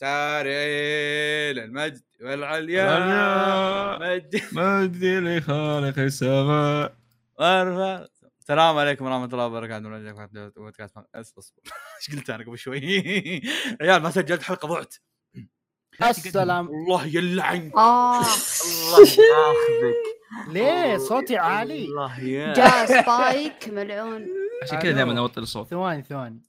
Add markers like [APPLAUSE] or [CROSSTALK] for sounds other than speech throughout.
ساري للمجد والعليا. والعليا. مجد. مجدي لخالق السماء. وارفع. السلام عليكم ورحمة الله وبركاته. بودكاست أصبر. [LAUGHS] إيش قلت أنا قبل شوي؟ [LAUGHS] عيال ما سجلت حلقة ضعت السلام. الله يلعن. آه. الله ياخذك. ليه؟ صوتي عالي. الله يا جاء سبايك ملعون. عشان كذا دائما اوطي الصوت ثواني ثواني.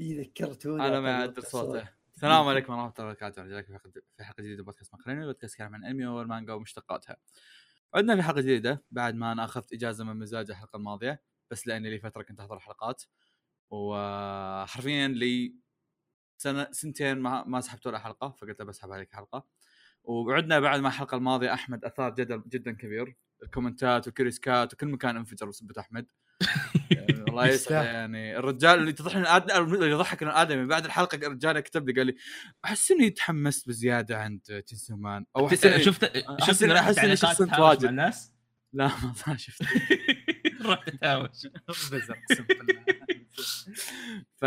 ذكرتوني أنا ما اعدل صوته. السلام عليكم ورحمة الله وبركاته. رجعك في جديدة من بودكاست مقرني بودكاست كلام عن الانمي والمانجا ومشتقاتها. عندنا في حلقة جديدة بعد ما أنا أخذت إجازة من مزاج الحلقة الماضية بس لاني لي فترة كنت أحضر حلقات وحرفيا لي سنة سنتين ما ما سحبت ولا حلقة فقلت بسحب عليك حلقة. وعدنا بعد ما الحلقة الماضية أحمد أثار جدل جدا كبير. الكومنتات والكريسكات وكل مكان انفجر بسبة احمد يعني الله يسعده يستاهل. يعني الرجال اللي آد- اللي يضحك انه ادمي بعد الحلقة الرجال كتب لي قال لي أحس إني تحمست بزيادة عند جنسمان أو احس شفت أحس شفت إني تعليقات شخص تهاوش متواجد. مع الناس؟ لا ما شفت [LAUGHS] أقسم بالله. ف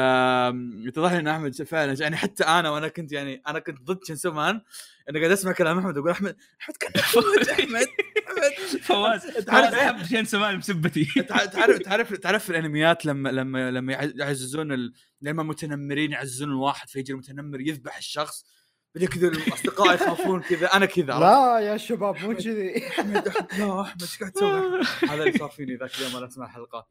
يتضح ان أحمد فعلا. يعني حتى أنا وأنا كنت يعني أنا كنت ضد شنسو مان أنا قاعد أسمع كلام أحمد أقول أحمد أحمد كان [LAUGHS] أحمد. [LAUGHS] فواز تعرف فواز إيه؟ حب Chainsaw Man بسبتي تع- تعرف [LAUGHS] تعرف تعرف في الأنميات لما لما لما يع- يعززون ال... لما متنمرين يعززون الواحد فيجي المتنمر يذبح الشخص بعدين كذا الأصدقاء [LAUGHS] يخافون كذا. أنا كذا؟ لا يا شباب مو كذي. أحمد لا أحمد إيش قاعد تسوي؟ هذا اللي صار فيني ذاك اليوم أنا أسمع الحلقة.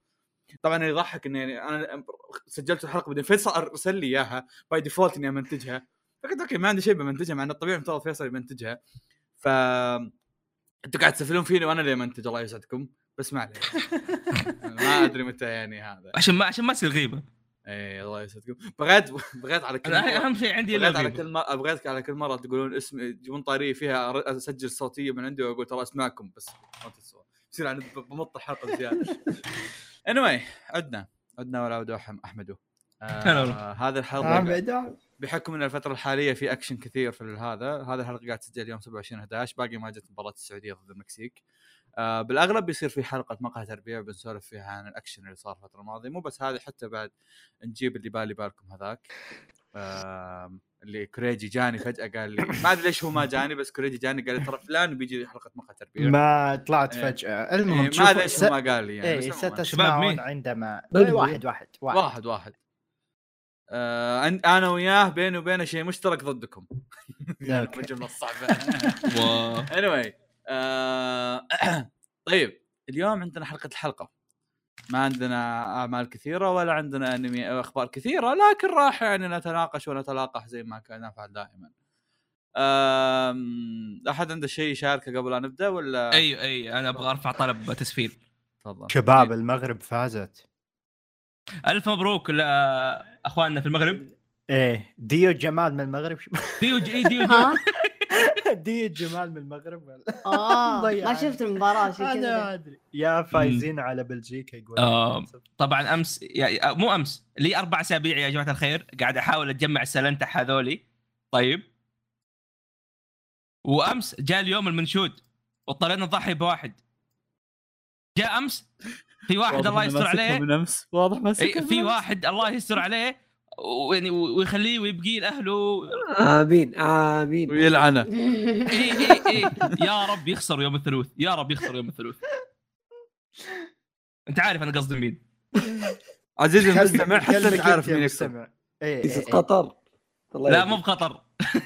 طبعا اللي يضحك إني يعني أنا سجلت الحلقة بعدين. فيصل أرسل لي إياها by default إني أمنتجها. فقلت أوكي ما عندي شيء بمنتجها مع انه الطبيعي مفترض فيصل يمنتجها. ف أنتوا قاعد تسفلون فيني وأنا اللي امنتج الله يسعدكم. بس ما عليه [LAUGHS] ما أدري متى يعني هذا. عشان ما عشان ما تصير غيبة. اي الله يسعدكم. بغيت بغيت على كل أنا مرة اهم شيء عندي بغيت على كل مرة بغيت على كل مرة تقولون اسم تجيبون طارية فيها أسجل صوتيه من عندي وأقول ترى أسمعكم بس ما تسوى. يصير عن بمط الحلقة بزياده [LAUGHS] anyway عدنا. عدنا ولا عود أحمدو. هلا آه والله. هذه الحلقة بعد بحكم إن الفترة الحالية في اكشن كثير في هذا هذه الحلقة قاعد تسجل يوم 27 11 باقي ما جت مباراة السعودية ضد المكسيك. آه بالأغلب بيصير في حلقة مقهى تربيع بنسولف فيها عن الاكشن اللي صار الفترة الماضية. مو بس هذه حتى بعد نجيب اللي بالي بالكم هذاك. آه اللي كوريجي جاني فجأة قال لي ما أدري ليش هو ما جاني بس كوريجي جاني قال لي ترى فلان بيجي حلقة مقهى تربيع. ما طلعت إيه. فجأة. إيه المهم ما أدري ليش س... هو ما قال لي يعني إيه ستسمعون؟ عندما. واحد واحد واحد. واحد واحد. آه أنا وياه بيني وبينه شيء مشترك ضدكم. [LAUGHS] الجمله الصعبه [LAUGHS] [LAUGHS] anyway آه... [CLEARS THROAT] طيب اليوم عندنا حلقة الحلقة. ما عندنا أعمال كثيرة ولا عندنا انمي أخبار كثيرة لكن راح يعني نتناقش ونتلاقح زي ما كان نفعل دائما. أحد عنده شيء يشاركه قبل لا نبدأ ولا؟ اي اي أنا أبغى أرفع طلب تسفيل. تفضل. شباب المغرب فازت. ألف مبروك لاخواننا في المغرب. إيه ديو جمال من المغرب. ديو جي إي ديو [LAUGHS] جي ها؟ [LAUGHS] ديو جمال من المغرب. ولا آه. ما شفت المباراة شي أنا أدري. يا فايزين على بلجيكا يقول آه. طبعا أمس يا مو أمس لي أربع أسابيع يا جماعة الخير قاعد أحاول أتجمع السلنتح هذولي. طيب. وأمس جاء اليوم المنشود واضطرينا نضحي بواحد. جاء أمس في واحد الله يستر عليه. من أمس. واضح ما إي، في واحد الله يستر عليه ويعني ويخليه ويبقي لأهله. آمين آمين. ويلعنه. إي إي إي يا رب يخسر يوم الثلاث يا رب يخسر يوم الثلاث. أنت عارف أنا قصدي مين. عزيزي المستمع حتى أنت عارف مين يكسب. إيه، إيه. قطر. لا. مو بقطر.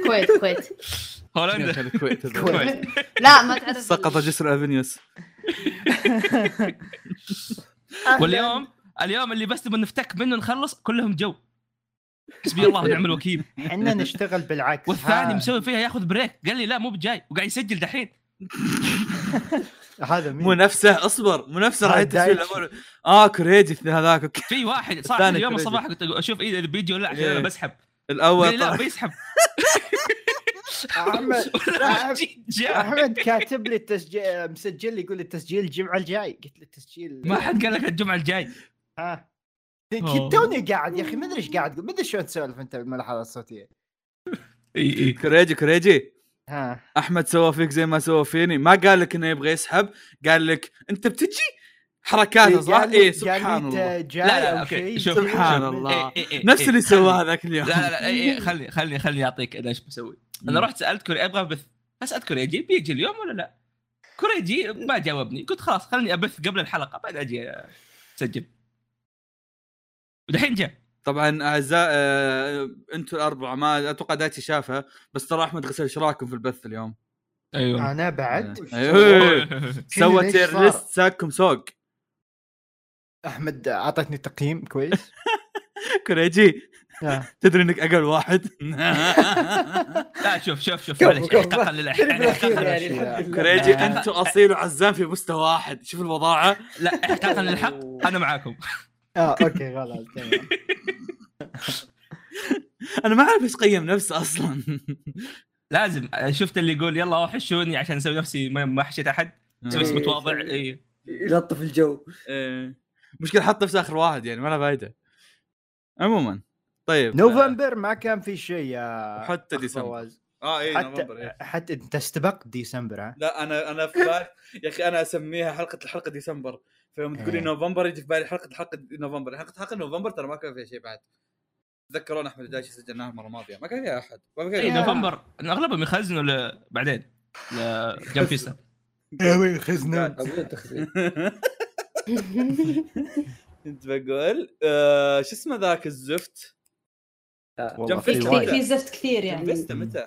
كويت كويت. [LAUGHS] هولندا. الكويت الكويت. لا ما تعرف. سقط جسر افنيوس [LAUGHS] واليوم اليوم اللي بس نبغى نفتك منه نخلص كلهم جو. حسبي الله ونعم [LAUGHS] الوكيل. إحنا نشتغل بالعكس. والثاني مسوي فيها ياخذ break. قال لي لا مو بجاي. وقاعد يسجل دحين. هذا مين؟ مو نفسه اصبر. مو نفسه راح. الأمور. آه كوريجي هذاك. [LAUGHS] في واحد. صح اليوم. الصباح قلت له أشوف اذا بيجي ولا لا عشان إيه. أنا بسحب قال الأول لا بيسحب. أحمد. [LAUGHS] أحمد كاتب لي التسجيل مسجل لي يقول لي التسجيل الجمعة الجاي. قلت له التسجيل. ما حد قال لك الجمعة الجاي. ها. توني قاعد يا أخي ما أدري إيش قاعد تقول ما أدري شلون تسولف أنت بالملاحظة الصوتية. إي إي. كوريجي كوريجي ها. أحمد سوى فيك زي ما سوى فيني. ما قال لك إنه يبغى يسحب قال لك أنت بتجي؟ حركاته صح؟ إي سبحان الله. أنت جاي لا، لا، شوف. تسوي سبحان. الله. إيه، إيه، نفس اللي خلي- سواه ذاك اليوم. لا لا لا خلي خلي خلي اعطيك أنا إيش بسوي. أنا رحت سألت كوري أبغى أبث. اسال كوريجي بيجي اليوم ولا لا؟ كوريجي ما جاوبني. قلت خلاص خليني أبث قبل الحلقة بعد أجي أسجل. ودحين جاء. طبعا أعزاء آه، أنتم الأربعة ما أتوقع دايتي شافها بس ترى أحمد غسل إيش رايكم في البث اليوم؟ أيوه. أنا بعد؟ أيوه. سوى ليش تير صار؟ ليست ساكم سوق. أحمد أعطتني تقييم كويس. [LAUGHS] كوريجي. [LAUGHS] تدري إنك أقل واحد؟ [LAUGHS] لا شوف شوف شوف معلش الحمد لله. كوريجي انت أصيل وعزام في مستوى واحد. شوف الوضاعه لا احقاقا للحق أنا معاكم. [LAUGHS] آه أوكي خلاص تمام. أنا ما أعرف إيش قيم نفسه أصلا. لازم. شفت اللي يقول يلا وحشوني عشان أسوي نفسي ما ما حشيت أحد. أسوي إيه. متواضع اي يلطف الجو. إيه. مشكلة حط نفسه آخر واحد يعني ما له فايدة. عموما. طيب نوفمبر ما كان في شيء يا حتى ديسمبر. فواز. آه اي حتى نوفمبر إيه. حتى أنت استبقت ديسمبر ها؟ لا أنا أنا في بالي يا أخي أنا أسميها حلقة الحلقة ديسمبر. فيوم تقولي إيه. نوفمبر يجي في بالي حلقة الحلقة نوفمبر. حلقة حلقة نوفمبر ترى ما كان فيها شيء بعد. تذكرون أحمد الدايشي سجلناها المرة الماضية. ما كان فيها أحد. ما كان اي نوفمبر. أغلبهم يخزنوا ل- بعدين ل Jump Festa. يا وين خزنان كنت بقول آه، شو اسمه ذاك الزفت؟ Jump Festa في زفت كثير يعني. Festa متى؟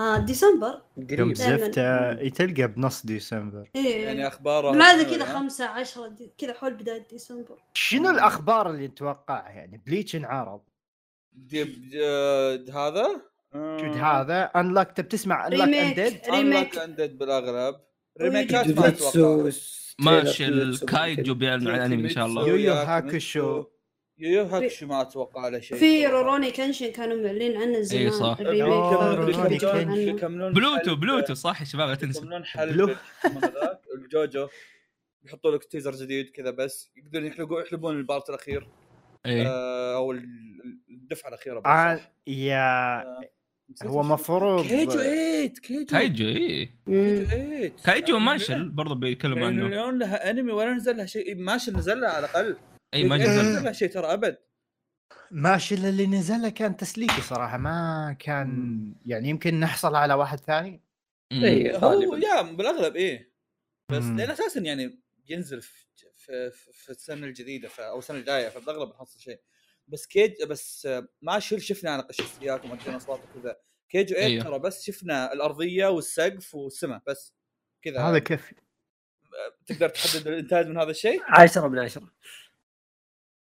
آه ديسمبر. يوم قريب. زفت آه، تلقى بنص ديسمبر. إيه. يعني أخباره حلوة، كذا ها؟ خمسة عشرة دي- كذا حول بداية ديسمبر. شنو الأخبار اللي نتوقعها يعني بليتش انعرض. دي- دي- هذا؟ شو هذا؟ انلاك تبي تسمع انلاك اندد ريميك اندد بالأغلب. ريميكات ما أتوقع. ماشي الكايجو بيعلن عن الأنمي إن شاء الله. يو يو وياك يو هاكوشو ما أتوقع على شيء في. روروني كنشن كانوا معلنين عنه زمان. إيه صح. بلوتو بلوتو صح يا شباب لا تنسوا يكملون حل الجوجو يحطوا لك تيزر جديد كذا بس يقدرون يحلقون يحلبون البارت الأخير. إيه. آه، أو ال- الدفعة الأخيرة آه، بالصح. يا نسيت هو مفروض كيجو 8 كيجو. كايجو مم. 8 كايجو ماشل برضه بيتكلم عنه. مليون لها أنمي ولا نزل لها شيء. ماشي نزل لها على الأقل. أي ما ما نزل. لها شيء ترى أبد. ماشي اللي نزله كان تسليكي صراحة ما كان يعني يمكن نحصل على واحد ثاني. اي هو يا بالأغلب إيه. بس. لأن أساسا يعني بينزل في في, في, السنة الجديدة أو السنة الجاية فبالأغلب نحصل شيء. بس كيج بس آه، ماشل شفنا أنا شخصيات ومؤدين اصوات وكذا. كيجو 8 أيوه. ترى بس شفنا الأرضية والسقف والسماء بس كذا. هذا كيف تقدر تحدد الإنتاج من هذا الشيء؟ عشرة من عشرة.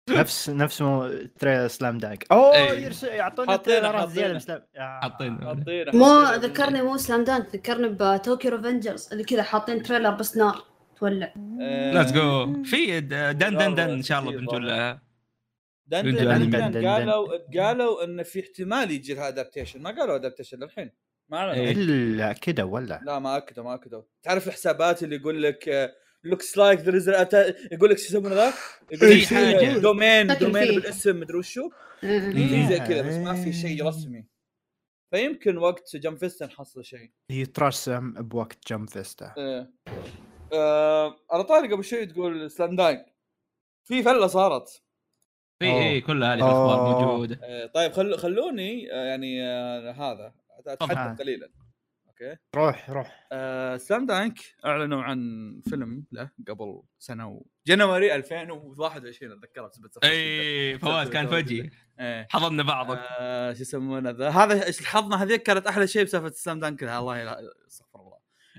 [LAUGHS] نفس نفس مو trailer Slam Dunk أوه إيه. يعطونا trailer ات زياده سلام آه. حاطين مو. ذكرني مو Slam Dunk ذكرني ب Tokyo Revengers اللي كذا حاطين trailer بس نار تولع. آه، let's go في دن دن دن إن شاء الله كثير بنقول والله. لها دن دن. دن دن دن. قالوا قالوا انه في احتمال يجي لها adaptation ما قالوا adaptation للحين. ما اعلنوا إيه. إلا كذا ولا؟ لا ما أكدوا ما أكدوا. تعرف الحسابات اللي يقول لك looks like there is يقول لك شو يسمونه ذاك؟ يقول لك حاجة. دومين دومين. بالاسم مدري وشو. في زي كذا بس ما في شيء رسمي فيمكن وقت Jump Festa نحصل شيء يترسم بوقت Jump Festa إيه آه على طاري قبل شوي تقول Slam Dunk في فلة صارت في. إيه كل هذه الأخبار. موجودة آه طيب خل خلوني آه يعني هذا أتحدث. قليلا okay. روح روح. آه Slam Dunk. أعلنوا عن فيلم له قبل سنة و... January 2021 اتذكرها بسبب إي إيه، فواز كان فجي. إيه. حضرنا بعض آه شو يسمونه ذا؟ هذا الحظنا هذيك كانت أحلى شيء بسالفة Slam Dunk لها. الله يلا استغفر الله.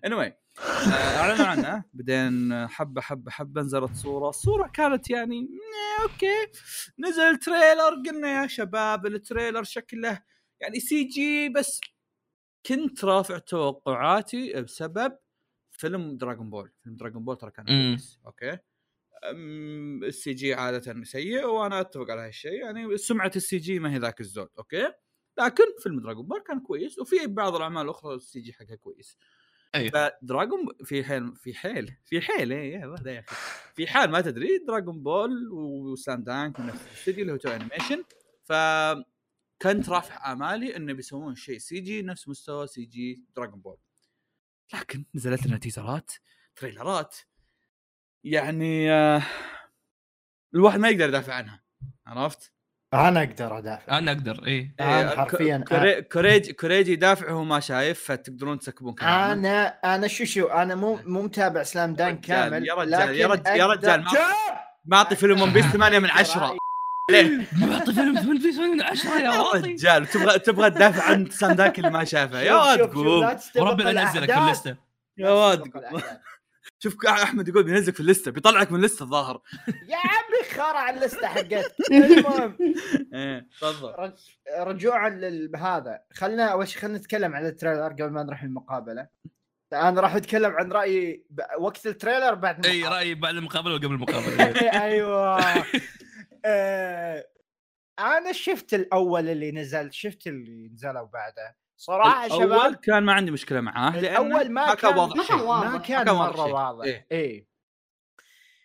Anyway آه، أعلنوا عنه. بعدين حبة حبة حبة نزلت صورة. الصورة كانت يعني "مم، okay. نزل trailer قلنا يا شباب ال trailer شكله يعني CG بس كنت رافع توقعاتي بسبب فيلم Dragon Ball. فيلم Dragon Ball ترى كان مم. كويس okay؟ ال CG عادة سيء وأنا أتفق على هالشيء يعني سمعة ال CG ما هي ذاك الزود okay؟ لكن فيلم Dragon Ball كان كويس وفي بعض الأعمال الاخرى ال CG حقها كويس. أيوه. فدراغون في حيل في حيل في حيل إيه يا أخي. في حال ما تدري Dragon Ball و Slam Dunk من الاستديو اللي هو Toei Animation ف كنت رافع آمالي إنه بيسوون شيء CG نفس مستوى CG Dragon Ball لكن نزلت لنا تيزرات تريلرات. يعني آه، الواحد ما يقدر يدافع عنها عرفت؟ أنا أقدر أدافع. أنا أقدر أنا إيه، حرفياً ك- كوري- كوريجي كوريجي يدافع وهو ما شايف فتقدرون تسكبون كلامه. أنا أنا شو شو أنا مو مو متابع سلام دان رجال، كامل يا رجال، يا رجال- يا رجال، ما-! معطي فيلم ون بيس 8 من 10 ليه؟ بعطي فيلم 8 في 8 من 10 يا رجال تبغى تبغى تدافع عن سام داك اللي ما شافه. يا واد قوم. وربي لا ينزلك في. اللسته يا واد. شوف أحمد يقول بينزلك في ال list بيطلعك من ال list الظاهر. يا عمي خرع ال list حقتك. [LAUGHS] المهم. إيه تفضل. رج- رجوعا لهذا خلنا أول شيء خلينا نتكلم عن ال trailer قبل ما نروح المقابله أنا راح أتكلم عن رايي. وقت ال trailer بعد إي المقابلة. رايي بعد المقابلة وقبل المقابلة. [LAUGHS] أيوه. آه، أنا شفت الأول اللي نزل شفت اللي نزلوا بعده صراحة الأول شباب كان ما عندي مشكلة معاه لأنه الأول ما كان واضح ما شيء كان واضح. ما كان كان واضح مرة. واضح إيه. إيه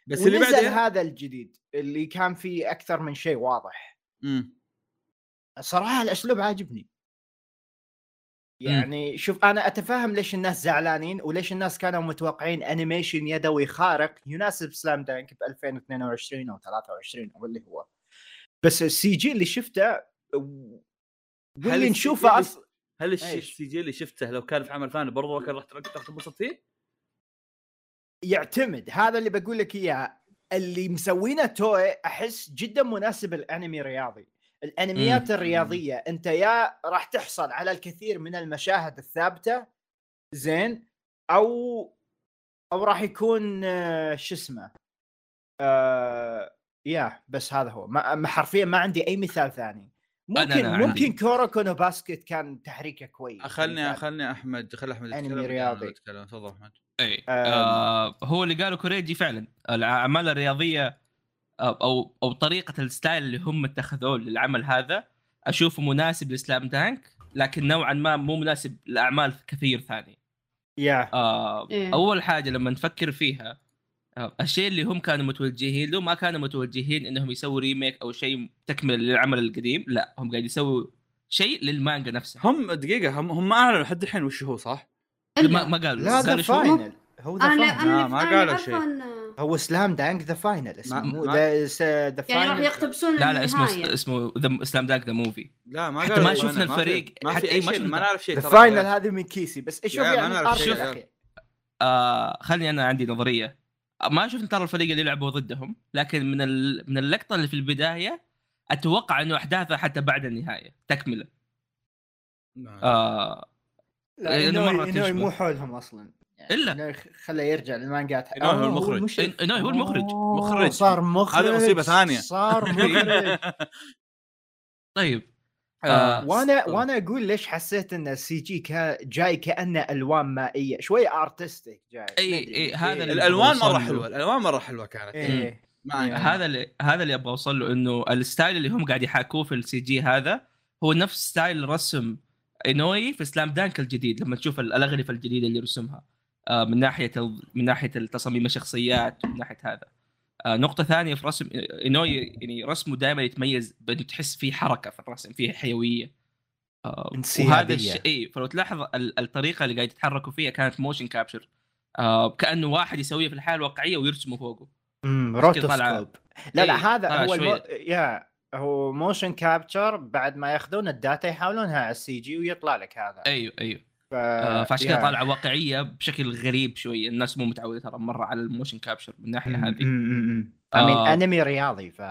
بس اللي ونزل بعدين هذا الجديد اللي كان فيه أكثر من شيء واضح مم. صراحة الأسلوب عاجبني يعني شوف أنا اتفهم ليش الناس زعلانين وليش الناس كانوا متوقعين animation يدوي خارق يناسب Slam Dunk ب 2022 أو 23 أو اللي هو. بس ال CG اللي شفته واللي نشوفه أصلا هل؟ السي جي اللي شفته لو كان في عمل ثاني برضه كان راح تنبسط فيه؟ يعتمد. هذا اللي بقول لك إياه. اللي مسوينه توي أحس جدا مناسب الانمي رياضي الأنميات مم. الرياضية أنت يا راح تحصل على الكثير من المشاهد الثابتة زين أو أو راح يكون آه، شو اسمه آه يا بس هذا هو ما حرفيا ما عندي أي مثال ثاني ممكن أنا عندي. ممكن Kuroko no Basket كان تحريكه كويس خلني مثال. خلني أحمد خلي أحمد يتكلم بعدين رياضي. أنا. تفضل أحمد اي. آه هو اللي قاله كوريجي فعلا الأعمال الرياضية أو أو طريقة ال style اللي هم اتخذوه للعمل هذا أشوفه مناسب ل Slam Dunk لكن نوعا ما مو مناسب لأعمال كثير ثانية يا آه إيه. أول حاجة لما نفكر فيها آه الشيء اللي هم كانوا متوجهين له ما كانوا متوجهين إنهم يسووا ريميك أو شيء تكمله للعمل القديم لا هم قاعد يسووا شيء للمانجا نفسها هم دقيقة هم هم ما أعلنوا لحد الحين وش هو صح؟ ما, ما قالوا لا ذا قالوا شو؟ فاينل هو ذا فاينل آه، ما أنا قالوا شيء. هو سلام دانك ذا فاينل اسمه مو ذا ذا يعني راح فاينل يقتبسون لا لا اسمه النهاية. اسمه ذا سلام دانك ذا موفي لا ما حتى ما شفنا الفريق، ما حتى أي ما شيء شفنا. ما نعرف شيء ذا ترى. فاينل هذه من كيسي بس شوف ما يعني. أخي. آه خلني أنا عندي نظرية ما شفت ترى الفريق اللي لعبوا ضدهم لكن من ال... من اللقطة اللي في البداية أتوقع إنه احداثها حتى بعد النهاية تكملة آه لا تشبه. مو حولهم أصلا يعني إلا. إنوي خله يرجع للمانجات إنوي هو آه، المخرج. إنوي هو المخرج. أوه، مخرج. صار مخرج هذه مصيبة ثانية. صار [LAUGHS] مخرج طيب آه، آه وأنا وأنا أقول ليش حسيت إن ال CG كا جاي كأنه ألوان مائية شوي artistic جاي أدري. إي، هذا اللي الألوان مرة. حلوة الألوان مرة حلوة كانت إيه. عندي هذا اللي هذا اللي أبغى أوصل له إنه ال style اللي هم قاعد يحاكوه في ال CG هذا هو نفس style رسم اينوي في Slam Dunk الجديد لما تشوف الأغلفة الجديدة اللي رسمها آه، من ناحية. من ناحية التصاميم الشخصيات من ناحية هذا. آه، نقطة ثانية في رسم اينوي يعني رسمه دائما يتميز بأنه تحس فيه حركة في الرسم فيه حيوية. آه،. وهذا الشيء إي فلو تلاحظ ال- الطريقة اللي قاعد يتحركوا فيها كانت motion capture آه كأنه واحد يسويها في الحياة الواقعية ويرسمه فوقه. امم rotoscope لا لا هذا هو المو... يا هو motion capture بعد ما ياخذون ال data يحولونها على ال CG ويطلع لك هذا. أيوه أيوه. ف... آه فعشان. كذا طالعة واقعية بشكل غريب شوية الناس مو متعودة ترى مرة على ال motion capture من الناحية هذه آه. انمي رياضي ف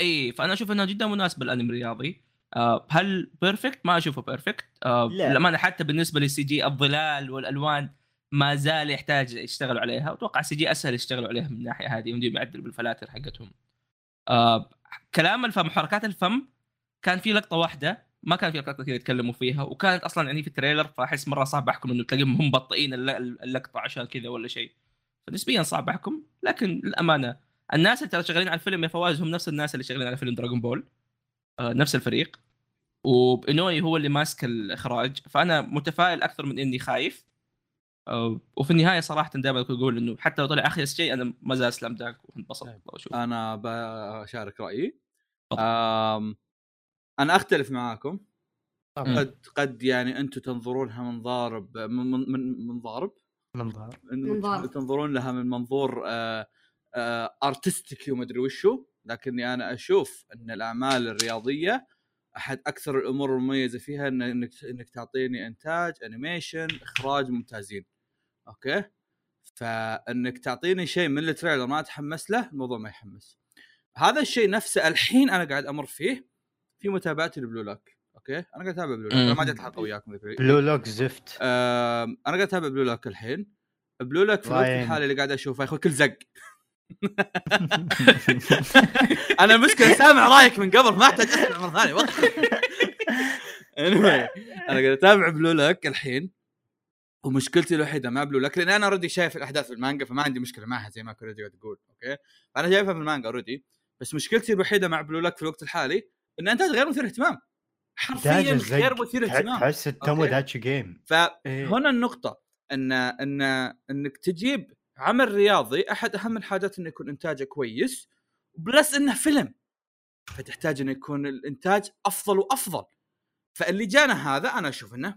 إي فأنا أشوف انها جدا مناسبه للأنمي الرياضي آه هل perfect؟ ما أشوفه perfect آه لا. للأمانة حتى بالنسبة لل CG الظلال والألوان ما زال يحتاج يشتغلوا عليها واتوقع ال CG أسهل يشتغلوا عليها من الناحية هذه يمديهم يعدلوا بالفلاتر حقتهم آه كلام الفم حركات الفم كان في لقطة واحدة ما كان في لقطات كثير يتكلموا فيها وكانت أصلا يعني في ال trailer فأحس مرة صعب أحكم إنه تلاقيهم هم مبطئين الل- اللقطة عشان كذا ولا شيء. فنسبيا صعب أحكم لكن للأمانة الناس اللي ترى شغالين على الفيلم يا فواز هم نفس الناس اللي شغالين على فيلم دراغون بول آه نفس الفريق. وبانوي هو اللي ماسك الإخراج فأنا متفائل أكثر من إني خايف. آه وفي النهاية صراحة دائما أقول إنه حتى لو طلع اخيس شيء أنا ما زال سلام دانك وانبسط طيب. أنا بشارك رأيي. أنا أختلف معاكم. طبعاً. قد قد يعني أنتم تنظرونها من ضارب من من من- من ضارب؟ إن منظار. تنظرون لها من منظور آه artistic وما ادري وشو. لكني أنا أشوف إن الأعمال الرياضية أحد أكثر الأمور المميزة فيها إن انك إنك تعطيني إنتاج animation إخراج ممتازين. okay؟ فإنك تعطيني شيء من ال trailer ما أتحمس له الموضوع ما يحمس. هذا الشيء نفسه الحين أنا قاعد أمر فيه في متابعتي ل Blue Lock okay؟ أنا قاعد أتابع Blue Lock أنا ما جت الحلقة وياكم Blue Lock زفت. آم، أنا قاعد أتابع Blue Lock الحين. Blue Lock في الوقت. الحالي اللي قاعد أشوفه يا أخوي كل زق. [LAUGHS] أنا المشكلة سامع رايك من قبل ما أحتاج أسمع مرة ثانية وقف anyway أنا قاعد أتابع Blue Lock الحين. ومشكلتي الوحيدة مع Blue Lock لأن أنا already شايف الأحداث في المانجا فما عندي مشكلة معها زي ما كوريجي قاعد تقول okay؟ أنا شايفها في المانجا already بس مشكلتي الوحيدة مع Blue Lock في الوقت الحالي إن انتاج غير مثير اهتمام حرفيا غير. مثير اهتمام تحس التمو. داتش جيم فهنا إيه. النقطة إن إن إنك تجيب عمل رياضي أحد أهم الحاجات إنه يكون إنتاجه كويس plus إنه فيلم فتحتاج إنه يكون الإنتاج أفضل وأفضل فاللي جانا هذا أنا أشوف إنه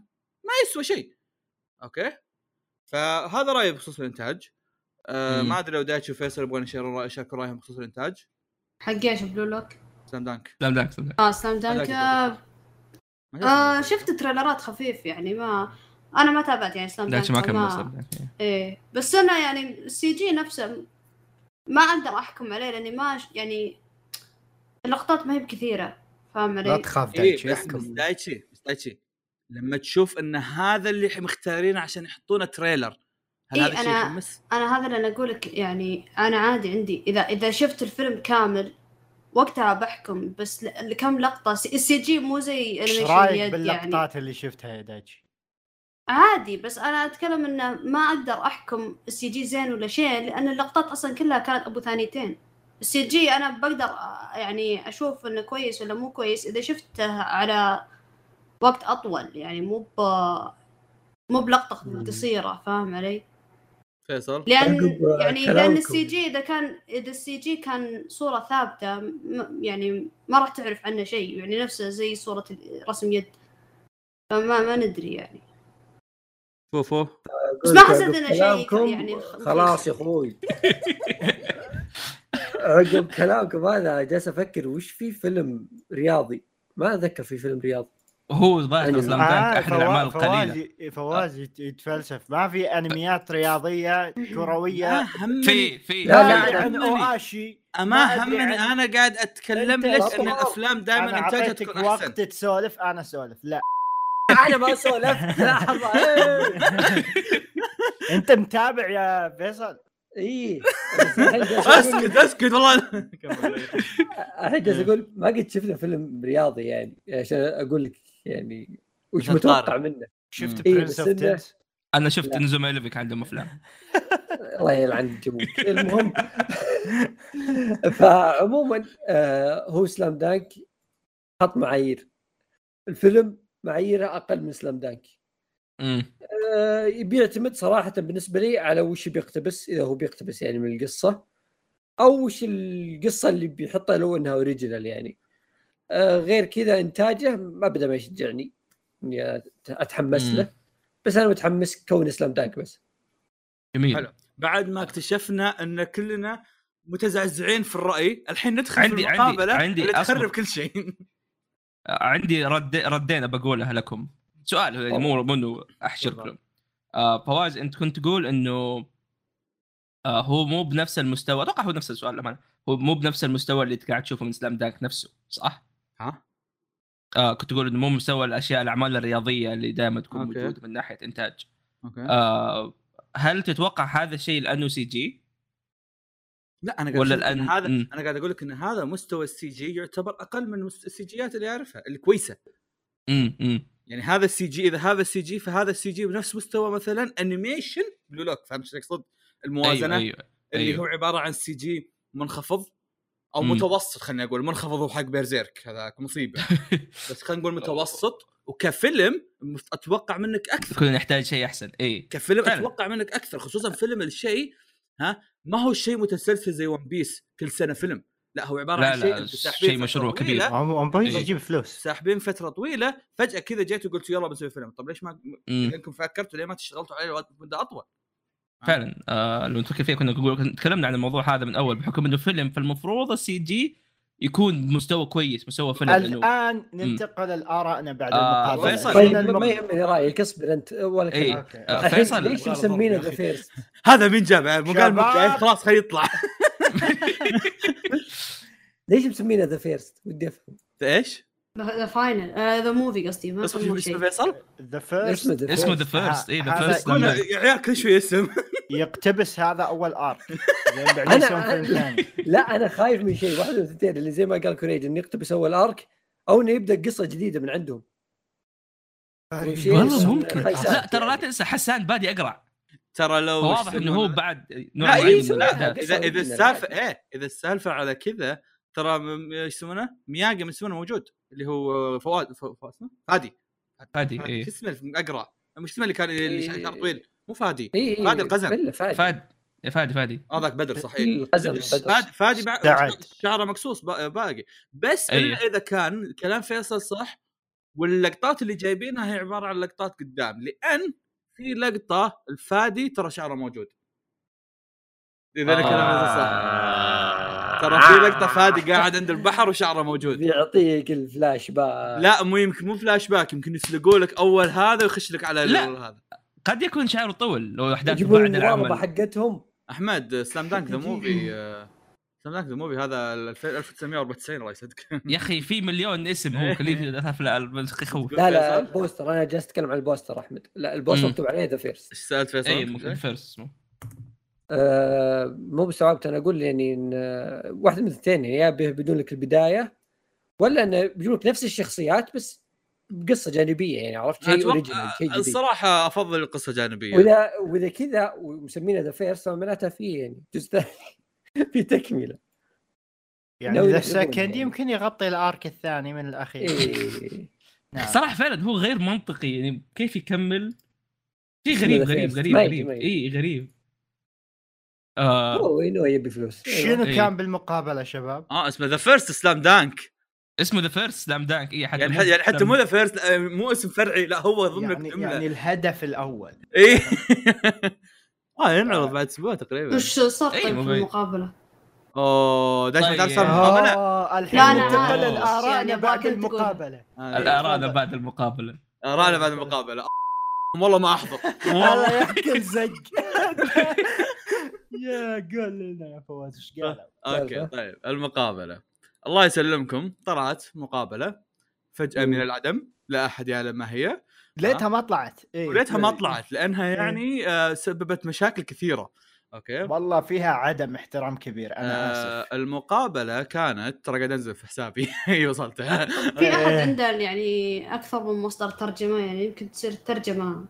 ما يسوى شيء okay فهذا رأيي بخصوص الإنتاج آه. ما أدري لو دايتش وفيصل يبغون يشاركون يشاركون رأيهم بخصوص الإنتاج حق إيش Blue Lock؟ Slam Dunk Slam Dunk Slam Dunk. آه Slam Dunk آه آه شفت تريلرات خفيف يعني ما أنا ما تابعت يعني Slam Dunk ما كمل فما- Slam Dunk. إيه بس أنا يعني ال CG نفسه ما أقدر أحكم عليه لأني ما يعني اللقطات ما هي بكثيرة فاهم لا علي؟ تخاف اي دايتش بس احكم بس دايتشي بس دايتشي لما تشوف إن هذا اللي مختارينه عشان يحطونه trailer هل إيه، هذا الشيء أنا- يحمس؟ أنا هذا اللي أنا أقول لك يعني أنا عادي عندي اذا إذا شفت الفيلم كامل وقتها بحكم بس لكم لقطة ال CG مو زي إيش رأيك يعني باللقطات اللي شفتها يا دايتش؟ عادي بس أنا أتكلم إنه ما أقدر أحكم ال CG زين ولا شيء لأن اللقطات أصلا كلها كانت أبو ثانيتين ال CG أنا بقدر يعني أشوف إنه كويس ولا مو كويس إذا شفته على وقت أطول يعني مو ب مو بلقطة قصيرة فاهم علي؟ فيصل لأن يعني لأن. ال C G إذا كان إذا ال CG كان صورة ثابتة م- يعني ما راح تعرف عنه شيء يعني نفسه زي صورة رسم يد. فما ما ندري يعني. فوفو بس ما حسيت إنه شيء يعني خلاص يا أخوي. [LAUGHS] عقب كلامكم هذا جالس أفكر وش في فيلم رياضي. ما أتذكر في فيلم رياضي. وهو ظاهر يعني- Slam Dunk آه، أحد الأعمال القليلة. فواز فواز يت- يتفلسف. ما في أنميات رياضية كروية في في لا، لا لا، لا عن همني. أوآشي. ما همني أنا قاعد أتكلم لك إن. الأفلام دائما انتاجها تكون أحسن. وقت تسولف أنا اسولف لا. [LAUGHS] أنا ما سولفت. [LAUGHS] لحظة. إيه. أنت متابع يا فيصل؟ اي أقول- أسكت [LAUGHS] أسكت والله. الحين جالس أقول ما قد شفنا فيلم رياضي يعني. عشان أقول لك يعني وش متوقع. منه. شفت Prince of Tennis أنا شفت لا. Inazuma Eleven عندهم أفلام. [LAUGHS] الله يلعن جموك [LAUGHS] المهم [LAUGHS] فعموما آه هو Slam Dunk حط معايير. الفيلم معاييره أقل من Slam Dunk. امم آه بيعتمد صراحة بالنسبة لي على وش بيقتبس إذا هو بيقتبس يعني من القصة أو وش القصة اللي بيحطها لو إنها original يعني. غير كذا إنتاجه ما بدا ما يشجعني. اني أتحمس مم. له. بس أنا متحمس كون سلام دانك بس. جميل. حلو. بعد ما اكتشفنا أن كلنا متزعزعين في الرأي الحين ندخل عندي- في عندي- المقابلة عندي اللي أصبر. تخرب كل شيء. عندي رد ردين بقولها لكم. سؤال يعني مو مو احشركم آه فواز أنت كنت تقول إنه آه هو مو بنفس المستوى. أتوقع هو نفس السؤال لما هو مو بنفس المستوى اللي قاعد تشوفه من سلام دانك نفسه صح؟ ها آه كنت تقول إنه مو مستوى الأشياء الأعمال الرياضية اللي دائما تكون okay. موجودة من ناحية إنتاج okay آه هل تتوقع هذا الشيء لأنه CG؟ لا أنا قاعد ولا الآن- هذا مم. أنا قاعد أقول لك إن هذا مستوى ال CG يعتبر أقل من ال CG ات اللي أعرفها الكويسه امم امم يعني هذا ال CG إذا هذا ال CG فهذا ال CG بنفس مستوى مثلا animation Blue Lock فهمت إيش اقصد؟ الموازنة أيوه أيوه اللي أيوه. هو عبارة عن CG منخفض أو مم. متوسط خليني أقول منخفض حق Berserk هذاك مصيبة. [LAUGHS] بس خلينا نقول متوسط وكفيلم أتوقع منك أكثر. كنا نحتاج شيء أحسن. إي. كفيلم فعلا. أتوقع منك أكثر خصوصا فيلم الشيء ها ما هو الشيء متسلسل زي One Piece كل سنة فيلم. لا هو عبارة لا عن شيء لا أنت ساحبين شيء فترة مشروع طويلة، كبير. One Piece. يجيب فلوس. ساحبين فترة طويلة فجأة كذا جيت وقلت يلا بنسوي فيلم. طب ليش ما. إنكم فكرتوا ليه ما اشتغلتوا عليه مده أطول؟ فعلا آه لو نفكر فيها كنا نقول تكلمنا عن الموضوع هذا من أول بحكم إنه فيلم فالمفروض ال CG يكون بمستوى كويس مستوى فيلم الآن ننتقل لارائنا بعد آه، المقابلة فيصل. طيب من ما يهمني رايك اصبر أنت ولا إيه. كلام. آه، الحين فيصل ليش مسمينه The First؟ هذا مين جابه مو قال. مبدئي خلاص خليه يطلع [LAUGHS] ليش مسمينه The First؟ ودي أفهم إيش؟ The Final The Movie قصدي ما اسمه شيء. فيصل؟ ذا اسمه فيرست ذا اسمه ذا فيرست اي ذا فيرست يكون- يا عيال كل شوي اسم. يقتبس هذا أول ارك [LAUGHS] أنا- لا أنا خايف من شيء. واحد من الثنتين اللي زي ما قال كوريج إنه يقتبس أول ارك أو إنه يبدأ قصة جديدة من عندهم. والله ممكن. لا ترى لا تنسى حسان بادي أقرع. ترى لو واضح إنه هو بعد نوع إيه، اذا إذا السالفه. إيه إذا السالفة على كذا ترى إيش يسمونه؟ مياجي من يسمونه موجود اللي هو فؤاد ف- فؤاد اسمه؟ فادي فادي فادي. إيه شو اسمه أقرأ مش اسمه اللي كان اللي إيه. شعر طويل مو فادي اي اي فادي القزم. فادي فادي يا فادي فادي هذاك بدر صح إيه. القزم. فادي فادي. شعره مقصوص با- باقي بس أيه. إلا إذا كان كلام فيصل صح واللقطات اللي جايبينها هي عبارة عن لقطات قدام لأن في لقطة الفادي ترى شعره موجود إذا آه. كلام فيصل صح ترى في لقطة فادي قاعد عند البحر وشعره موجود. بيعطيك الفلاش باك. لا مو يمكن مو فلاش باك يمكن يسلقوا لك أول هذا ويخش لك على لا. هذا. قد يكون شعره طول لو أحداث بعد العمل. آه، حقتهم. أحمد Slam Dunk The Movie Slam Dunk The Movie هذا ال- 1994 الله يصدق يا أخي في مليون اسم هو كليف افلام يخوف لا لا؟ ال poster أنا جالس أتكلم عن ال poster أحمد. لا ال poster. مكتوب عليه The First؟ إيش سألت فيصل؟ اي اسمه آه مو مستوعبت أنا أقول يعني إن آه، واحدة من الاثنين يعني يا بدون لك البداية ولا انه بيجون لك نفس الشخصيات بس بقصة جانبية يعني عرفت شيء original شيء جديد الصراحة أفضل القصة جانبية وإذا وإذا كذا ومسمينه The First فمعناتها في يعني جزء ثاني [LAUGHS] في تكملة يعني the second يعني. يمكن يغطي ال arc الثاني من الأخير إيه. [LAUGHS] نعم. صراحة فعلا هو غير منطقي يعني كيف يكمل شيء غريب غريب. غريب غريب. اي غريب آه هو انه يبي فلوس شنو إيه. كان بالمقابلة شباب؟ آه اسمه The First Slam Dunk اسمه The First Slam Dunk اي حتى يعني, مو ح- يعني حتى مو The First مو اسم فرعي لا هو ضمن يعني, الجملة يعني الهدف الأول اي [LAUGHS] آه ينعرض بعد أسبوع تقريبا وش صار إيه، طيب في. المقابلة؟ أوه داش طيب. مكان صار مقابلة آه الحين ننتقل. لارائنا يعني بعد. المقابلة آه، الآراء بعد المقابلة رانا بعد المقابلة [LAUGHS] والله ما أحضر [LAUGHS] الله والله ياكل زق يا قول لنا يا فواز إيش قالوا؟ okay طيب المقابلة. الله يسلمكم طلعت مقابلة فجأة من العدم لا أحد يعلم ما هي. ليتها ما طلعت. إيه. وليتها ما طلعت لأنها يعني آه، سببت مشاكل كثيرة. okay؟ والله فيها عدم احترام كبير أنا آسف. آه المقابلة كانت ترى قاعد أنزل في حسابي [LAUGHS] إي وصلتها في أحد إيه. عنده يعني أكثر من مصدر ترجمة؟ يعني يمكن تصير الترجمه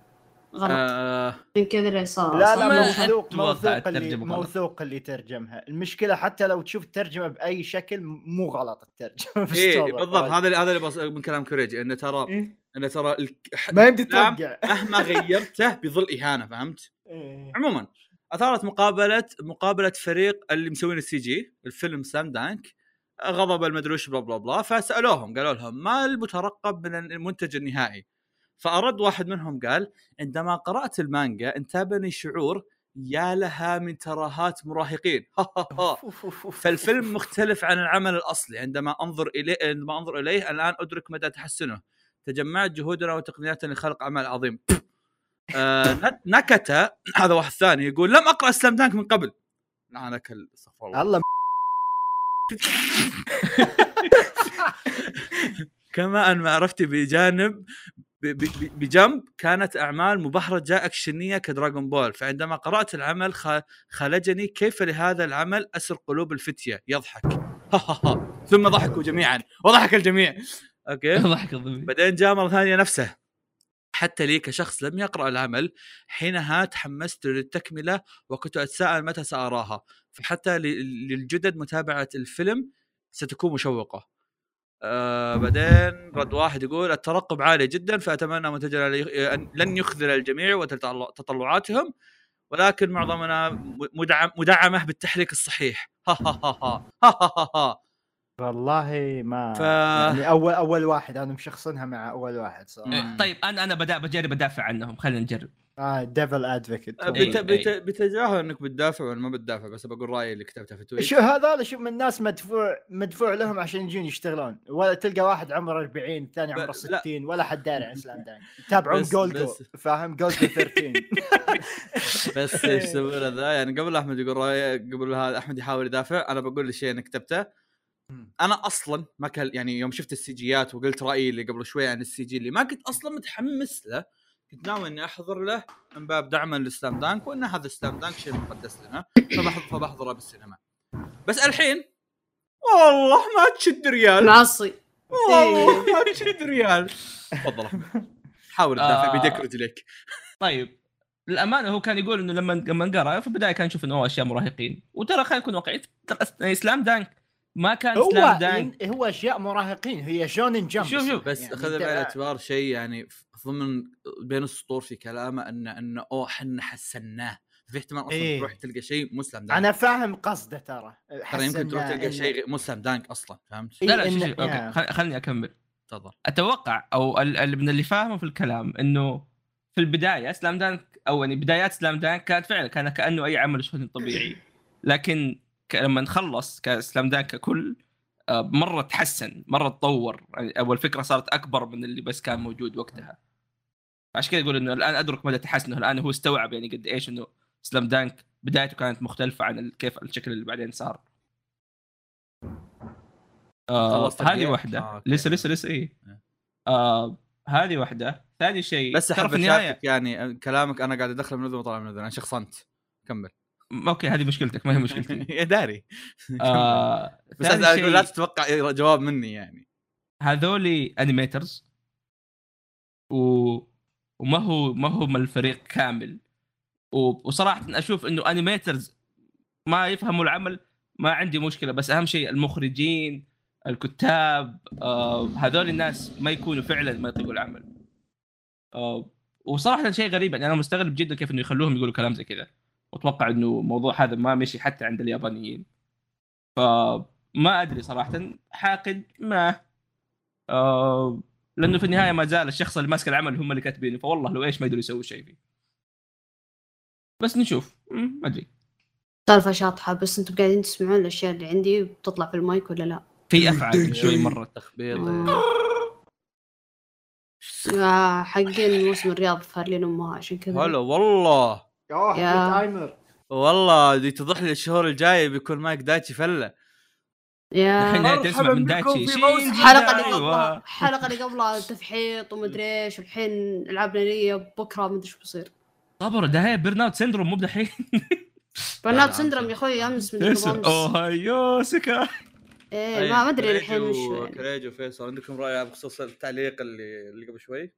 غلط آه من كذا اللي صار لا لا موثوق موثوق اللي. موثوق اللي ترجمها المشكلة حتى لو تشوف الترجمة بأي شكل مو غلط الترجمة [LAUGHS] في الصورة. بالضبط هذا اللي هذا اللي بص... من كلام كوريجي إنه ترى إيه. إنه ترى الك- ما يمدي توقع مهما غيرته بيظل إهانة فهمت؟ إيه. عموما أثارت مقابلة مقابلة فريق اللي مسوين ال CG الفيلم Slam Dunk غضب المدري وش blah blah blah فسألوهم قالوا لهم ما المترقب من المنتج النهائي فأرد واحد منهم قال عندما قرأت المانجا انتابني شعور يا لها من ترهات مراهقين. [LAUGHS] فالفيلم مختلف عن العمل الأصلي. عندما أنظر اليه عندما أنظر إليه الآن أدرك مدى تحسنه. تجمعت جهودنا وتقنياتنا لخلق عمل عظيم. [LAUGHS] آه نكته [CLEARS THROAT] هذا واحد ثاني يقول لم أقرأ سلام دانك من قبل. أنا كل استغفر الله. الله. [LAUGHS] كما أن معرفتي بجانب بجنب كانت أعمال مبهرجه اكشنيه ك Dragon Ball. فعندما قرأت العمل خ- خالجني كيف لهذا العمل أسر قلوب الفتية. يضحك. [LAUGHS] ثم ضحكوا جميعا. وضحك الجميع. okay؟ [LAUGHS] ضحك الضمير. بعدين جاء مرة ثانية نفسه. حتى لي كشخص لم يقرأ العمل حينها تحمست للتكملة وكنت أتساءل متى سأراها. فحتى للجدد متابعة الفيلم ستكون مشوقة. آه بعدين رد واحد يقول الترقب عالي جدا فأتمنى منتجنا لن يخذل الجميع وتطلعاتهم ولكن معظمنا مدعم مدعمة بالتحريك الصحيح. [LAUGHS] ها ها ها ها ها ها ها. والله ما ف- يعني اول أول واحد أنا مشخصنها مع أول واحد صراحة. إيه، طيب أنا أنا بدا بجرب ادافع عنهم خلينا نجرب. آه devil's advocate بت... إيه، بت... إيه. بتجاهل أنك بتدافع ولا ما بتدافع؟ بس بقول رأيي اللي كتبته في تويتر. شو هذول شوف من الناس مدفوع مدفوع لهم عشان يجون يشتغلون. ولا تلقى واحد عمره 40 الثاني عمره لا. 60 ولا حد داري عن Slam Dunk يتابعون جولجو بس- فاهم؟ جولجو 13 [LAUGHS] بس إيش يسوون ذا يعني قبل أحمد يقول رايه قبل هذا أحمد يحاول يدافع. أنا بقول الشيء أنا كتبته. أنا أصلا ما كان يعني يوم شفت ال CG يات وقلت رأيي اللي قبل شوي عن ال CG اللي ما كنت أصلا متحمس له كنت ناوي إني أحضر له من باب دعما لل Slam Dunk وإن هذا ال Slam Dunk شيء مقدس لنا فبحضر فبحضره بالسينما. بس الحين والله ما تشد ريال. معصي والله ما تشد ريال. تفضل. حاول تدافع آه. بيدك ورجليك طيب. للأمانة هو كان يقول إنه لما لما قرا في البدايه كان يشوف إنه هو أشياء مراهقين. وترى خلينا نكون واقعيين إسلام دانك ما كان هو اسلام دانك هو أشياء مراهقين هي شونن جمب شوف- شوف. بس يعني خذ أنت- بعين الاعتبار شيء يعني ضمن بين السطور في كلامه ان انه أوه إحنا حسناه في احتمال أصلا إيه. تروح تلقى شيء مسلم دانك أنا فاهم قصده ترى ترى يمكن تروح تلقى إن- شيء مسلم دانك أصلا فهمت؟ إيه، لا لا شوف إن- شوف أوكي يا. خل- خلني أكمل تفضل أتوقع أو ال- ال- من اللي فاهمه في الكلام إنه في البداية سلام دانك أو يعني بدايات سلام دانك كانت فعلا كان كأنه أي عمل شهري طبيعي لكن لما نخلص كسلام دانك ككل آه، مرة تحسن مرة تطور. يعني أول فكرة صارت أكبر من اللي بس كان موجود وقتها. عشان كذا أقول إنه الآن أدرك مدى تحسنه. الآن هو استوعب يعني قد إيش إنه سلام دانك بدايته كانت مختلفة عن كيف الشكل اللي بعدين صار. آه هذه؟ واحدة آه، آه. لسه لسه لسه إيه. إيه. آه هذه واحدة ثاني شيء بس أحب في النهاية؟ اشاركك يعني كلامك أنا قاعد أدخل من اذن وطلع من اذن أنا شخصنت. كمل. أوكي هذه مشكلتك ما هي مشكلتي. [LAUGHS] يا داري. آه [LAUGHS] بس أقول لا تتوقع جواب مني يعني. هذولي animators و... وما هو ما هو من الفريق كامل. و... وصراحة أشوف إنه animators ما يفهموا العمل ما عندي مشكلة. بس أهم شيء المخرجين الكتاب آه هذول الناس ما يكونوا فعلا ما يطيقوا العمل. آه وصراحة شيء غريب يعني أنا مستغرب جدا كيف إنه يخلوهم يقولوا كلام زي كذا. واتوقع إنه الموضوع هذا ما مشي حتى عند اليابانيين. فما أدري صراحة. حاقد؟ ما. آه لأنه في النهاية ما زال الشخص اللي ماسك العمل هم اللي كاتبينه. فوالله لو إيش ما يقدروا يسووا شيء فيه. بس نشوف. ما أدري. سالفة شاطحة بس أنتم قاعدين تسمعون الأشياء اللي عندي بتطلع في المايك ولا لا؟ في افعى شوي مرة تخبيط. آه، حقين موسم الرياض فارلين أمها عشان كذا. هلا والله. اوه يا. تايمر. والله دي توضح لي الشهور الجاية بيكون مايك دايتشي فلة. يا [LAUGHS] الحين مرحبا تسمع من دايتشي. جدا، الحلقة اللي أيوة. قبلها الحلقة اللي قبلها تفحيط ومدري إيش الحين ألعاب نارية بكرة مدري إيش بيصير. صبر ده هي بيرن اوت سندروم مو بدحين برنات [LAUGHS] لا، سندروم يا أخوي أمس أمس. اوهايو سكا. إيه ما أدري الحين وش يعني. كريج وفيصل عندكم رأي بخصوص التعليق اللي اللي قبل شوي؟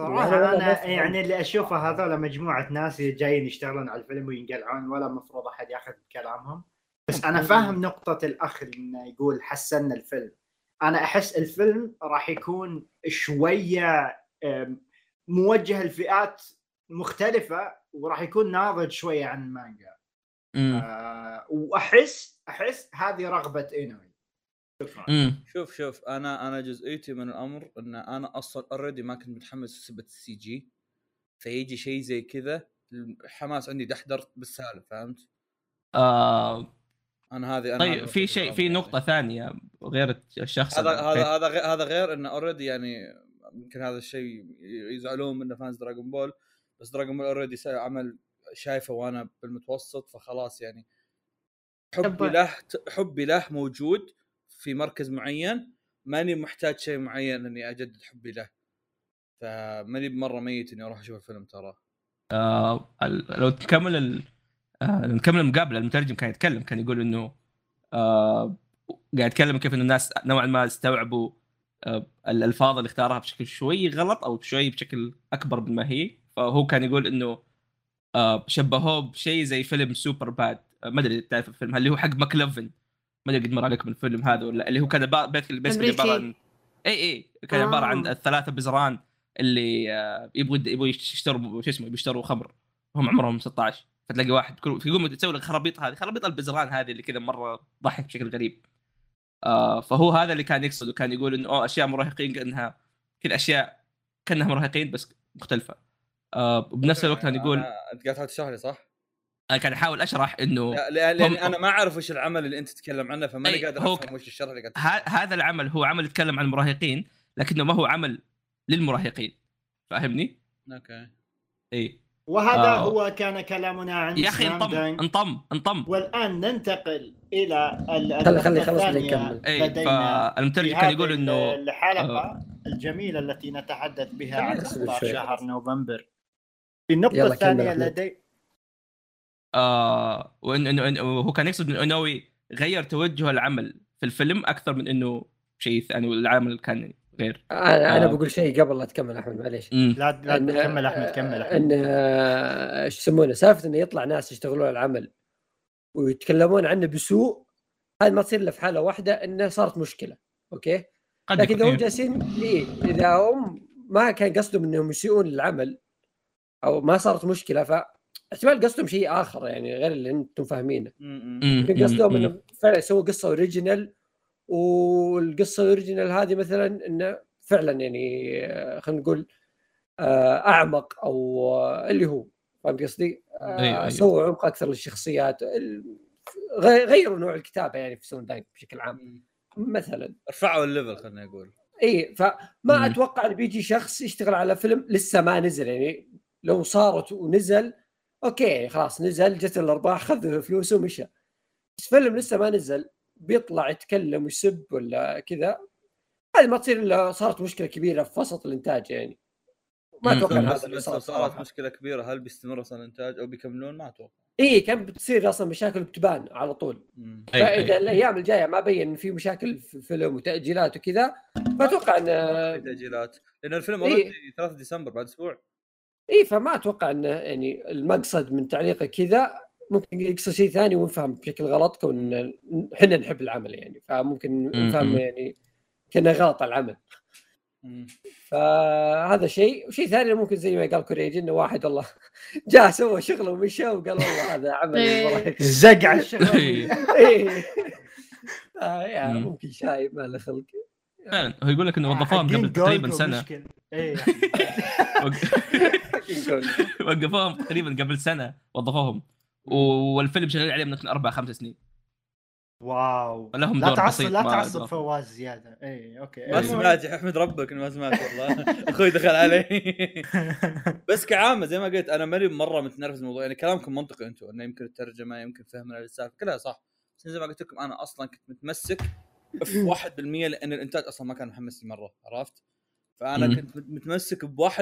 صراحة والله أنا بفهم. يعني اللي أشوفه هذول مجموعة ناس جايين يشتغلون على الفيلم وينقلعون ولا المفروض أحد ياخذ كلامهم. بس أنا [LAUGHS] فاهم نقطة الأخ إنه يقول حسنا الفيلم. أنا أحس الفيلم راح يكون شوية موجه لفئات مختلفة وراح يكون ناضج شوية عن المانجا. آه وأحس أحس هذه رغبة شكرا شوف شوف أنا أنا جزئيتي من الأمر إن أنا أصلا already ما كنت متحمس لسبه ال CG. فيجي شيء زي كذا الحماس عندي دحدر بالسالفه فهمت؟ آه أنا هذه أنا طيب في شيء في يعني. نقطة ثانية غير الشخص هذا هذا هذا غير هذا غير انه already يعني يمكن هذا الشيء يزعلون منه fans Dragon Ball بس Dragon Ball already عمل شايفه وأنا بالمتوسط فخلاص يعني حبي له حبي له موجود. في مركز معين ماني محتاج شيء معين إني أجدد حبي له. فماني بمرة ميت إني أروح أشوف الفيلم ترى. آه لو تكمل ال... آه نكمل المقابله المترجم كان يتكلم كان يقول إنه آه قاعد يتكلم كيف إنه الناس نوعا ما استوعبوا آه الألفاظ اللي اختارها بشكل شوي غلط أو شوي بشكل أكبر من ما هي. فهو كان يقول إنه آه شبهوه بشيء زي فيلم Superbad. ما أدري تعرف الفيلم؟ اللي هو حق McLovin. ما ادري قد مر عليكم الفيلم هذا ولا اللي هو كان بيسكلي. عباره عن اي اي كان آه. عباره عن الثلاثه بزران اللي آه، يبغوا يبغوا يشتروا شو اسمه بيشتروا خمر هم عمرهم 16 فتلاقي واحد كل يقوم تسوي لك خرابيط هذه خرابيط البزران هذه اللي كذا مره ضحك بشكل غريب آه فهو هذا اللي كان يقصد وكان يقول انه أوه اشياء مراهقين كانها كذا اشياء كانها مراهقين بس مختلفه آه وبنفس الوقت كان يقول انت قاعد تحاول تشرح لي صح؟ أنا كان أحاول أشرح إنه لا لأن لأن هم- أنا ما أعرف وش العمل اللي أنت تتكلم عنه فماني قادر هو- أفهم وش الشرح اللي قاعد ه- هذا العمل هو عمل يتكلم عن المراهقين لكنه ما هو عمل للمراهقين فاهمني؟ أوكي إي وهذا آه. هو كان كلامنا عن يا أخي انطم. انطم انطم والآن ننتقل إلى ال- خلي- خلي خلص الثانية نكمل. فالمترجم كان يقول انه الحلقة الجميلة التي نتحدث بها عن خلينا نسوي أخبار شوي. شهر نوفمبر في النقطة الثانية. لدي آه وانه إنه- إنه هو كان يقصد إنه انوي غير توجه العمل في الفيلم أكثر من إنه شيء ثاني والعمل كان غير. أنا أنا آه. بقول شيء قبل لا تكمل أحمد معليش. لا لا إن- كمل أحمد كمل أحمد. إن آه، إيش يسمونه؟ سالفة إنه يطلع ناس يشتغلون العمل ويتكلمون عنه بسوء هذه ما تصير إلا في حالة واحدة إنه صارت مشكلة okay؟ قد لكن إذا هم يكون- جالسين إيه إذا هم ما كان قصدهم إنهم يسيئون للعمل أو ما صارت مشكلة ف احتمال قصدهم شيء آخر يعني غير اللي أنتم فاهمينه. يمكن. قصدهم مم. إنه فعلا يسووا قصة original والقصة ال original هذه مثلا إنه فعلا يعني آه، خلينا نقول آه، أعمق أو آه، اللي هو فهمت قصدي؟ أيوة، أيوة. سووا عمق أكثر للشخصيات غيروا نوع الكتابة يعني في Slam Dunk بشكل عام مثلا رفعوا ال level خلينا نقول إي فما مم. أتوقع انه بيجي شخص يشتغل على فيلم لسه ما نزل يعني لو صارت ونزل okay خلاص نزل جت الأرباح خذ فلوسه ومشى. بس فيلم لسه ما نزل بيطلع يتكلم ويسب ولا كذا. هذه ما تصير إلا صارت مشكلة كبيرة في وسط الإنتاج يعني. ما. أتوقع هذا اللي بس صار لو صارت مشكلة كبيرة؟ هل بيستمر أصلا الإنتاج أو بيكملون؟ ما أتوقع. إي كان بتصير أصلا مشاكل بتبان على طول. مم. فإذا الأيام الجاية ما بين في مشاكل في الفيلم وتأجيلات وكذا فاتوقع إن في تأجيلات. لأن الفيلم إيه. أوريدي 3 ديسمبر بعد أسبوع. اي فما أتوقع انه يعني المقصد من تعليقه كذا ممكن يقصد شيء ثاني ونفهم بشكل غلط كون إحنا نحب العمل يعني فممكن نفهم. يعني كنا غلط على العمل. فهذا شيء وشيء ثاني ممكن زي ما قال كوريجي إنه واحد والله [LAUGHS] جاء سوى شغله ومشى وقال والله هذا عمل. زق على الشغل. آه. ممكن شايب ما له خلق فعلا هو يقول لك إنه وظفوهم حقين قبل تقريبا سنة [LAUGHS] [LAUGHS] [LAUGHS] وقفوهم تقريبا قبل سنة وظفوهم. والفيلم شغالين عليه من أربع خمس سنين. wow. فلهم لا تعصب لا تعصب. فواز زيادة. اي okay. ما المهم. سمعت أحمد ربك اني ما سمعت والله. [LAUGHS] أخوي دخل علي. [LAUGHS] بس كعامة زي ما قلت أنا ماني مرة متنرفز الموضوع. يعني كلامكم منطقي أنتم إنه يمكن الترجمة يمكن فهمنا للسالفه كلها صح. بس زي ما قلت لكم أنا أصلا كنت متمسك في 1% لأن الإنتاج أصلا ما كان محمسني مرة عرفت؟ فأنا مم. كنت متمسك ب 1%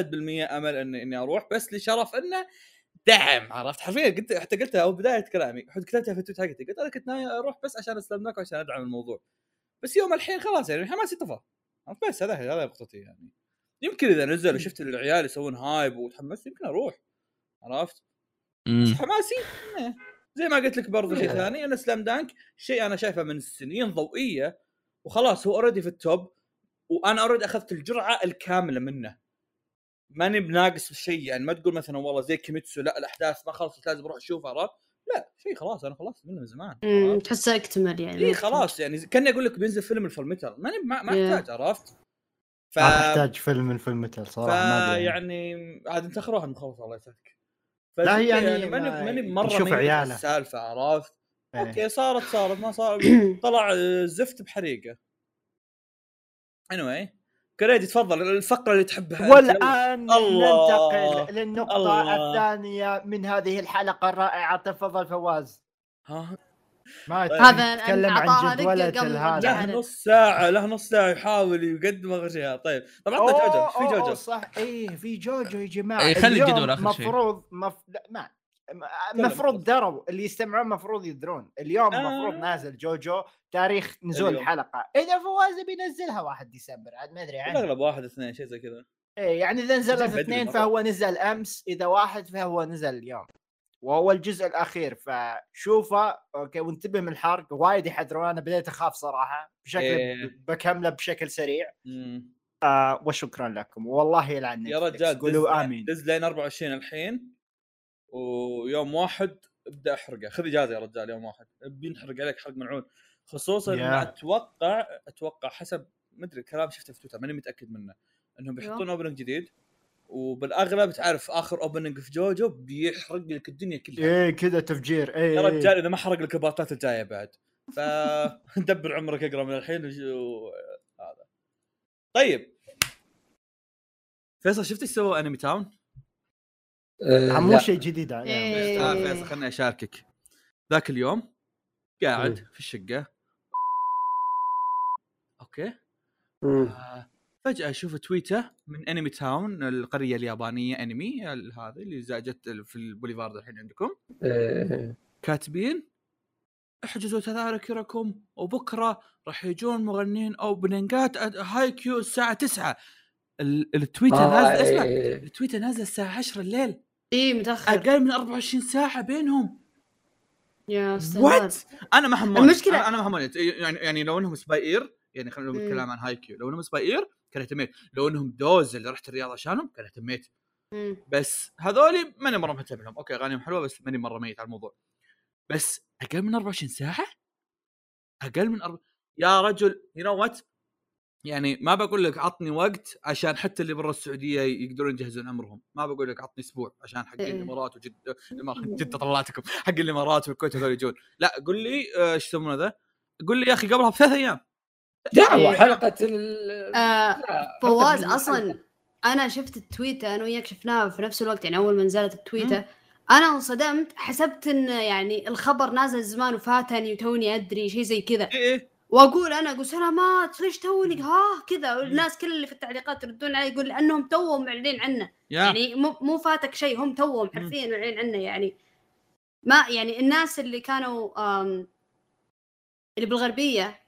أمل اني إني أروح بس لشرف إنه دعم عرفت حرفيا قلت حتى قلتها أو بداية كلامي كتبتها في التويت حقتي قلت أنا كنت ناوي أروح بس عشان اسلمك وعشان أدعم الموضوع بس يوم الحين خلاص يعني حماسي طفى؟ بس هذا هذا نقطتي يعني يمكن إذا نزل وشفت العيال يسوون hype وتحمست يمكن أروح عرفت؟ بس حماسي إيه. زي ما قلت لك برضو شيء إيه. ثاني ان Slam Dunk شيء أنا شايفه من سنين ضوئية وخلاص هو already في ال top وأنا already أخذت الجرعة الكاملة منه ماني بناقص شيء يعني ما تقول مثلا والله زي Kimetsu لا الأحداث ما خلصت لازم أروح أشوفها عرفت؟ لا شيء خلاص أنا خلصت منه من زمان؟ تحسه أكتمل يعني اي خلاص يعني كأني أقول لك بينزل فيلم الفول ميتال ماني ما, ما. أحتاج عرفت؟ ف ما تحتاج فيلم من فيلم متل صراحة ما أدري يعني. يعني عاد أنت اخر واحد مخلص الله يسعدك لا، فزي يعني يعني ماني ما- ماني مرة نشوف ميت عياله. السالفة عرفت؟ إيه. أوكي صارت صارت ما صار [COUGHS] طلع آه، زفت بحريقة anyway كريدي تفضل الفقرة اللي تحبها. والآن الله. ننتقل للنقطة الله. الثانية من هذه الحلقة الرائعة تفضل فواز ها ما طيب. هذا أعطاها عن جدولة هذا. له نص ساعة له نص ساعة يحاول يقدم اغير شيء طيب طبعا أوه، جوجو في جوجو صح إيه في جوجو يا جماعة إيه، خلي الجدول آخر شيء. مفروض مف... ما مفروض دروا اللي يستمعون مفروض يدرون. اليوم آه. مفروض نازل جوجو تاريخ نزول اليوم. الحلقة إذا فواز بينزلها 1 ديسمبر عاد ما أدري عنه. الأغلب واحد اثنين شيء زي كذا. إيه يعني إذا نزلت اثنين. فهو نزل أمس إذا واحد فهو نزل اليوم. وهو الجزء الأخير فشوفه. okay وانتبه من الحرق. وايد يحذرون. أنا بديت أخاف صراحة بشكل إيه. بكمله بشكل سريع. مم. آه وشكرا لكم. والله يلعن يا. رجال قولوا آمين. دز لين 24 الحين. ويوم واحد ابدا احرقه. خذ اجازة يا رجال يوم واحد. بينحرق عليك حرق ملعون خصوصا. ان أتوقع أتوقع حسب مدري الكلام شفته في تويتر ماني متأكد منه. إنهم بيحطون opening جديد وبالأغلب تعرف آخر opening في جوجو بيحرق لك الدنيا كلها. إيه كذا تفجير. إيه يا رجال إذا ما حرق لك البارتات الجاية بعد. فدبر [LAUGHS] عمرك اقرأ من الحين وج- و... هذا. طيب. فيصل شفت إيش سووا Anime Town؟ آه، مو. شيء جديد عليهم. إيه. آه فيصل خليني أشاركك ذاك اليوم قاعد مم. في الشقة okay. آه فجأة أشوف تويته من Anime Town القرية اليابانية انمي ال- هذه اللي زاجت في البوليفارد الحين عندكم كاتبين احجزوا تذاكركم وبكرة راح يجون مغنين اوبننجات أد- Haikyuu الساعة 9 ال- التويتر آه، نازل اسمع إيه. التويتر نازل الساعة 10 الليل اي متأخر. أقل من 24 ساعة بينهم. يا what أنا ما حموني المشكلة- أنا, ما حموني يعني يعني لو إنهم Spyair يعني خلينا مم. نتكلم عن Haikyuu لو إنهم Spyair كان اهتميت. لو إنهم DOES اللي رحت الرياض عشانهم كان اهتميت. مم. بس هذولي ماني مرة مهتم لهم. okay أغانيهم حلوة بس ماني مرة ميت على الموضوع. بس أقل من 24 ساعة؟ أقل من أرب... يا رجل you know what يعني ما بقول لك عطني وقت عشان حتى اللي برا السعودية يقدرون يجهزون أمرهم. ما بقول لك عطني أسبوع عشان حق إيه. الإمارات وجد [LAUGHS] الإمارات- جدة طلعتكم. حق الإمارات والكويت هذول يجون. لا قول لي آه، إيش يسمونه ذا؟ قول لي يا أخي قبلها بثلاث أيام. دعوة حلقة ال آه فواز أصلا أنا شفت التويتة أنا وياك شفناها في نفس الوقت يعني أول ما نزلت التويتة. أنا انصدمت حسبت إن يعني الخبر نازل زمان وفاتني وتوني أدري شيء زي كذا. إيه إيه. وأقول أنا أقول سلامات ليش توني؟ ها كذا. والناس كل اللي في التعليقات يردون علي يقول لأنهم توهم معلنين عنه. يا. يعني مو مو فاتك شيء هم توهم حرفيا معلنين عنه. يعني ما يعني الناس اللي كانوا اللي بالغربية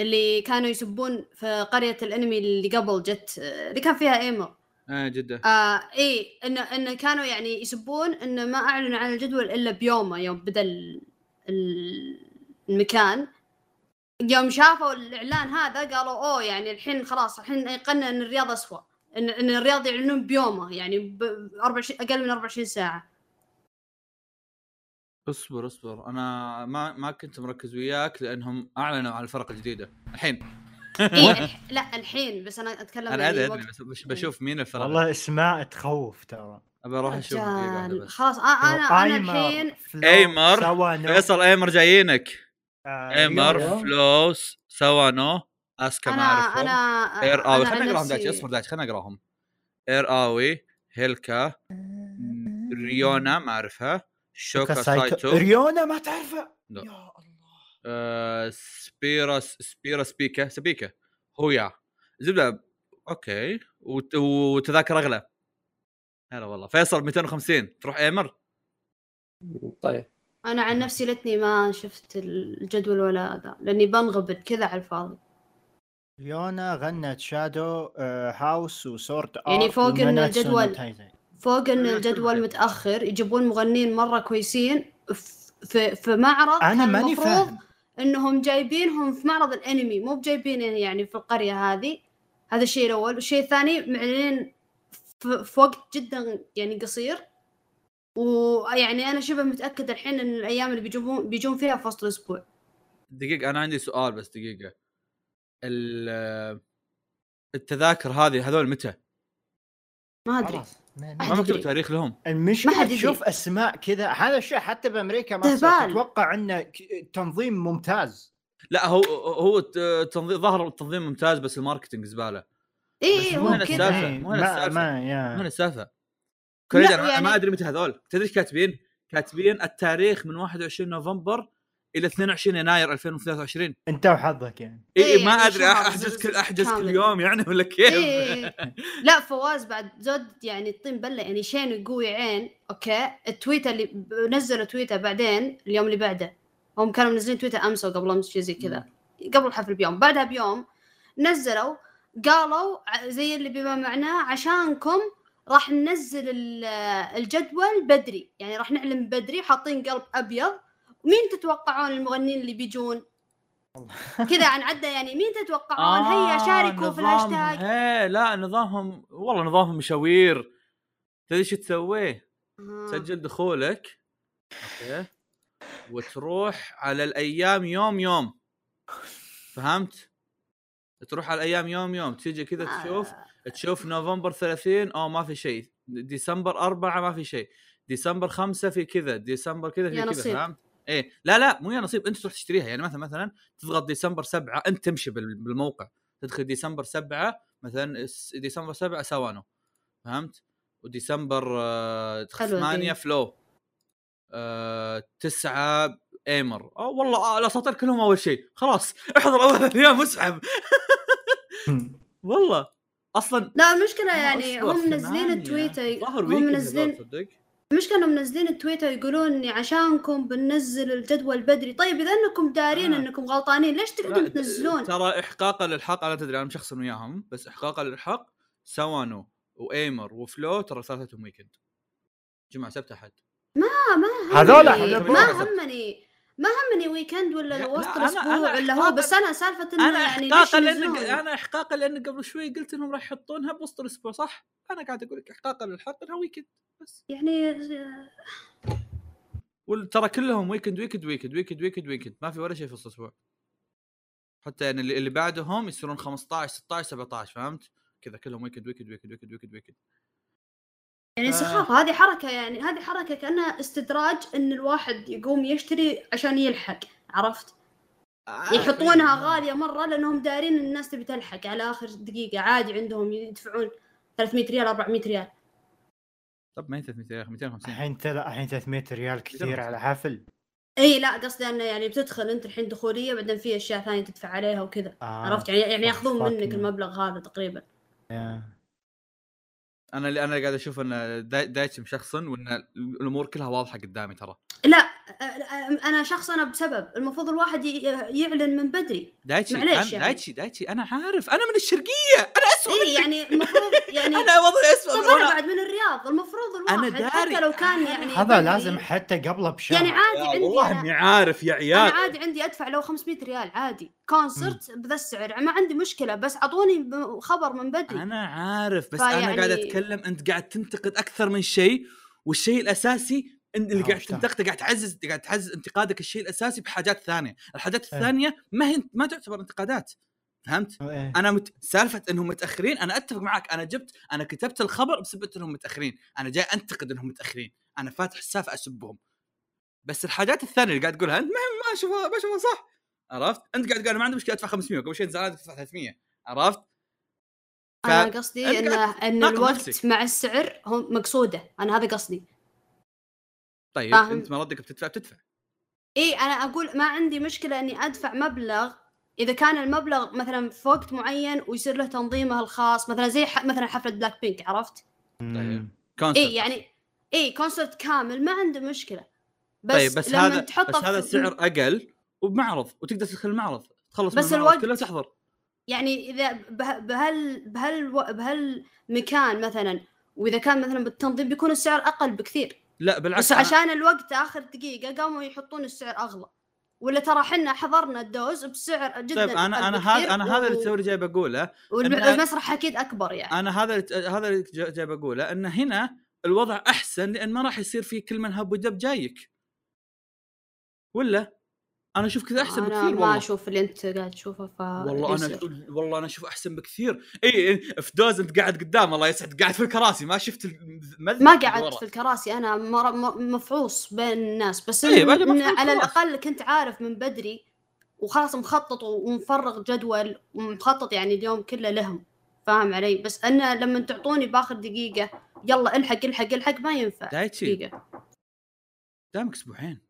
اللي كانوا يسبون في قرية الأنمي اللي قبل جت اللي كان فيها ايمر آه جدة. آه إيه إنه إنه كانوا يعني يسبون إنه ما أعلنوا عن الجدول إلا بيومه يوم بدأ ال- ال- المكان. يوم شافوا الإعلان هذا قالوا أوه يعني الحين خلاص الحين ايقنا إن الرياض اسوء إن إن الرياض يعلنون بيومه يعني ب 24 أقل من 24 ساعة. اصبر اصبر. أنا ما ما كنت مركز وياك لأنهم أعلنوا عن الفرق الجديدة. الحين. إيه. [LAUGHS] لا الحين بس أنا أتكلم أنا يعني أدري أدري بس بش- بشوف مين الفرق. والله اسماء تخوف ترى. ابى أروح أشوف. خلاص أنا أنا الحين أيمر، فيصل أيمر جايينك. ايمر يويو. فلوس سوانو اسكا ما أنا أعرفهم. أنا إير آوي خلينا نقراهم داش اصبر داش خلينا نقراهم إير آوي هيلكا ريونا ما أعرفها. شوكا سايتو. ريونا ما تعرفه لا. يا الله. آه، سبيرا سبيرا سبيكا سبيكا. هويا. زبدة أوكي. وت- وتذاكر أغلى. هلا والله. فيصل 250 تروح أيمر؟ طيب. أنا عن نفسي لتني ما شفت الجدول ولا ذا لأني بنغبن كذا على الفاضي. ريونا غنت شادو آه، هاوس وسورت يعني فوق إن وماناتسو الجدول-. فوق إن الجدول متأخر يجيبون مغنيين مرة كويسين ف- في في معرض أنا ماني المفروض فاهم. إنهم جايبينهم في معرض الأنمي مو بجايبين يعني في القرية هذه. هذا الشيء الأول. والشيء الثاني معلنين في وقت جدا يعني قصير. ويعني أنا شبه متاكد الحين إن الأيام اللي بيجون بيجون فيها في وسط الأسبوع دقيقة أنا عندي سؤال بس دقيقة. ال- التذاكر هذه هذول متى؟ ما أدري. ما- ما ما مكتوب. تاريخ لهم. ما المشكلة حد يدري. تشوف أسماء كذا. هذا الشيء حتى بأمريكا ما. تتوقع إنه تنظيم ممتاز. لا هو هو تنظيم ظهر التنظيم ممتاز بس ال marketing زبالة. اي مو هو هنا كذا. مو هنا ما السالفة. ما يا. السالفه كريدي أنا يعني- ما أدري متى هذول. تدري إيش كاتبين؟ كاتبين التاريخ من 21 نوفمبر إلى 22 يناير 2023 أنت وحظك يعني. إي إيه، ما يعني أدري أحجز كل أحجز كل. يوم يعني ولا كيف؟ إيه. [LAUGHS] لا فواز بعد زود يعني الطين بلة يعني شين قوي عين okay؟ التويته اللي نزلوا تويته بعدين اليوم اللي بعده. هم كانوا منزلين تويته أمس وقبل أمس شيء زي كذا. قبل الحفل بيوم. بعدها بيوم نزلوا قالوا زي اللي بما معناه عشانكم راح ننزل ال- الجدول بدري. يعني راح نعلن بدري حاطين قلب أبيض. مين تتوقعون المغنيين اللي بيجون؟ كذا عن عدة يعني. مين تتوقعون؟ هيا شاركوا في الهاشتاج. إيه لا نظامهم والله نظامهم مشاوير تدري إيش تسويه؟ آه. تسجل دخولك. okay. وتروح على الأيام يوم يوم. فهمت؟ تروح على الأيام يوم يوم. تيجي كذا آه. تشوف نوفمبر 30 أو ما في شيء. ديسمبر 4 ما في شيء. ديسمبر 5 في كذا ديسمبر كذا في يا كذا نصيب. فهمت؟ إيه. لا لا مو يا نصيب أنت تروح تشتريها. يعني مثلا مثلا تضغط ديسمبر 7 أنت تمشي بال- بالموقع. تدخل ديسمبر 7 مثلا ديسمبر 7 سوانو فهمت؟ وديسمبر آه، حلوة 8 دي. فلو آه، 9 Aimer. آه والله آه الأساطير كلهم أول شيء. خلاص احضر أول [LAUGHS] أيام اسحب. والله. أصلا لا المشكلة يعني هم منزلين ثمانية. التويتر هم منزلين المشكلة إنهم منزلين التويتر يقولون عشانكم بننزل الجدول بدري طيب إذا إنكم دارين آه. إنكم غلطانين ليش تقعدون تنزلون ترى احقاقا للحق أنا تدري أنا مشخصن وياهم بس احقاقا للحق Sawano و Aimer و FLOW ترى ثلاثتهم weekend جمعه سبت أحد ما ما هذول ما. همني ما همني weekend ولا لا، وسط لا، أنا- الأسبوع أنا ولا هو بس أنا سالفة إنه أنا يعني احقاقا لأن ينزلون؟ أنا احقاقا لأن قبل شوي قلت إنهم راح يحطونها بوسط الأسبوع صح؟ أنا قاعد أقول لك احقاقا للحق إنها weekend بس يعني وترى كلهم weekend weekend weekend weekend weekend weekend ما في ولا شيء في وسط الأسبوع حتى يعني اللي, اللي بعدهم يصيرون 15 16 17 فهمت؟ كذا كلهم weekend weekend weekend weekend weekend weekend يعني آه. سخافة هذه حركة يعني هذه حركة كأنها استدراج إن الواحد يقوم يشتري عشان يلحق عرفت؟ آه، يحطونها غالية مرة لأنهم دارين ان الناس تبي تلحق على آخر دقيقة عادي عندهم يدفعون 300 ريال 400 ريال طب ما هي 300 يا أخي 250 الحين تلا الحين 300 ريال كثير على حفل إي لا قصدي إنه يعني بتدخل أنت الحين دخولية بعدين في أشياء ثانية تدفع عليها وكذا آه. عرفت يعني يعني يأخذون منك. المبلغ هذا تقريبا يا. أنا اللي أنا قاعد أشوف إن داي- دايتشي مشخصن وإن الأمور كلها واضحة قدامي ترى. لا أنا شخص أنا بسبب. المفروض الواحد يعلن من بدري. دايتشي معليش أنا يعني. دايتشي دايتشي. أنا عارف. أنا من الشرقية. أنا اسوء اي يعني المفروض [LAUGHS] يعني أنا وضعي اسوء طب أنا بعد من الرياض. المفروض أنا الواحد داري. حتى لو كان يعني هذا بدري، لازم حتى قبله بشهر. يعني عادي يا عندي والله أنا إني عارف يا أنا عيال. عادي عندي أدفع لو 500 ريال عادي. concert بذا السعر. ما عندي مشكلة بس أعطوني خبر من بدري. أنا عارف بس أنا قاعد أتكلم. أنت قاعد تنتقد أكثر من شيء والشيء الأساسي اللي قاعد؟ تنتقده قاعد تعزز قاعد تعزز انتقادك الشيء الأساسي بحاجات ثانية، الحاجات إيه. الثانية ما هي ما تعتبر انتقادات. فهمت؟ إيه. أنا مت... سالفة إنهم متأخرين أنا أتفق معك أنا جبت أنا كتبت الخبر بسبب إنهم متأخرين. أنا جاي أنتقد إنهم متأخرين. أنا فاتح السالفه أسبهم. بس الحاجات الثانية اللي قاعد تقولها أنت ما ما أشوفها ما أشوفها صح. عرفت؟ أنت قاعد تقول ما عندي مشكلة أدفع 500 قبل شوي زعلان تدفع 300 عرفت؟ ف- أنا قصدي إن إن الوقت نفسك. مع السعر هو مقصوده. أنا هذا قصدي. طيب فاهم. أنت مردك بتدفع بتدفع. اي أنا أقول ما عندي مشكلة إني أدفع مبلغ إذا كان المبلغ مثلا في وقت معين ويصير له تنظيمه الخاص مثلا زي ح... مثلا حفلة بلاك بينك عرفت. concept اي يعني اي concert كامل ما عنده مشكلة. بس طيب بس لما هذا تحطه بس هذا في- السعر أقل وبمعرض وتقدر تدخل المعرض. تخلص بس من المعرض الوقت- كله تحضر. يعني إذا به... بهال بهال بهالمكان مثلا وإذا كان مثلا بالتنظيم بيكون السعر أقل بكثير. لا بالعكس بس عشان الوقت آخر دقيقة قاموا يحطون السعر أغلى. ولا ترى حنا حضرنا الدوز بسعر جدا طيب أنا أنا هذا أنا هذا اللي تسوي جاي بقوله. والمسرح أكيد أكبر يعني. أنا هذا اللي- هذا اللي جا- جاي بقوله إن هنا الوضع أحسن لأن ما راح يصير في كل من هب ودب جايك. ولا؟ أنا أشوف كذا أحسن أنا بكثير ما والله أشوف اللي أنت قاعد تشوفه ف والله أنا. والله أنا أشوف أحسن بكثير إي في دوز أنت قاعد قدام الله يسعد قاعد في الكراسي ما شفت المذبح ما قعدت. في الكراسي أنا مفعوص بين الناس بس إيه، على. الأقل كنت عارف من بدري وخلاص مخطط ومفرغ جدول ومخطط يعني اليوم كله لهم فاهم علي بس أنا لما تعطوني بآخر دقيقة يلا الحق الحق الحق ما ينفع دايتشي دقيقة قدامك أسبوعين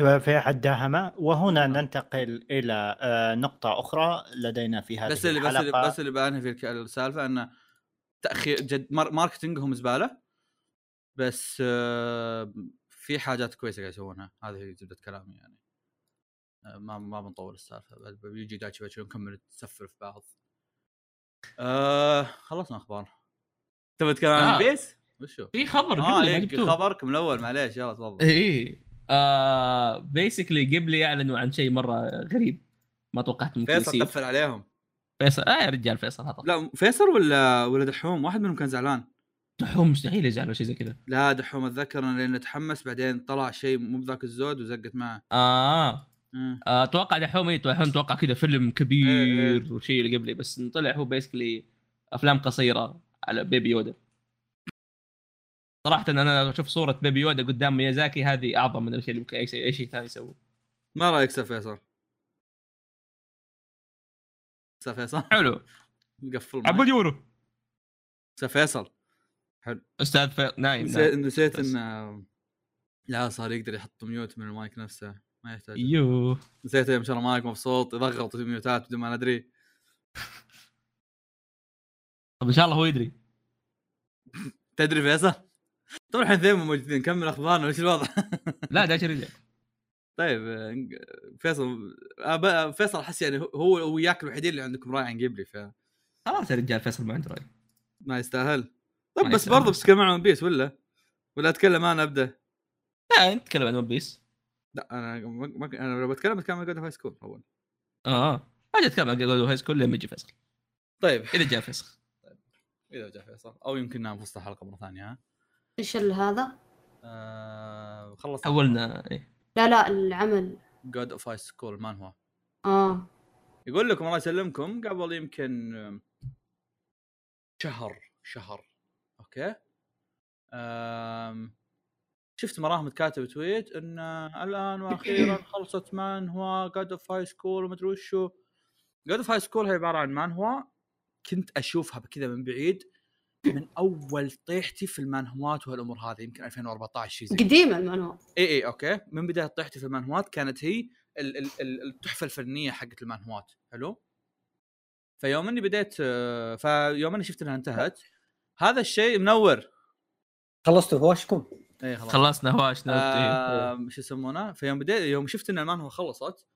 في أحد داهمه وهنا ننتقل إلى آه، نقطة أخرى لدينا في هذه بس اللي بس اللي الحلقة. بس اللي في السالفة انه تأخير جد مار- ماركتينجهم زبالة بس آه، في حاجات كويسة قاعد يسوونها هذه هي زبده كلامي يعني آه، ما ما بنطول السالفة بعد بيجي دايتشي باتشي نكمل نسفر في بعض آه خلصنا أخبار تبي تتكلم عن آه. بيس؟ وشو؟ في خبر ما إيه، خبركم الأول معليش يلا تفضل إيه آه بيسكلي قبل اعلنوا عن شيء مرة غريب. ما توقعت ممكن فيصل يصير. قفل عليهم. فيصل آه يا رجال فيصل هذا لا فيصل ولا ولا دحوم؟ واحد منهم كان زعلان. دحوم مستحيل يزعلوا شيء زي كذا. لا دحوم أتذكر إنه لأنه تحمس بعدين طلع شيء مو بذاك الزود وزقت معه. آه. مم. آه، أتوقع دحوم دحوم أتوقع كذا فيلم إيه، كبير وشيء اللي قبلي بس طلع هو بيسكلي أفلام قصيرة على بيبي يودا صراحة أنا أشوف صورة بيبي يودا قدام ميازاكي هذه أعظم من الشيء اللي ممكن أي شيء أي شيء ثاني يسويه ما رأيك أستاذ فيصل؟ أستاذ فيصل؟ حلو. مقفل عبود. يورو. أستاذ فيصل. أستاذ في... نايم, نسيت نايم. نسيت. انه لا صار يقدر يحط mute من المايك نفسه. ما يحتاج. yo نسيت يوم شرى مايك مبسوط يضغط ميوتات بدون ما ندري. طب إن شاء الله هو يدري. [LAUGHS] تدري فيصل؟ طبعا إحنا اثنين موجودين نكمل أخبارنا وش الوضع؟ [LAUGHS] لا داش رجع طيب آه، فيصل آه، فيصل احس يعني هو وياك الوحيدين اللي عندكم راي عن قبلي فما خلاص يا رجال فيصل ما عنده راي. يستاهل. طب ما بس. برضه بتتكلم عن One Piece ولا؟ ولا أتكلم أنا أبدأ؟ لا انت تتكلم عن One Piece لا أنا ما ما- أنا لو بتكلم بتكلم عن God High School أول. آه ما جيت أتكلم عن God High School لما يجي فيصل. طيب. إذا جاء فيصل. إذا جاء فيصل. أو يمكن نام في وسط الحلقة مرة ثانية ها؟ إيش ال- هذا؟ آه خلص حولنا إيه. لا لا العمل. God of High School مانهوا؟ آه. يقول لكم الله يسلمكم. قبل يمكن شهر شهر. okay؟ آم، شفت مراهم كاتب tweet إن الآن وأخيرا [COUGHS] خلصت مانهوا God of High School ومدري وشو. God of High School هي عبارة عن مانهوا كنت أشوفها بكذا من بعيد. من أول طيحتي في المانهوات وهالأمور هذه يمكن 2014 شيء زي كذا. قديم المانهوا إي إي okay. من بداية طيحتي في المانهوات كانت هي ال- ال- ال- التحفة الفنية حقت المانهوات. حلو؟ فيوم إني بديت آه، فيوم إني شفت إنها انتهت هذا الشيء منور. خلصتوا هواشكم إي خلاص. خلصنا هواش. آه شو يسمونه؟ فيوم بديت يوم شفت إن المانهوا خلصت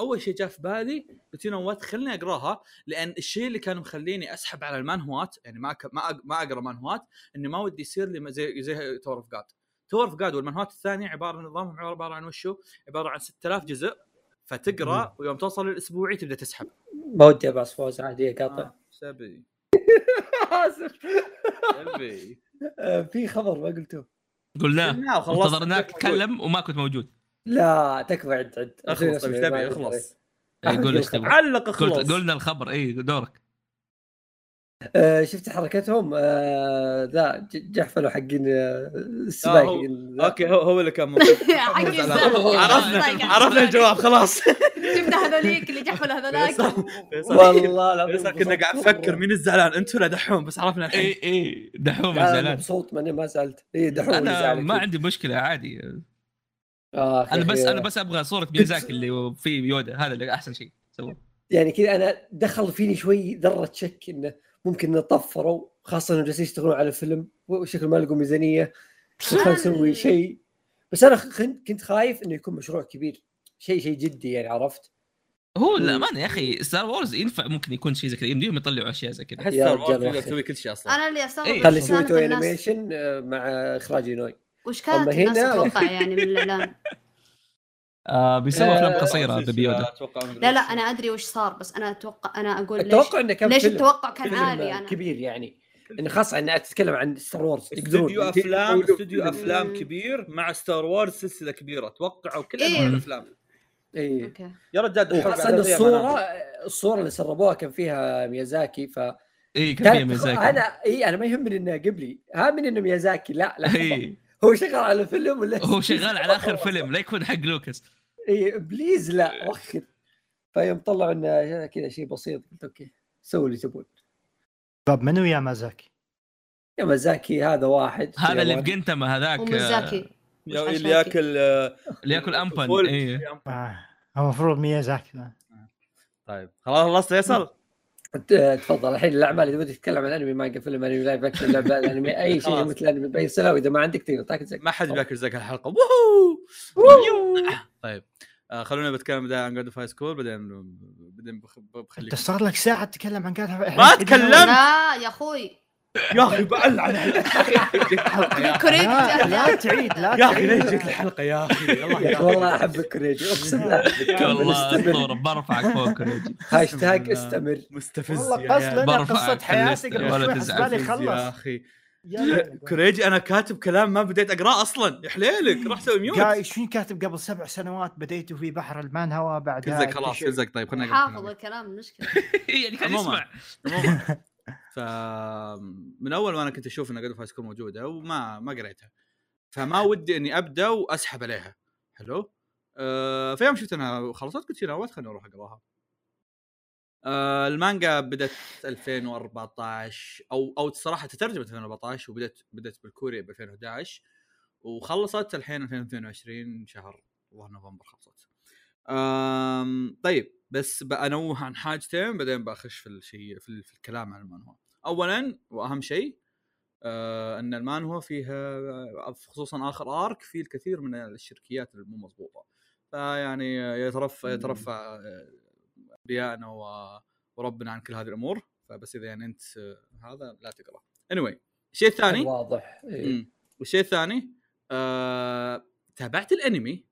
أول شيء جاء في بالي قلت yo what خليني أقراها لأن الشيء اللي كان مخليني أسحب على المانهوات يعني ما أك... ما, أق... ما أقرأ مانهوات اني ما ودي يصير لي زي زي Tower of God Tower of God والمانهوات الثانية عبارة عن نظامهم عبارة عن وشو؟ عبارة عن 6000 جزء فتقرأ ويوم توصل للأسبوعي تبدأ تسحب. ما ودي ابعص فوز عادي قاطع. آه، سبي. آسف. سبي. آه، في خبر ما قلته قلناه. قلناه وخلصنا. انتظرناك تتكلم وما كنت موجود. لا تكفى عد عد. أخلص طيب إيش تبي؟ أخلص. إيه، قول إيش تبغى علق أخلص. قلنا الخبر اي دورك. آه، شفت حركتهم؟ آه، ذا ج- جحفلوا حقين آه، السباق هو- ذا. okay هو هو اللي كان [LAUGHS] عرفنا. عرفنا الجواب خلاص. شفنا هذوليك اللي جحفل هذولاك. والله العظيم كنا قاعد نفكر مين الزعلان. أنتوا ولا دحوم بس عرفنا الحين. اي اي دحوم أنا زعلان مبسوط ماني ما زعلت. اي دحوم أنا ما. عندي مشكلة عادي. آه، أنا بس. أنا بس أبغى صورة ميازاكي اللي في Yoda هذا اللي أحسن شيء. سووه يعني كذا أنا دخل فيني شوي ذرة شك إنه ممكن نطفروا خاصة إنه جالسين يشتغلون على فيلم وشكل ما لقوا ميزانية خلينا نسوي شيء. بس أنا خن- كنت خايف إنه يكون مشروع كبير شيء شيء جدي يعني عرفت؟ هو. للامانه يا أخي Star Wars ينفع ممكن يكون شيء زي كذا يمديهم يطلعوا أشياء زي كذا. Star Wars. تسوي كل شيء أصلا. أنا اللي استغرب خلي يسوي انيميشن آه، مع إخراج ينوي وش كانت الناس هنا- تتوقع يعني من الاعلان [LAUGHS] آه بيسووا أفلام آه، قصيرة baby Yoda أتوقع لا لا أنا أدري وش صار بس أنا أتوقع أنا أقول ليش أتوقع إنه كان ليش التوقع كان عالي أنا؟ كبير يعني. إنه خاصة انها تتكلم عن Star Wars استوديو أفلام استوديو. أفلام كبير مع Star Wars سلسلة كبيرة توقعوا كل إيه. أنواع الأفلام. اي okay. يا رجال ان الصورة أنا- الصورة اللي سربوها كان فيها ميازاكي ف اي كان فيها ميازاكي. أنا اي أنا ما يهمني إنه قبلي هامني إنه ميازاكي لا لا اي هو شغال على فيلم ولا هو شغال على آخر [LAUGHS] فيلم لا يكون حق لوكاس إي please لا وخر فيوم طلعوا إنه كذا شيء بسيط قلت أوكي سووا اللي تبون طب منو يا مازاكي؟ يا مازاكي هذا واحد هذا اللي ياباني. في جنتما هذاك آه، ومزاكي اللي؟ ياكل آه، اللي ياكل أمبن. اي آه. المفروض ميازاكي طيب خلاص خلصت فيصل تفضل. الحين الأعمال إذا بدك تتكلم عن أنمي مانجا فيلم أنمي لايف اكشن لعبه أنمي أي شيء. مثل أنمي بأي سنه واذا ما عندك تقدر تاكل زك ما حد بياكل زق الحلقة. ووهو! طيب. آه خلونا بتكلم بدايه عن God of High School بعدين بعدين بخ- بخليك. أنت صار لك ساعة تتكلم عن قاعد ما تكلمت. لا يا أخوي. يا أخي بألعن الحلقة يا أخي كوريجي. لا. تعيد لا يا أخي ليش جيت الحلقة يا أخي. [LAUGHS] والله احبك كوريجي أقسم بالله. والله استمر. أسطورة برفعك فوق كوريجي. هاشتاج. استمر. مستفز والله قص. لنا برفعك قصة قبل ولا تزعل. يا أخي. كوريجي أنا كاتب كلام ما بديت أقرأه أصلا. يا حليلك روح سوي mute. إيش فين كاتب قبل سبع سنوات؟ بديتوا في بحر المانهوا بعدها كزك خلاص كزك. طيب خلينا حافظ الكلام مشكلة. [LAUGHS] يعني كان. يسمع عموما ف من أول ما أنا كنت أشوف إن God school موجودة وما ما قريتها. فما ودي إني أبدأ وأسحب عليها. حلو؟ أه فيوم شفت إنها خلصت قلت لا خليني أروح أقراها. أه المانجا بدأت 2014 أو أو الصراحه تترجمت 2014 وبدأت بدأت بالكوري ب 2011 وخلصت الحين 2022 شهر والله نوفمبر خلصت. طيب. بس بأنوه عن حاجتين بعدين بخش في الشيء في, في الكلام عن المانهوا. اولا وأهم شيء آه أن المانهوا فيها خصوصا آخر ارك فيه الكثير من الشركيات المو مضبوطة. فيعني يترفع يترفع آه، انبيائنا وربنا عن كل هذه الأمور فبس إذا يعني أنت آه، هذا لا تقرأ. anyway الشيء الثاني واضح إيه. والشيء الثاني آه... تابعت الأنمي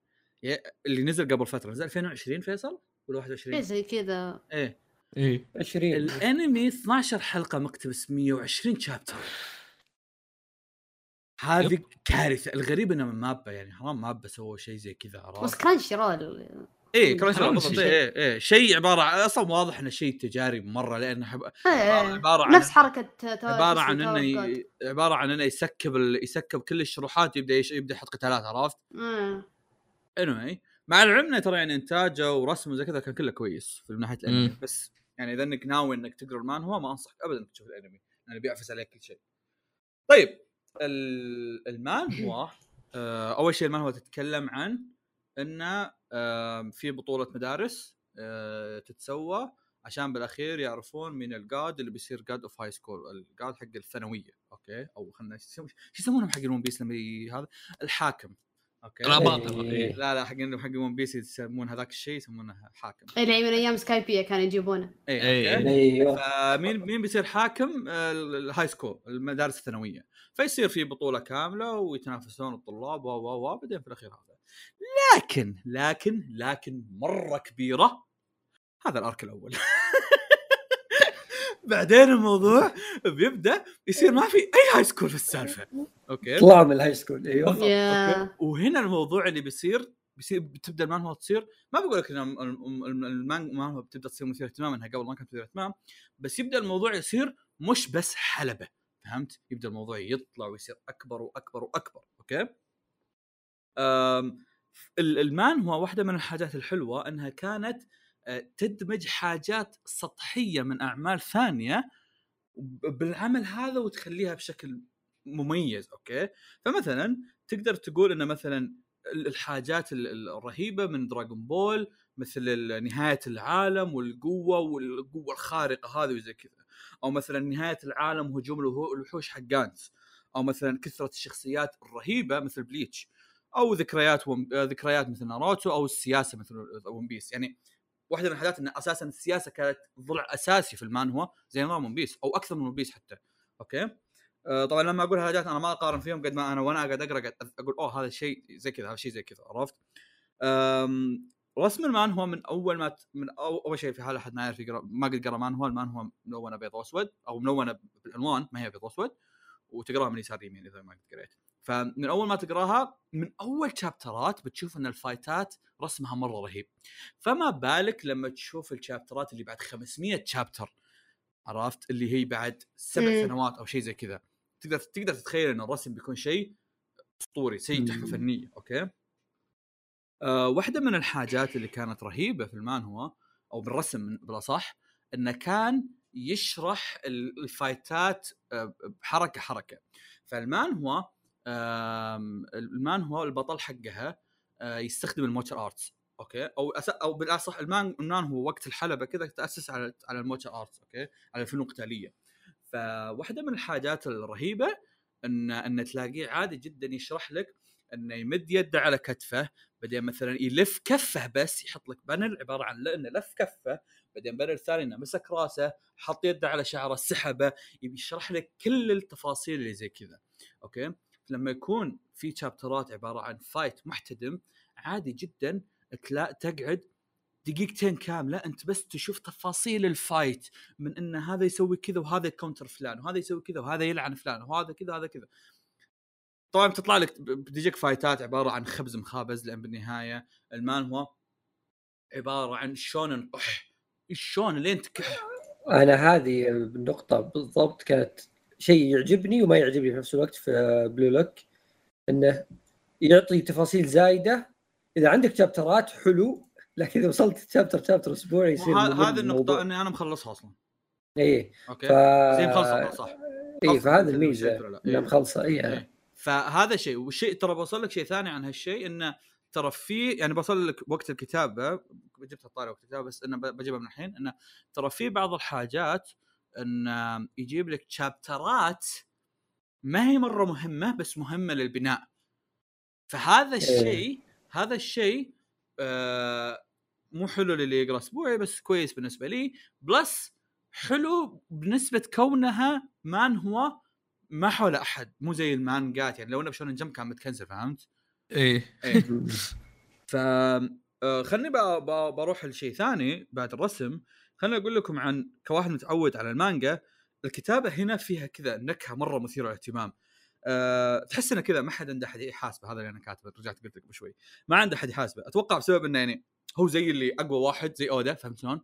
اللي نزل قبل فترة نزل 2020 فيصل ولا 21 شيء زي كذا. إيه. إيه. 20 الأنمي 12 حلقة مقتبس 120 شابتر هذه كارثة. الغريب إنه من مابا يعني حرام مابا سووا شيء زي كذا بس عرفت؟ Crunchyroll إيه Crunchyroll. بالضبط. إيه إيه. شيء عبارة عن أصلا واضح إنه شيء تجاري مرة لأنه حب... إيه. عباره عن نفس حركة تو- عبارة عن إنه. عبارة عن إنه ي skip ال... ي skip كل الشروحات يبدأ يش... يبدأ يحط قتالات عرفت؟ مم. anyway. مع العلم ترى يعني إنتاجه ورسمه زي كذا كان كله كويس في ناحية الأنمي. بس يعني إذا إنك ناوي إنك تقرأ المانهوا ما أنصحك ابدا إنك تشوف الأنمي لأنه بيعفس عليك كل شيء. طيب ال- المانهوا آه، أول شيء المانهوا تتكلم عن إنه آه، في بطولة مدارس آه، تتسوى عشان بالأخير يعرفون من ال God اللي بيصير God of High School ال God حق الثانوية okay أو خلينا شو يسمون- شو يسمونهم حق One Piece لما هذا الحاكم okay. الاباطره إيه. إيه. لا لا حق حق One Piece يسمون هذاك الشيء يسمونه حاكم. اللي من أيام سكايبيه كانوا يجيبونه. اي إيه. okay. أيوه. فمين مين بيصير حاكم؟ ال high school المدارس الثانوية. فيصير في بطولة كاملة ويتنافسون الطلاب و و و بعدين في الأخير هذا. لكن لكن لكن مرة كبيرة هذا ال arc الأول. [LAUGHS] بعدين الموضوع بيبدأ يصير ما في أي high school في السالفة. okay. طلع من الهاي سكول أيوه. okay. وهنا الموضوع اللي بيصير بيصير بتبدأ المانهوا تصير ما بقول لك ان الم- الم- المانهوا بتبدأ تصير مثير اهتمام إنها قبل ما كانت مثير اهتمام بس يبدأ الموضوع يصير مش بس حلبة. فهمت؟ يبدأ الموضوع يطلع ويصير أكبر وأكبر وأكبر. okay؟ المانهوا واحدة من الحاجات الحلوة إنها كانت تدمج حاجات سطحية من أعمال ثانية بالعمل هذا وتخليها بشكل مميز okay؟ فمثلا تقدر تقول ان مثلا ال- الحاجات ال- ال- الرهيبة من Dragon Ball مثل نهاية العالم والقوة والقوة الخارقة هذه وزي كذا. أو مثلا نهاية العالم هجوم الوحو- الوحوش حق Gantz أو مثلا كثرة الشخصيات الرهيبة مثل Bleach أو ذكريات. آه، ذكريات مثل ناروتو أو السياسة مثل One Piece يعني واحدة من الحاجات إن أساسا السياسة كانت ضلع أساسي في المانهوا زي نظام One Piece أو أكثر من One Piece حتى okay آه، طبعا لما أقول حاجات أنا ما أقارن فيهم قد ما أنا وأنا قاعد أقرأ قاعد أقول أوه هذا الشيء زي كذا هذا الشيء زي كذا عرفت؟ رسم المان هو من أول ما ت... من. أول شيء في حال أحد ما يعرف يقرأ ما قد قرا مان هو المان هو ملونة بيض وأسود أو ملونة بالعنوان ما هي بيض وأسود وتقراها من يسار يمين إذا ما قد قريت فمن أول ما تقراها من أول شابترات بتشوف إن الفايتات رسمها مرة رهيب. فما بالك لما تشوف الشابترات اللي بعد 500 شابتر عرفت؟ اللي هي بعد سبع. سنوات أو شيء زي كذا. تقدر تقدر تتخيل إن الرسم بيكون شيء أسطوري شيء تحفة. فنية okay؟ أه واحدة من الحاجات اللي كانت رهيبة في المانهوا أو بالرسم بالأصح إنه كان يشرح ال- ال fightات آه، بحركة حركة. فالمانهوا آم، المانهوا البطل حقها يستخدم ال martial arts okay؟ أو أس... أو بالأصح المانهوا وقت الحلبة كذا تأسس على على ال martial arts okay؟ على الفنون القتالية. فواحدة من الحاجات الرهيبة إن إن تلاقيه عادي جدا يشرح لك إنه يمد يده على كتفه بعدين مثلا يلف كفه بس يحط لك panel عبارة عن انه لف كفه بعدين panel ثاني إنه مسك رأسه حط يده على شعره سحبه يبي يشرح لك كل التفاصيل اللي زي كذا okay؟ لما يكون في chapter ات عبارة عن fight محتدم عادي جدا تلا تقعد دقيقتين كاملة أنت بس تشوف تفاصيل ال fight من إن هذا يسوي كذا وهذا يكونتر فلان وهذا يسوي كذا وهذا يلعن فلان وهذا كذا هذا كذا. طبعا بتطلع لك بتجيك فايتات عبارة عن خبز مخابز لأن بالنهاية المان هو عبارة عن شلون نقح شلون لين تكح أنا هذه النقطة بالضبط كانت شيء يعجبني وما يعجبني في نفس الوقت في بلو لوك إنه يعطي تفاصيل زايدة. إذا عندك شابترات حلو. لكن إذا وصلت chapter chapter أسبوعي يصير هذه النقطة الموضوع. إني أنا مخلصها أصلا. اي okay. ف... زي مخلصه صح. اي فهذا أنت الميزة؟ إنها إيه. مخلصة اي إيه. فهذا شيء. والشيء ترى بوصل لك شيء ثاني عن هالشيء إنه ترى في يعني بوصل لك وقت الكتابة جبتها طاري وقت الكتابة بس إنه بجيبها من الحين إنه ترى في بعض الحاجات انه يجيب لك chapter ات ما هي مرة مهمة بس مهمة للبناء. فهذا الشيء هذا الشيء آه مو حلو للي يقرأ أسبوعي بس كويس بالنسبة لي. plus حلو بنسبة كونها مانهوا ما حول أحد مو زي المانجات يعني لو إنه ب Shonen Jump كان متكنسل فهمت؟ إيه. إيه. [LAUGHS] ف آه، خلني بروح لشيء ثاني بعد الرسم. خليني أقول لكم عن كواحد متعود على المانجا. الكتابة هنا فيها كذا نكهة مرة مثيرة للاهتمام. أه تحس إنه كذا ما حد عنده أحد يحاسبه. هذا اللي أنا كاتبه رجعت قلت لك شوي. ما عنده أحد يحاسبه. أتوقع بسبب إنه يعني هو زي اللي أقوى واحد زي أودا فهمت شلون؟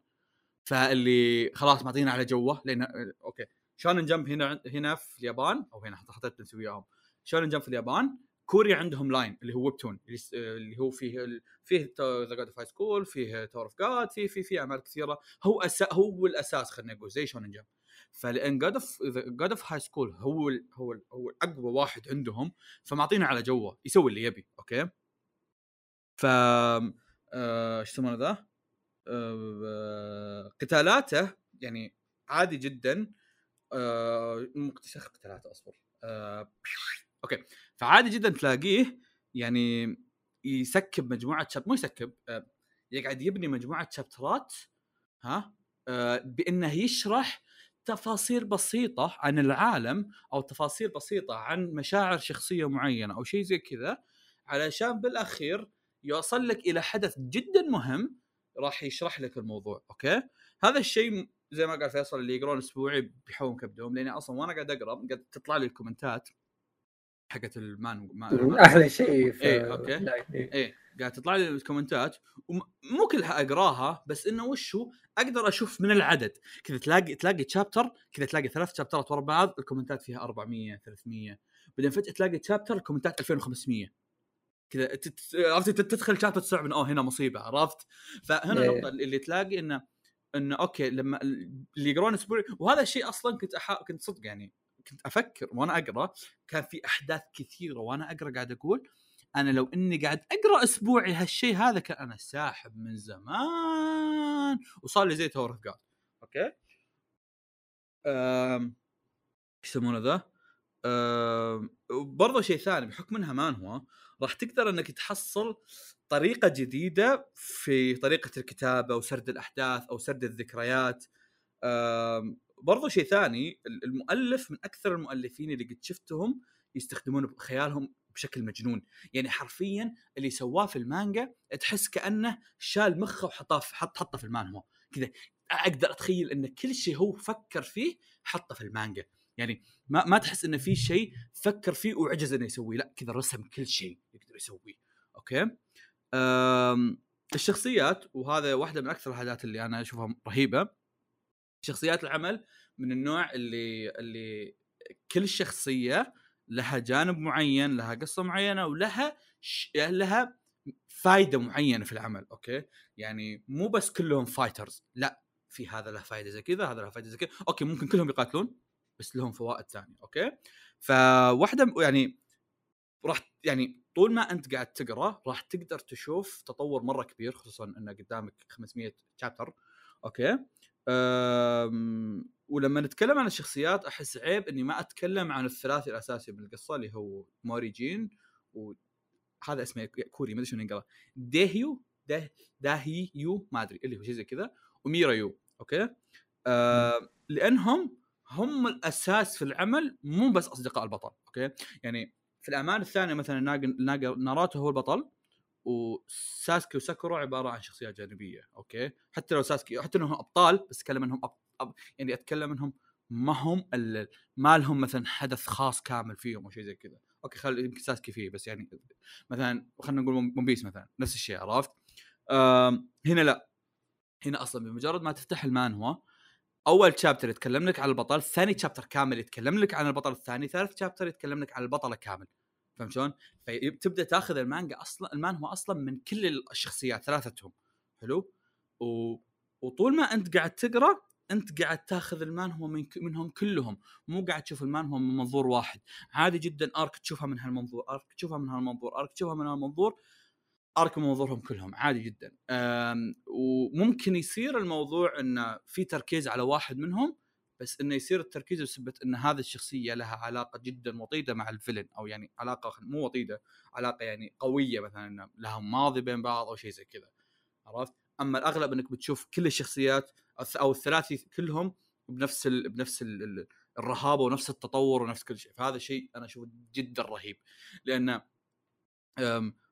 فاللي خلاص معطينا على جوه لأن آه، أوكي. شونن جمب هنا هنا في اليابان أو هنا حطيت نسوي وياهم شونن جمب في اليابان. كوريا عندهم لاين اللي هو ويبتون اللي, هو فيه ال- فيه ذا جاد اوف هاي سكول فيه تور اوف جاد في في في أعمال كثيرة. هو أسا هو الأساس خلينا نقول زي شونن جمب فلأن God of God of High School هو ال هو ال هو أقوى واحد عندهم فمعطينه على جوه يسوي اللي يبي okay؟ ف آه، إيش يسمونه ذا؟ آه، قتالاته يعني عادي جدا. آه، مكتشف قتالاته؟ أصبر. آه، okay. فعادي جدا تلاقيه يعني ي skip مجموعة chap مو ي skip آه، يقعد يبني مجموعة chapter ات ها آه، بإنه يشرح تفاصيل بسيطة عن العالم أو تفاصيل بسيطة عن مشاعر شخصية معينة أو شيء زي كذا علشان بالأخير يوصل لك إلى حدث جدا مهم راح يشرح لك الموضوع okay؟ هذا الشيء زي ما قال فيصل اللي يقرون أسبوعي بيحوم كبدهم لأني أصلا وأنا قاعد أقرأ قاعد تطلع لي ال comment ات. حقت المانهوا أحلى شيء في إيه، okay. لا، إيه. إيه قاعد تطلع لي ال comment ات ومو كلها أقراها بس إنه وش هو أقدر أشوف من العدد كذا تلاقي تلاقي chapter كذا تلاقي ثلاث chapter ات ورا بعض ال comment ات فيها 400 300 بعدين فجأة تلاقي chapter ال comment ات 2500 كذا عرفت تدخل chapter تستوعب انه أوه هنا مصيبة عرفت فهنا إيه. النقطه اللي تلاقي انه إنه okay لما اللي يقرون أسبوعي وهذا الشيء أصلا كنت أحا... كنت صدق يعني كنت أفكر وأنا أقرأ كان في أحداث كثيرة وأنا أقرأ قاعد أقول أنا لو إني قاعد أقرأ أسبوعي هالشيء هذا كان أنا ساحب من زمان وصار لي زي Tower of okay. إيش يسمونه ذا؟ برضه شيء ثاني بحكم إنها مانهوا راح تقدر إنك تحصل طريقة جديدة في طريقة الكتابة وسرد الأحداث أو سرد الذكريات. برضو شيء ثاني المؤلف من أكثر المؤلفين اللي قد شفتهم يستخدمون خيالهم بشكل مجنون. يعني حرفيا اللي سواه في المانجا تحس كأنه شال مخه وحطاه حط حطه في المانهوا كذا. أقدر أتخيل إن كل شيء هو فكر فيه حطه في المانجا. يعني ما ما تحس انه في شيء فكر فيه وعجز إنه يسويه لا كذا رسم كل شيء يقدر يسويه. أوكي؟ الشخصيات وهذا واحدة من أكثر الحاجات اللي أنا أشوفها رهيبة. شخصيات العمل من النوع اللي اللي كل شخصية لها جانب معين لها قصة معينة ولها ش... لها فائده معينة في العمل okay؟ يعني مو بس كلهم fighters لا في هذا له فائده زي كذا هذا له فائده زي كذا. okay ممكن كلهم يقاتلون بس لهم فوائد ثانية okay؟ فواحدة يعني راح يعني طول ما أنت قاعد تقرأ راح تقدر تشوف تطور مرة كبير خصوصا انه قدامك 500 chapter okay. ولما نتكلم عن الشخصيات أحس عيب إني ما أتكلم عن الثلاثي الأساسي من القصة اللي هو موري جين وهذا اسمه كوري ما أدري شنو ينقرا ديهيو ده داهي يو ما أدري اللي هو شيء زي كذا وميرا يو okay آه لأنهم هم الأساس في العمل مو بس أصدقاء البطل okay؟ يعني في الاعمال الثانية مثلا ناق- ناروتو هو البطل وساسكي وساكورا عبارة عن شخصيات جانبية okay؟ حتى لو ساسكي حتى انهم أبطال بس أتكلم إنهم أب... أب... يعني أتكلم إنهم ما هم ال... ما لهم مثلا حدث خاص كامل فيهم أو شيء زي كذا. okay خل يمكن ساسكي فيه بس يعني مثلا خلينا نقول One Piece مثلا نفس الشيء عرفت؟ آم... هنا لا. هنا أصلا بمجرد ما تفتح المانهوا أول chapter يتكلم لك عن البطل ثاني chapter كامل يتكلم لك عن البطل الثاني ثالث chapter يتكلم لك عن البطله كامل. فهمت شلون؟ فتبدا تاخذ المانجا أصلا المانهوا أصلا من كل الشخصيات ثلاثتهم. حلو؟ و... وطول ما أنت قاعد تقرأ أنت قاعد تاخذ المانهوا من منهم كلهم. مو قاعد تشوف المانهوا من منظور واحد. عادي جدا أرك تشوفها من هالمنظور أرك تشوفها من هالمنظور أرك تشوفها من هالمنظور أرك من منظورهم كلهم. عادي جدا. وممكن يصير الموضوع إنه في تركيز على واحد منهم بس إنه يصير التركيز بسبب إن هذه الشخصية لها علاقة جدا وطيدة مع الفيلن أو يعني علاقة مو وطيدة علاقة يعني قوية مثلا إنه لها ماضي بين بعض أو شيء زي كذا عرفت؟ أما الأغلب إنك بتشوف كل الشخصيات أو الثلاثي كلهم بنفس ال... بنفس ال... ال- الرهابه ونفس التطور ونفس كل شيء فهذا شيء أنا أشوفه جدا رهيب لأن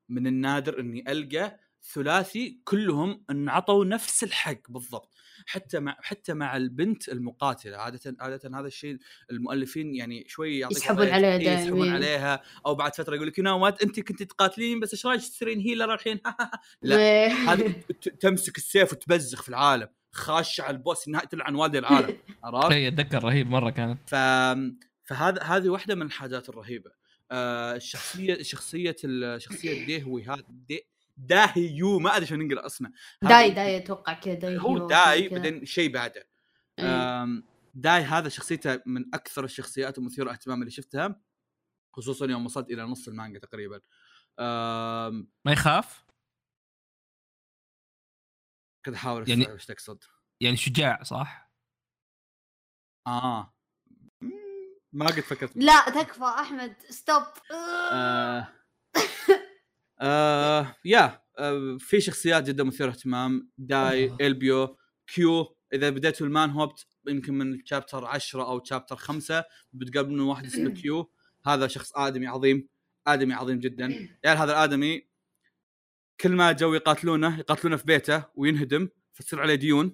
من النادر إني ألقى ثلاثي كلهم انعطوا نفس الحق بالضبط. حتى مع حتى مع البنت المقاتلة عادة عادة هذا الشيء المؤلفين يعني شوي يعطيك يسحبون عليها إيه، يسحبون دايمين. عليها. أو بعد فترة يقول لك you know أنت كنت تقاتلين بس إيش رأيك تصيرين healer الحين؟ [LAUGHS] لا. هذه تمسك السيف وتبزخ في العالم. خاشه على ال boss انها تلعن والدي العالم [LAUGHS] عرفت؟ اي أتذكر رهيب مرة كانت. ف فهذا هذه واحدة من الحاجات الرهيبة. آه الشخصيه شخصية ال- شخصية ديهوي هذا دي داهيو ما أدري شلون نقرا اسمه داي داي أتوقع كذا داي هو داي. بعدين شيء بعده إيه. داي هذا شخصيته من أكثر الشخصيات المثيرة اهتمام اللي شفتها خصوصا يوم وصلت إلى نص المانجا تقريبا ما يخاف كنت أحاول يعني-. إيش تقصد يعني شجاع صح؟ آه ما قد فكرت لا تكفى أحمد stop آه [LAUGHS] آه يا آه في شخصيات جدا مثيرة اهتمام. داي آه. ال P و Q. إذا بديتوا المانهوا بت يمكن من chapter 10 أو chapter 5 بتقابلون واحد اسمه [CLEARS THROAT] Q. هذا شخص آدمي عظيم آدمي عظيم جدا. [CLEARS THROAT] يعني هذا الآدمي كل ما جو يقاتلونه يقاتلونه في بيته وينهدم فتصير عليه ديون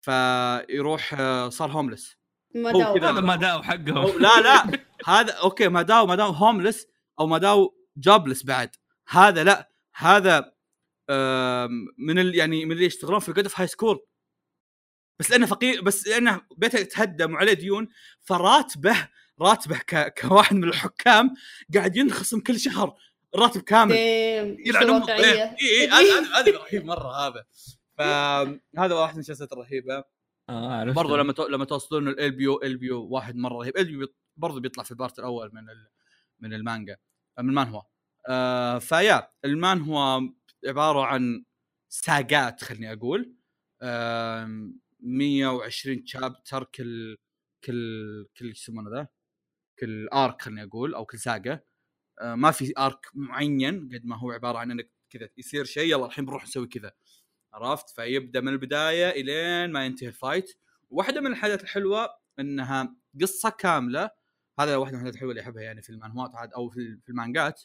فيروح آه، صار homeless ما هو كذا. هذا Madao حقهم لا لا. هذا okay Madao Madao homeless أو Madao jobless بعد. هذا لا هذا آم، من ال يعني من اللي يشتغلون في God of High School بس لأنه فقير بس لأنه بيته تهدم وعليه ديون فراتبه راتبه ك... كواحد من الحكام قاعد ينخصم كل شهر راتب كامل. يلعن أمه. واقعية. اي اي هذا هذا- هذا رهيب مرة هذا. فهذا واحد من الشخصيات الرهيبة. آه عرفت برضو لما تو... لما توصلون البيو البيو واحد مرة رهيب. البيو برضو بيطلع في ال part الأول من ال... من المانجا. من المانهوا آه فيا المانهوا عبارة عن ساقات خليني أقول. آه 120 chapter كل كل كل يسمونه ذا؟ كل arc خليني أقول أو كل ساقة. آه ما في arc معين قد ما هو عبارة عن إنك كذا يصير شيء يلا الحين بنروح نسوي كذا. عرفت؟ فيبدأ من البداية إلين ما ينتهي الفايت واحدة من الحاجات الحلوة إنها قصة كاملة. هذا واحدة من الحاجات الحلوة اللي أحبها يعني في المانهوات عاد أو في المانجات.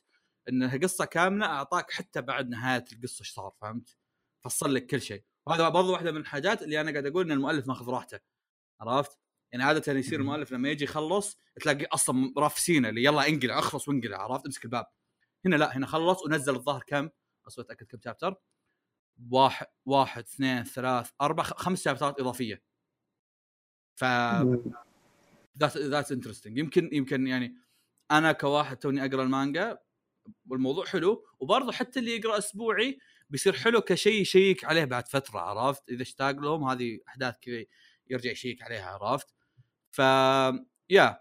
إنها قصة كاملة أعطاك حتى بعد نهاية القصة إيش صار فهمت؟ فصل لك كل شيء وهذا برضو واحدة من الحاجات اللي أنا قاعد أقول إن المؤلف ماخذ راحته عرفت؟ يعني عادة يصير المؤلف لما يجي يخلص تلاقي أصلا رافسينه اللي يلا انقلع اخلص وانقلع عرفت؟ امسك الباب هنا لا هنا خلص ونزل الظاهر كم؟ اصبر أتأكد كم chapter؟ واحد واحد اثنين ثلاث أربع خمس شابترات إضافية ف that that's interesting يمكن يمكن يعني أنا كواحد توني أقرأ المانجا والموضوع حلو. وبرضه حتى اللي يقرأ أسبوعي بيصير حلو كشيء يشيك عليه بعد فترة عرفت؟ إذا اشتاق لهم هذه أحداث كذا يرجع يشيك عليها عرفت؟ ف yeah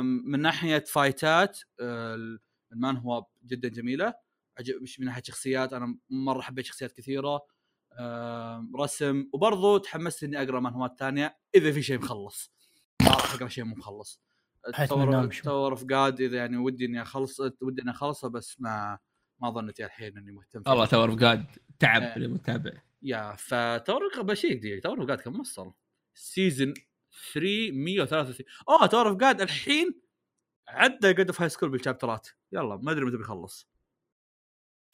من ناحية فايتات أه، المانهوا جدا جميلة. من ناحية شخصيات أنا مرة حبيت شخصيات كثيرة. رسم. وبرضه تحمست إني أقرأ مانهوات ثانية إذا في شيء مخلص. ما راح أقرأ شيء مو مخلص. Tower of God إذا يعني ودي إني اخلص ودي إني اخلصه بس ما ما ظنيت الحين إني مهتم فيه. والله Tower of God تعب إيه. للمتابع yeah ف Tower of بشيك دي Tower of God كم وصل؟ season 3 133 أوه Tower of God الحين عدى God of High School بالشابترات يلا ما أدري متى بيخلص.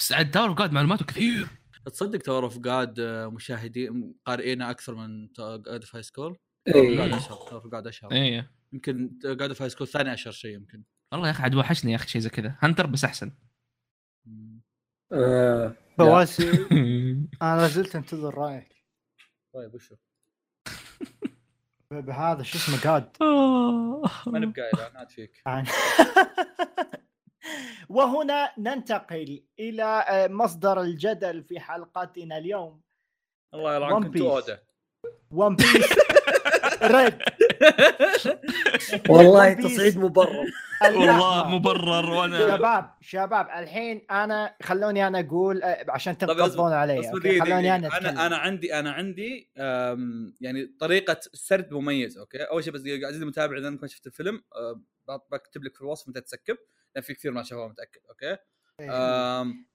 بس عاد Tower of God معلوماته كثير. تصدق Tower of God مشاهدين قارئينه أكثر من God of High School. God أشهر Tower of God أشهر. إيه. يمكن God of High School ثاني اشهر شيء يمكن. والله يا أخي عاد وحشني يا أخي شيء زي كذا. Hunter بس أحسن. آه. بواسي [LAUGHS] أنا لا زلت أنتظر رأيك. طيب وشو؟ [LAUGHS] بهذا شو اسمه جاد ما نبقى إلى ناد فيك. [LAUGHS] وهنا ننتقل إلى آه، مصدر الجدل في حلقتنا اليوم. الله One يلعنكم. اودا ون بيس ريد [LAUGHS] والله. تصعيد مبرر والله مبرر وأنا شباب شباب الحين أنا خلوني أنا أقول آه، عشان طيب، تنقضون علي خلوني. أنا أتكلم. أنا أنا عندي أنا عندي يعني طريقة سرد مميز أوكي أول شيء بس عزيزي المتابع إذا أنت ما شفت الفيلم بط- بكتب لك في الوصف انت ت skip لأن في كثير ما شافوه متأكد okay إيه.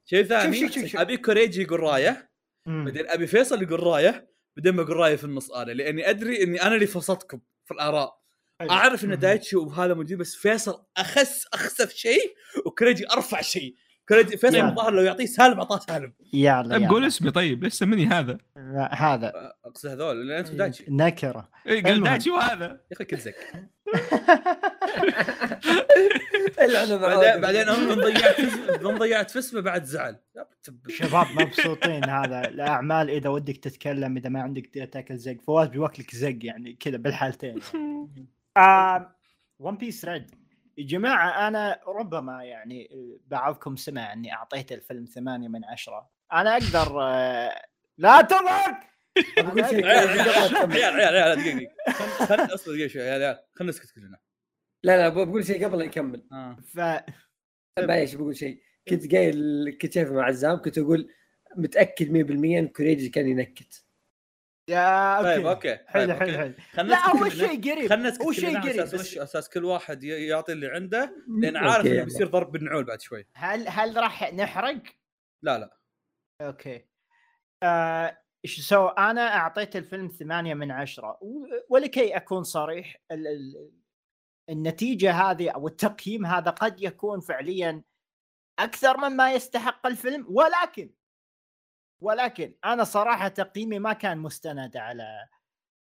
شيء ثاني. أبي كوريجي يقول رايه. بعدين أبي فيصل يقول رايه بعدين بقول رايه في النص أنا لأني أدري إني أنا اللي فصلتكم في الآراء حلو. أعرف إن. دايتشي وهذا موجود بس فيصل أخس أخسف شيء وكريجي أرفع شيء كريجي فيصل. الظاهر لو يعطيه سالم أعطاه سالم يلا طيب قول. اسمي طيب ليش سمني هذا؟ لا، هذا. أقصد هذول لأن أنتم دايتشي. نكرة. إيه قال. دايتشي وهذا. يا أخي [LAUGHS] العنب بعدين بعدين ضيعت من ضيعت فسمه بعد زعل. شباب مبسوطين هذا الأعمال. إذا ودك تتكلم إذا ما عندك تأكل زق فواز بيوكلك زق يعني كذا بالحالتين. One Piece Red يا جماعة أنا ربما يعني بعضكم سمع إني أعطيت الفيلم ثمانية من عشرة. أنا أقدر آه، لا تضحك! [LAUGHS] عيال عيال عيال دقيقة خلنا أصبر دقيقة شوي يا عيال خلنا نسكت كلنا. لا لا بقول شيء قبل لا يكمل. آه. ف معليش بقول شيء. كنت قايل كنت شايف مع عزام كنت أقول متأكد 100% إن كوريجي كان ينكت. yeah okay طيب okay. حلو طيب، حلو. حلو خلنا لا نسكت اول كلنا. شيء قريب. خلنا نسكت هو شيء قريب أساس وش أساس كل واحد ي- يعطي اللي عنده [LAUGHS] لأن عارف إنه. بيصير ضرب بالنعول بعد شوي. هل هل راح نحرق؟ لا لا. okay. آه so أنا أعطيت الفيلم ثمانية من عشرة. ولكي أكون صريح ال ال النتيجة هذه أو التقييم هذا قد يكون فعليا أكثر مما يستحق الفيلم ولكن ولكن أنا صراحة تقييمي ما كان مستند على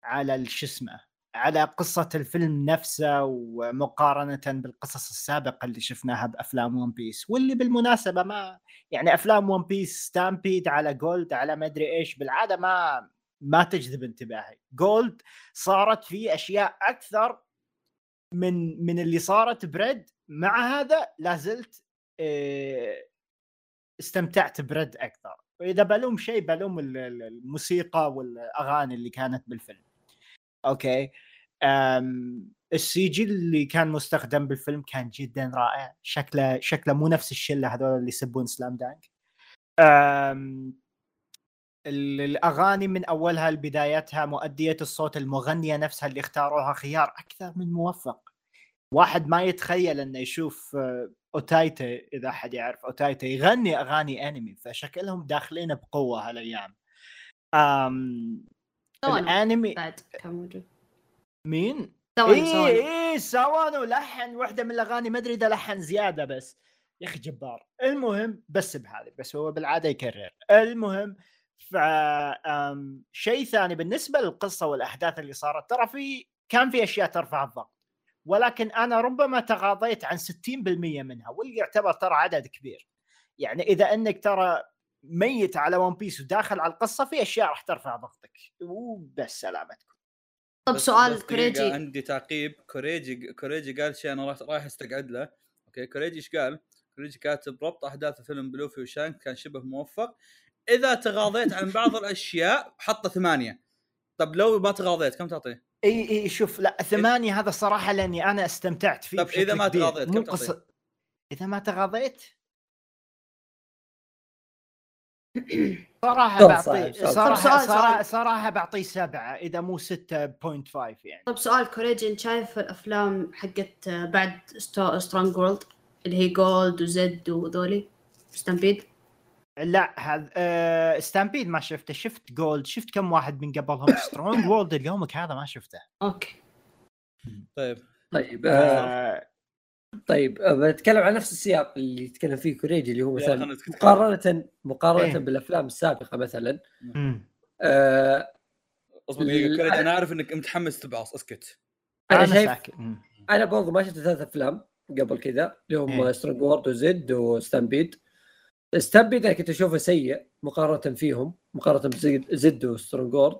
على شو اسمه على قصة الفيلم نفسه ومقارنة بالقصص السابقة اللي شفناها بأفلام One Piece واللي بالمناسبة ما يعني أفلام One Piece Stampede على Gold على ما أدري إيش بالعادة ما ما تجذب انتباهي. Gold صارت فيه أشياء أكثر من من اللي صارت ب Red مع هذا لا زلت إيه، استمتعت ب ريد أكثر. وإذا بلوم شيء بلوم ال- ال- الموسيقى والأغاني اللي كانت بالفيلم. أوكي؟ أم ال CG اللي كان مستخدم بالفيلم كان جدا رائع. شكله شكله مو نفس الشلة هذول اللي يسبون سلام دانك الأغاني من أولها لبدايتها مؤدية الصوت المغنية نفسها اللي اختاروها خيار أكثر من موفق. واحد ما يتخيل إنه يشوف أوتايتا إذا أحد يعرف أوتايتا يغني أغاني أنمي فشكلهم داخلين بقوة هالأيام. أم الأنمي بعد كان موجود. مين؟ سوانو اي سوانو اي سوانو لحن واحدة من الأغاني ما أدري إذا لحن زيادة بس. يا أخي جبار. المهم بس بهذه بس هو بالعادة يكرر. المهم ف شيء ثاني بالنسبة للقصة والأحداث اللي صارت ترى في كان في أشياء ترفع الضغط. ولكن أنا ربما تغاضيت عن 60% منها واللي يعتبر ترى عدد كبير. يعني إذا إنك ترى ميت على ون بيس وداخل على القصة في أشياء راح ترفع ضغطك. وبس سلامتكم. طب سؤال كوريجي. عندي تعقيب. كوريجي كوريجي قال شيء أنا رايح أستقعد له. أوكي كوريجي إيش قال؟ كوريجي كاتب ربط أحداث فيلم بلوفي وشانك كان شبه موفق. إذا تغاضيت عن بعض الأشياء حطه ثمانية. طب لو ما تغاضيت كم تعطيه؟ إي إي شوف لا ثمانية هذا صراحة لأني أنا استمتعت فيه طب إذا ما. تغاضيت، كم؟ قصة إذا ما تغاضيت [COUGHS] صراحة بعطيه صراحة صراحة. صراحة بعطيه سبعة إذا مو 6.5 يعني طب سؤال كوريجي انت شايف الأفلام حقت بعد سترونج وورلد اللي هي جولد وزد وذولي ستامبيد لا هذا آه ستامبيد ما شفته شفت جولد شفت كم واحد من قبلهم سترونج [LAUGHS] وورلد اليومك هذا ما شفته أوكي طيب طيب آه آه طيب آه، بتكلم عن نفس السياق اللي يتكلم فيه كوريجي اللي هو مثلا. مقارنة مقارنة إيه. بالأفلام السابقة مثلا. آه أصبر دقيقة أنا عارف إنك متحمس تبعص أسكت أنا شايف ساكت. مم. أنا برضو ما شفت ثلاث أفلام قبل كذا اللي هم إيه. سترونج وورد وزد وستامبيد ستامبيد أنا كنت اشوفه سيء مقارنة فيهم مقارنة بزد زد وسترونج وورد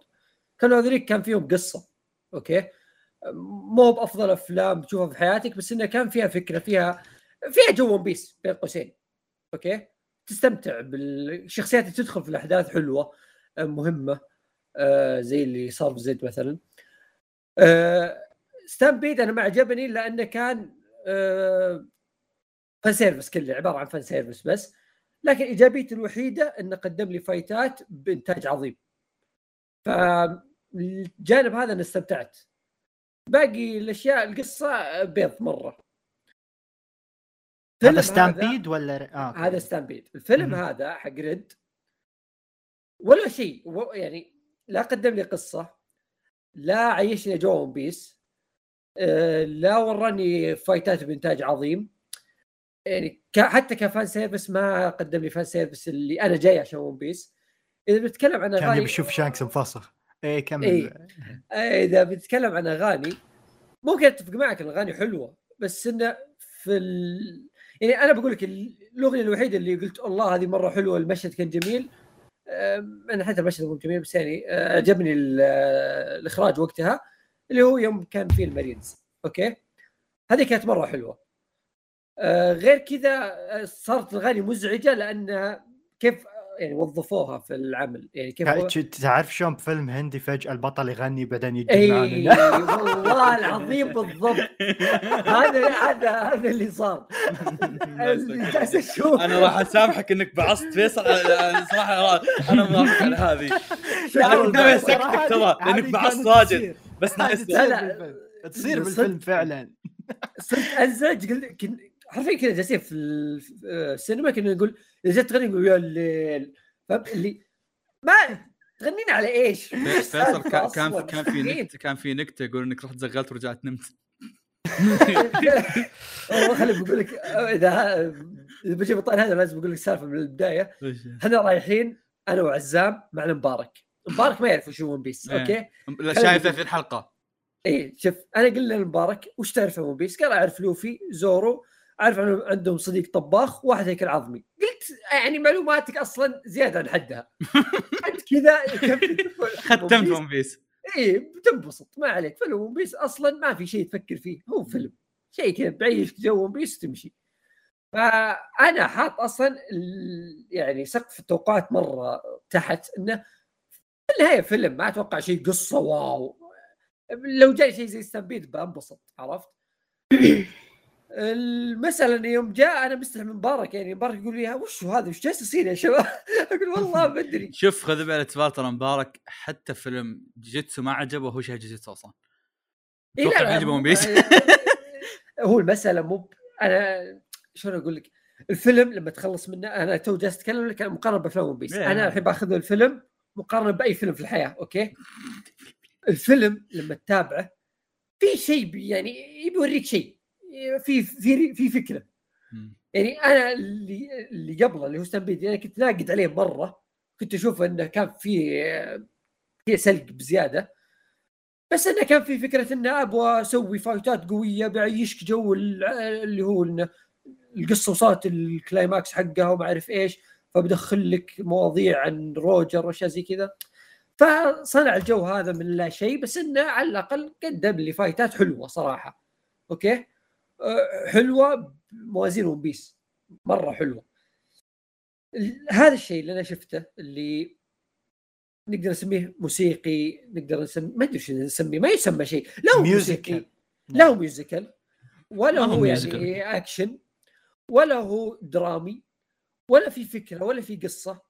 كانوا هذوليك كان فيهم قصة أوكي؟ مو بأفضل أفلام تشوفها في حياتك بس انها كان فيها فكرة فيها فيها جو ون بيس بين قوسين أوكي؟ تستمتع بالشخصيات اللي تدخل في الأحداث حلوة آه، مهمة آه، زي اللي صار في زد مثلا. آه، ستامبيد أنا ما عجبني لأنه كان آه، fan service كله عبارة عن fan service بس. لكن ايجابيته الوحيدة انه قدم لي فايتات بإنتاج عظيم. فالجانب هذا أنا استمتعت. باقي الأشياء القصة بيض مرة. هذا ستامبيد ولا آه. هذا ستامبيد. الفيلم مم. هذا حق ريد. ولا شيء. يعني لا قدم لي قصة لا عيشني جو ون بيس آه، لا وراني فايتات بإنتاج عظيم. يعني ك- حتى ك fan service ما قدم لي fan service اللي أنا جاي عشان ون بيس إذا بنتكلم عن كان اغاني يبي يشوف شانكس مفسخ إيه كمل. إيه. آه، إذا بنتكلم عن أغاني ممكن أتفق معك الأغاني حلوة بس انه في ال... يعني أنا بقول لك الأغنية الوحيدة اللي قلت الله هذه مرة حلوة المشهد كان جميل. أنا حتى المشهد مو جميل بس يعني آه، عجبني ال- الإخراج وقتها اللي هو يوم كان فيه المارينز. أوكي؟ هذه كانت مرة حلوة. غير كذا آه، صارت الاغاني مزعجة لانها كيف يعني وظفوها في العمل. يعني كيف هو- تع- تعرف شلون بفيلم هندي فجأة البطل يغني بعدين إي يجمعون [LAUGHS] والله العظيم بالضبط. هذا هذا هذا اللي صار. اللي جالس أشوف. أنا راح أسامحك إنك بعصت فيصل. أنا- صراحة أنا موافق على هذه. أنا كنت ناوي اسكتك ترى لأنك بعصت واجد. بس ناقصني لا، لا تصير. بالفيلم. فعلا. صرت انزعج حرفيا كذا جالسين في في السينما كنا نقول إذا جت تغني نقول يا الليل فهمت اللي ما تغنين على إيش؟ [LAUGHS] فيصل كان كان. كان في. نكته كان في نكتة يقول إنك رحت زغلت ورجعت نمت [LAUGHS] والله خلي بقول لك إذا إذا بجيب الطائر هذا لازم بقول لك السالفه من البداية إحنا رايحين أنا وعزام معنا مبارك مبارك ما يعرف وش هو ون بيس إيه. أوكي لا، شايف 30 حلقة إيه شوف أنا قلنا لمبارك وش تعرف عن ون بيس؟ قال أعرف لوفي زورو أعرف عنهم عندهم صديق طباخ واحد هيكل عظمي قلت يعني معلوماتك أصلا زيادة عن حدها. انت [LAUGHS] كذا ختمت ون بيس. إيه بتنبسط. ما عليك. فيلم ون بيس أصلا ما في شيء تفكر فيه. هو فيلم. شيء كذا بعيش جو ون بيس تمشي فأنا حاط أصلا يعني سقف التوقعات مرة تحت إنه في النهاية فيلم. ما أتوقع شيء قصة wow. لو جاي شيء زي ستامبيد بنبسط. عرفت؟ [COUGHS] انه يوم جاء أنا مستحي من مبارك يعني مبارك يقول لي وش هذا وش جالس يصير يا شباب؟ [LAUGHS] أقول والله ما أدري شوف خذ بالاعتبار ترى مبارك حتى فيلم جيتسو ما عجبه هو شيء جيتسو أصلا لا، أتوقع لا، بيعجبه مو- ون بيس [LAUGHS] هو المسألة مو أنا شلون أقول لك؟ الفيلم لما تخلص منه أنا تو جالس أتكلم لك عن مقارنة بأفلام ون بيس إيه. أنا الحين باخذ الفيلم مقارنة بأي فيلم في الحياة أوكي؟ [LAUGHS] الفيلم لما تتابعه في شيء يعني يبي يوريك شيء في في في فكرة. يعني أنا اللي اللي قبله اللي هو Stampede أنا كنت ناقد عليه مرة. كنت أشوف إنه كان في في سلق بزيادة. بس إنه كان في فكرة إنه أبغى أسوي fight ات قوية بعيشك جو ال- اللي هو إنه القصة وصلت ال climax حقها وما أعرف إيش. فبدخل لك مواضيع عن روجر وأشياء زي كذا. فصنع الجو هذا من لا شيء بس إنه على الأقل قدم لي fight ات حلوة صراحة. Okay؟ حلوة بموازين One Piece مرة حلوة. هذا الشيء اللي أنا شفته اللي نقدر نسميه موسيقي نقدر نسميه ما أدري شو نسميه ما يسمى شيء. لا هو موسيقي. لا هو musical ولا ما هو musical. يعني اكشن ولا هو درامي ولا في فكرة ولا في قصة.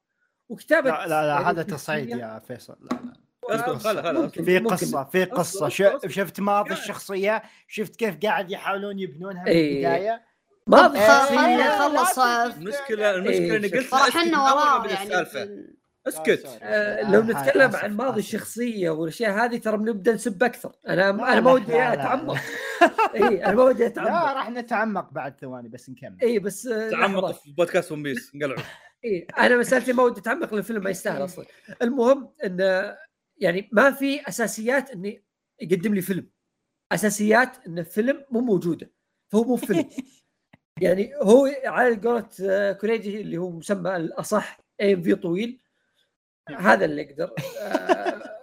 وكتابة لا لا, لا يعني هذا. تصعيد يا فيصل. لا لا. في. قصة في قصة. شفت ماضي الشخصية؟ شفت كيف قاعد يحاولون يبنونها من إيه. البداية؟ ماضي آه، خلينا نخلص لا المشكلة المشكلة إيه، إني قلت لا، أول وراه يعني. أسكت. آه، لو نتكلم عن ماضي. الشخصية والأشياء هذه ترى بنبدأ نسب أكثر. أنا لا، أنا لا، ما ودي لا، لا، أتعمق. لا. [LAUGHS] اي أنا ما ودي لا أتعمق. راح نتعمق بعد ثواني بس نكمل. اي بس آه، تعمق. في بودكاست One Piece. انقلعوا. [LAUGHS] اي أنا مسألتي ما ودي أتعمق لأن الفيلم ما يستاهل أصلا. المهم انه يعني ما في أساسيات إني يقدم لي فيلم. أساسيات إن الفيلم مو موجودة فهو مو فيلم. [LAUGHS] يعني هو على قولة كوريجي اللي هو مسمى الأصح ام في طويل هذا اللي أقدر آه،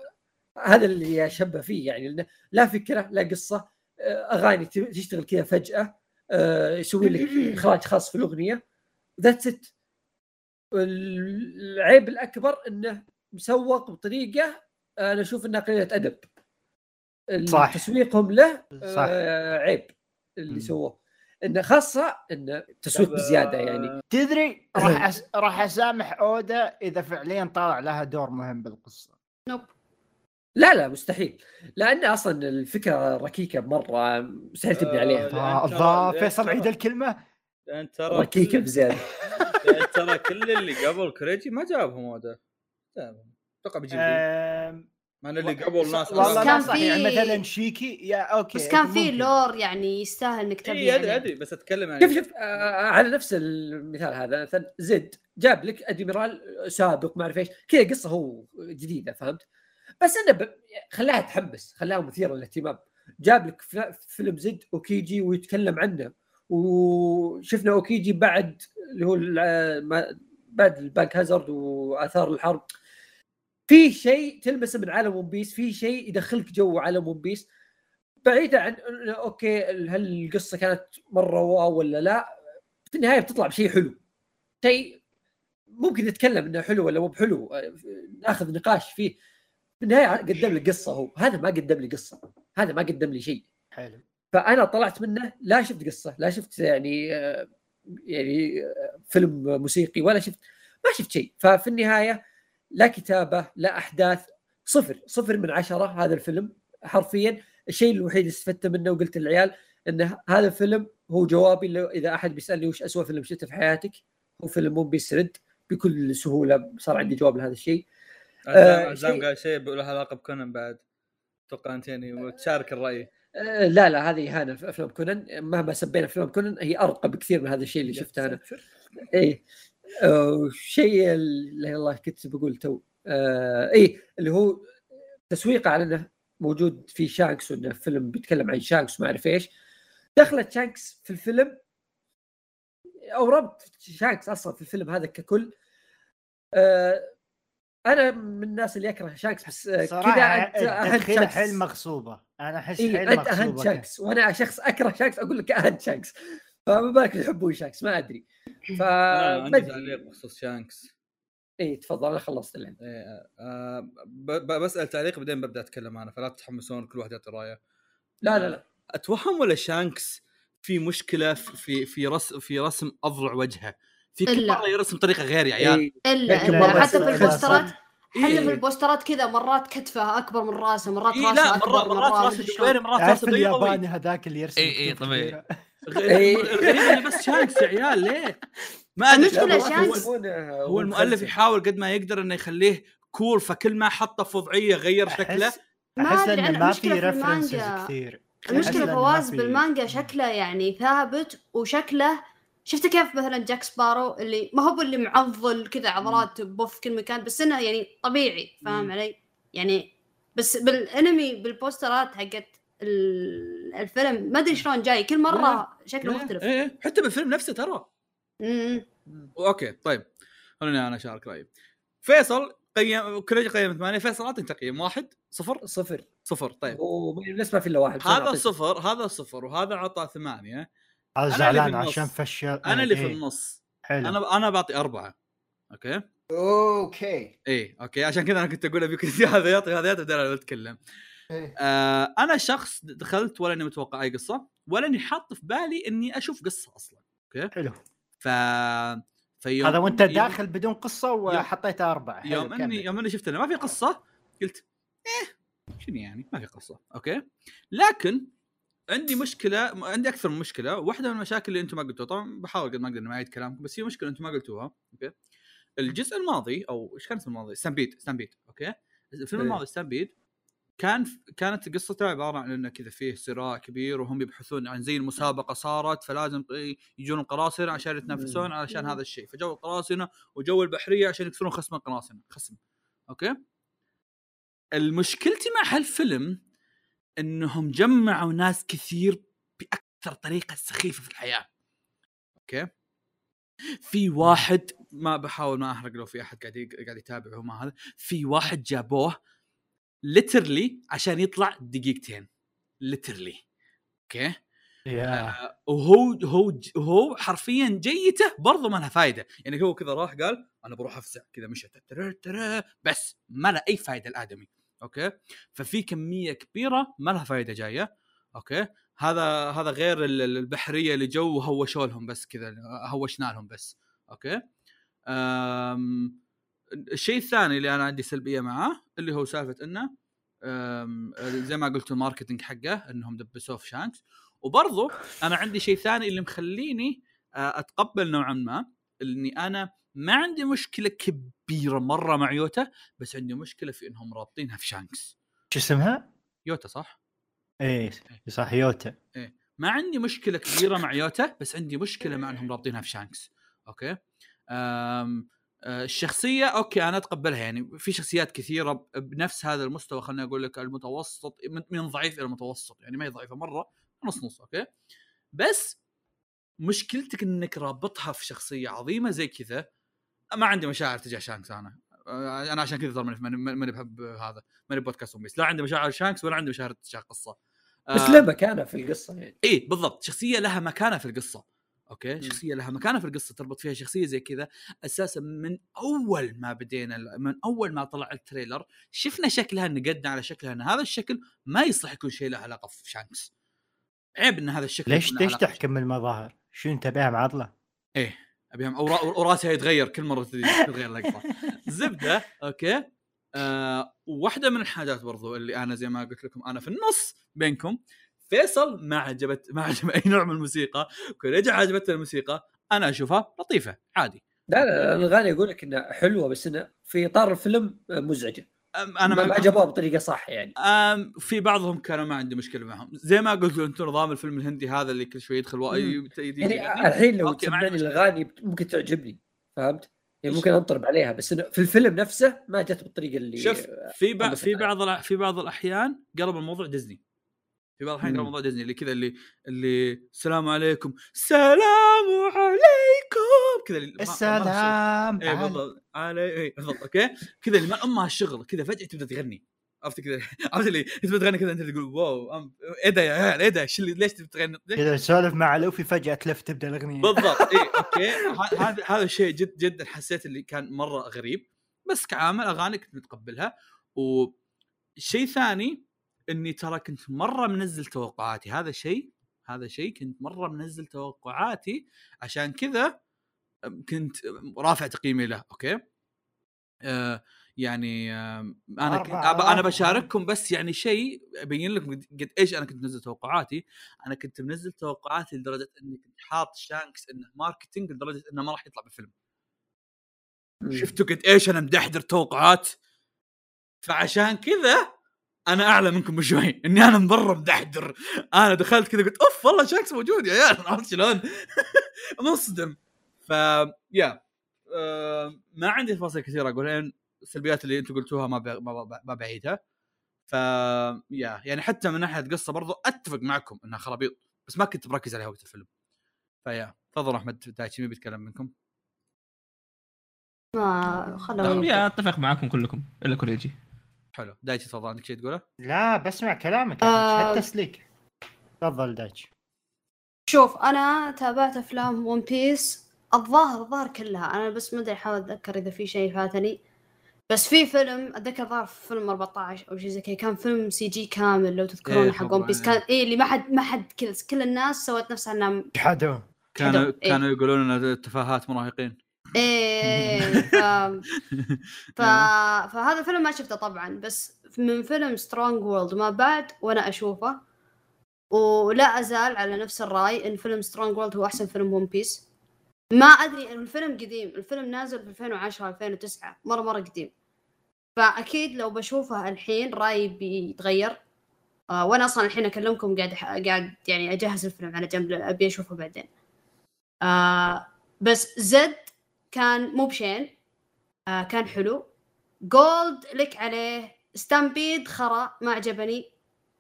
هذا اللي اشبه فيه. يعني لا فكرة لا قصة آه، أغاني تشتغل كذا فجأة آه، يسوي لك إخراج خاص في الأغنية. ذاتس ات العيب الأكبر إنه مسوق بطريقة أنا أشوف انها قليلة ادب. صح. تسويقهم له صح. آه عيب اللي. سووه. إنه خاصة انه تسويق بزيادة يعني. تدري راح [LAUGHS] أس... راح أسامح اودا إذا فعليا طلع لها دور مهم بالقصة. نوب. لا لا مستحيل. لأن أصلا الفكرة ركيكة مرة مستحيل تبني عليها. آه، ترى- الله لأن فيصل ترى- عيد الكلمة. لأن ترى ركيكة بزيادة. [LAUGHS] ترى كل اللي قبل كوريجي ما جابهم هذا جابهم. أتوقع بيجيب ذي. آم، مع ان اللي قبل ناس والله بس ما كان في- يعني مثلا شيكي يا أوكي بس كان في. لور يعني يستاهل إنك تبني إي أدري عليه. أدري بس أتكلم عن شوف شوف آه على نفس المثال هذا مثلا زد جاب لك أدميرال سابق ما أعرف إيش كذا قصة هو جديدة فهمت بس انه ب... خلاها تحمس خلاها مثيره للاهتمام جاب لك فيلم Z أوكيجي ويتكلم عنه وشفنا أوكيجي بعد اللي هو الع- ما- بعد Punk Hazard وآثار الحرب في شيء تلمسه من عالم One Piece في شيء يدخلك جو عالم One Piece بعيدا عن okay هل القصة كانت مرة wow ولا لا في النهاية بتطلع بشيء حلو. شيء ممكن نتكلم إنه حلو ولا مو بحلو ناخذ نقاش فيه. في النهاية قدم لي قصة هو. هذا ما قدم لي قصة. هذا ما قدم لي شيء. حلو. فأنا طلعت منه لا شفت قصة لا شفت يعني آه، يعني آه، فيلم موسيقي ولا شفت ما شفت شيء. ففي النهاية لا كتابة لا أحداث صفر صفر من عشرة هذا الفيلم حرفيا. الشيء الوحيد اللي استفدت منه وقلت للعيال إن هذا الفيلم هو جوابي إذا أحد بيسألني وش اسوء فيلم شفته في حياتك هو فيلم One Piece Red بكل سهولة. صار عندي جواب لهذا الشيء. عزام آه، شيء- قال شيء له علاقة بكونان بعد. أتوقع أنت يعني وتشارك الرأي. آه، لا لا هذه إهانة في أفلام كونان. مهما سبينا أفلام كونان هي أرقى بكثير من هذا الشيء اللي شفته أنا. اي آه، شيء اللي الله كنت بقول تو. آه اي اللي هو تسويقه على إنه موجود في شانكس وإنه فيلم بيتكلم عن شانكس وما أعرف إيش. دخلت شانكس في الفيلم. أو ربط شانكس أصلا في الفيلم هذا ككل. آه أنا من الناس اللي يكره شانكس بس آه، كذا أنت تدخيله شانكس. حيل مغصوبة. أنا أحس اي حيل أنت اهنت مغصوبة شانكس وأنا شخص أكره شانكس أقول لك اهنت شانكس. فما بالك يحبون شانكس ما أدري ف عندي ادري تعليق بخصوص شانكس إي تفضل أنا خلصت الان إيه، آه، ب- ب- بسأل تعليق بعدين ببدأ أتكلم أنا فلا تتحمسون كل واحد يعطي رأيه لا لا لا أتوهم ولا شانكس في مشكلة في في رسم في رسم اضلع وجهه في كل. مرة يرسم طريقة غير يا عيال إيه. إلا إلا حتى في البوسترات. حتى إيه. في ال poster ات كذا مرات كتفه أكبر من راسه مرات إيه راسه لا أكبر مرات راسه. مرات راسه بيضاوي الياباني هذاك اللي يرسم إي خطوط طبيعي. كبيرة. غريب الغريب إنه بس شانكس يا عيال ليه؟ ما أدري هو- المؤلف. يحاول قد ما يقدر إنه يخليه cool فكل ما حطه في وضعية غير شكله أحس إنه ما في references. كثير المشكلة فواز بالمانجا شكله يعني ثابت وشكله شفت كيف مثلا جاك سبارو اللي ما هو اللي معضل كذا عضلات بوف في كل مكان بس إنه يعني طبيعي فاهم. علي؟ يعني بس بالأنمي بال poster ات حقت الفيلم. ما أدري شلون جاي. كل مرة شكله مختلف. إيه. إيه، حتى بالفيلم نفسه ترى. مم. okay طيب. خليني أنا أشارك رأيي. فيصل قيم كريجي قيم ثمانية. فيصل أعطني تقييم. واحد صفر؟ صفر. صفر طيب. ولسه ما في إلا واحد. هذا. صفر هذا صفر وهذا عطى ثمانية. في زعلان. عشان فشل. أنا اللي في إيه، النص. حلو. أنا أنا بعطي أربعة. okay؟ okay. إيه okay. عشان كذا أنا كنت أقول ابيك [LAUGHS] هذا يعطي هذا يعطي بعدين أنا بتكلم إيه. آه أنا شخص دخلت ولا أني متوقع أي قصة ولا أني حاط في بالي أني أشوف قصة أصلا حلو. ف فيوم هذا وأنت يوم- داخل بدون قصة يوم- وحطيت أربعة يوم أني. يوم أني شفت انه ما في قصة؟ قلت إيه شنو يعني؟ ما في قصة okay؟ لكن عندي مشكلة عندي أكثر من مشكلة واحدة من المشاكل اللي أنتم ما قلتوها طبعا بحاول قد ما أقدر ما أعيد كلامكم بس هي مشكلة أنتم ما قلتوها okay؟ الجزء الماضي أو إيش كان اسمه الماضي؟ Stampede Stampede okay؟ الفيلم إيه. الماضي Stampede كان كانت قصته عبارة عن إنه كذا فيه صراع كبير وهم يبحثون عن زي المسابقة صارت فلازم يجون القراصنة عشان يتنافسون علشان هذا الشيء. فجو القراصنة وجو البحرية عشان يكسرون خصم القراصنة خصم. okay؟ المشكلتي مع هالفيلم إنهم جمعوا ناس كثير بأكثر طريقة سخيفة في الحياة. okay؟ في واحد ما بحاول ما أحرق لو في أحد قاعد قاعد يتابع وما هذا في واحد جابوه literally عشان يطلع دقيقتين. literally أوكي يا آه، وهو هو هو حرفيا جيته برضو ما لها فائده يعني هو كذا راح قال أنا بروح أفزع. كذا مشى بس ما له أي فائده الآدمي. أوكي ففي كمية كبيرة ما لها فائده جاية. أوكي هذا هذا غير ال- ال- البحرية اللي جو هوشوا لهم بس كذا هوشنا لهم بس. أوكي أم الشيء الثاني اللي أنا عندي سلبية معاه اللي هو سالفة إنه زي ما قلت ال marketing حقه إنهم دبسوه في شانكس. وبرضو أنا عندي شيء ثاني اللي مخليني آه، أتقبل نوعا ما إني أنا ما عندي مشكلة كبيرة مرة مع يوتا بس عندي مشكلة في إنهم رابطينها في شانكس. شو اسمها؟ يوتا صح؟ إيه صح يوتا. ما عندي مشكلة كبيرة مع يوتا بس عندي مشكلة مع إنهم رابطينها في شانكس. أوكي؟ أم الشخصية أوكي أنا أتقبلها يعني في شخصيات كثيرة بنفس هذا المستوى خليني أقول لك المتوسط من- ضعيف إلى متوسط يعني ما هي ضعيفة مرة نص نص أوكي؟ بس مشكلتك إنك رابطها في شخصية عظيمة زي كذا ما عندي مشاعر تجاه شانكس أنا. آه، أنا عشان كذا ترى ماني بحب هذا ماني بودكاست ون لا عندي مشاعر شانكس ولا عندي مشاعر تجاه قصة. بس آه، له مكانه في القصة يعني. اي بالضبط. شخصية لها مكانة في القصة. أوكي مم. شخصية لها مكانة في القصة تربط فيها شخصية زي كذا أساسا من أول ما بدينا من أول ما طلع ال trailer شفنا شكلها نقدنا على شكلها إن هذا الشكل ما يصلح يكون شيء له علاقة في شانكس عيب إن هذا الشكل ليش ليش تحكم المظاهر؟ شو انت بها معضله؟ إيه ابيهم أو را- وراسها يتغير كل مرة تتغير لقطه [LAUGHS] زبدة أوكي آه واحدة من الحاجات برضو اللي أنا زي ما قلت لكم أنا في النص بينكم فيصل ما عجبت ما عجب أي نوع من الموسيقى كوريجا عجبتها الموسيقى أنا أشوفها لطيفة عادي لا لا الاغاني يقول لك إنها حلوة بس انها في إطار الفيلم مزعجة أنا ما جابوها بطريقة صح يعني أم في بعضهم كانوا ما عندي مشكلة معهم زي ما قلت أنتم نظام الفيلم الهندي هذا اللي كل شوي يدخل و... مم. يدي- يعني الحين لو تسمعني. الأغاني ممكن تعجبني فهمت؟ يعني؟ ممكن أنطرب عليها بس إنه في الفيلم نفسه ما جت بالطريقة اللي شوف في بعض في بعض في بعض الأحيان قلب الموضوع ديزني في بعض الاحيان مم. الموضوع ديزني اللي كذا اللي اللي السلام عليكم. سلام عليكم! كذا السلام. على- بالضبط. علي إيه بالضبط أوكي؟ كذا اللي ما امها الشغل كذا فجأة تبدأ تغني. عرفت كذا؟ [LAUGHS] عرفت اللي تبدأ تغني كذا أنت تقول واو إيه ده يا عيال إيه ده؟ ليش تبي تغني؟ كذا تسولف مع لوفي فجأة تلف تبدأ الأغنية. بالضبط اي [LAUGHS] أوكي. هذا هذا الشيء جد جدا حسيت اللي كان مرة غريب. بس كعامل أغاني كنت متقبلها. وشيء ثاني إني ترى كنت مرة منزل توقعاتي. هذا شيء هذا شيء كنت مرة منزل توقعاتي. عشان كذا كنت رافع تقييمي له أوكي؟ آه يعني آه أنا أربعة، أنا. بشارككم بس يعني شيء ابين لكم قد إيش أنا كنت منزل توقعاتي. أنا كنت منزل توقعاتي لدرجة إني كنت حاط شانكس إنه marketing لدرجة إنه ما راح يطلع بالفيلم. شفتوا قد إيش أنا مدحدر توقعات؟ فعشان كذا أنا أعلى منكم بشوي. [LAUGHS] إني أنا مره مدحدر أنا دخلت كذا قلت أوف والله شانكس موجود يا عيال عرفت شلون؟ [LAUGHS] منصدم ف يا آه، ما عندي تفاصيل كثيرة اقولها السلبيات اللي أنتم قلتوها ما ب- ما ب- ما بعيدها ف يا يعني حتى من ناحية قصة برضو أتفق معكم إنها خرابيط بس ما كنت مركز عليها وقت الفيلم. فيا تفضل أحمد دايتشي مين بيتكلم منكم؟ ما خلوا يا أتفق معاكم كلكم إلا كوريجي. حلو دايتشي تفضل عندك شيء تقوله؟ لا بسمع كلامك آه. حتى سليك تفضل دايتش شوف أنا تابعت أفلام ون بيس الظاهر الظاهر كلها أنا بس ما أدري أحاول أتذكر إذا في شيء فاتني بس في فيلم أتذكر ظهر في فيلم 14 أو شيء زي كذا كان فيلم CG كامل لو تذكرون إيه حق ون بيس. كان اي اللي ما حد ما حد كل كل الناس سوت نفسها انها كانوا إيه. كانوا يقولون إن تفاهات مراهقين إيه [LAUGHS] ف... ف... فهذا الفيلم ما شفته طبعا بس من فيلم سترونج وورلد ما بعد وأنا أشوفه ولا أزال على نفس الرأي إن فيلم سترونج وورلد هو أحسن فيلم ون بيس ما أدري الفيلم قديم الفيلم نازل في 2010 2009 مرة مرة قديم. فأكيد لو بشوفه الحين رأيي بيتغير. آه وأنا أصلا الحين أكلمكم قاعد قاعد يعني أجهز الفيلم على جنب أبي أشوفه بعدين. آه بس زد كان مو بشين آه كان حلو. جولد لك عليه. ستامبيد خرا ما عجبني.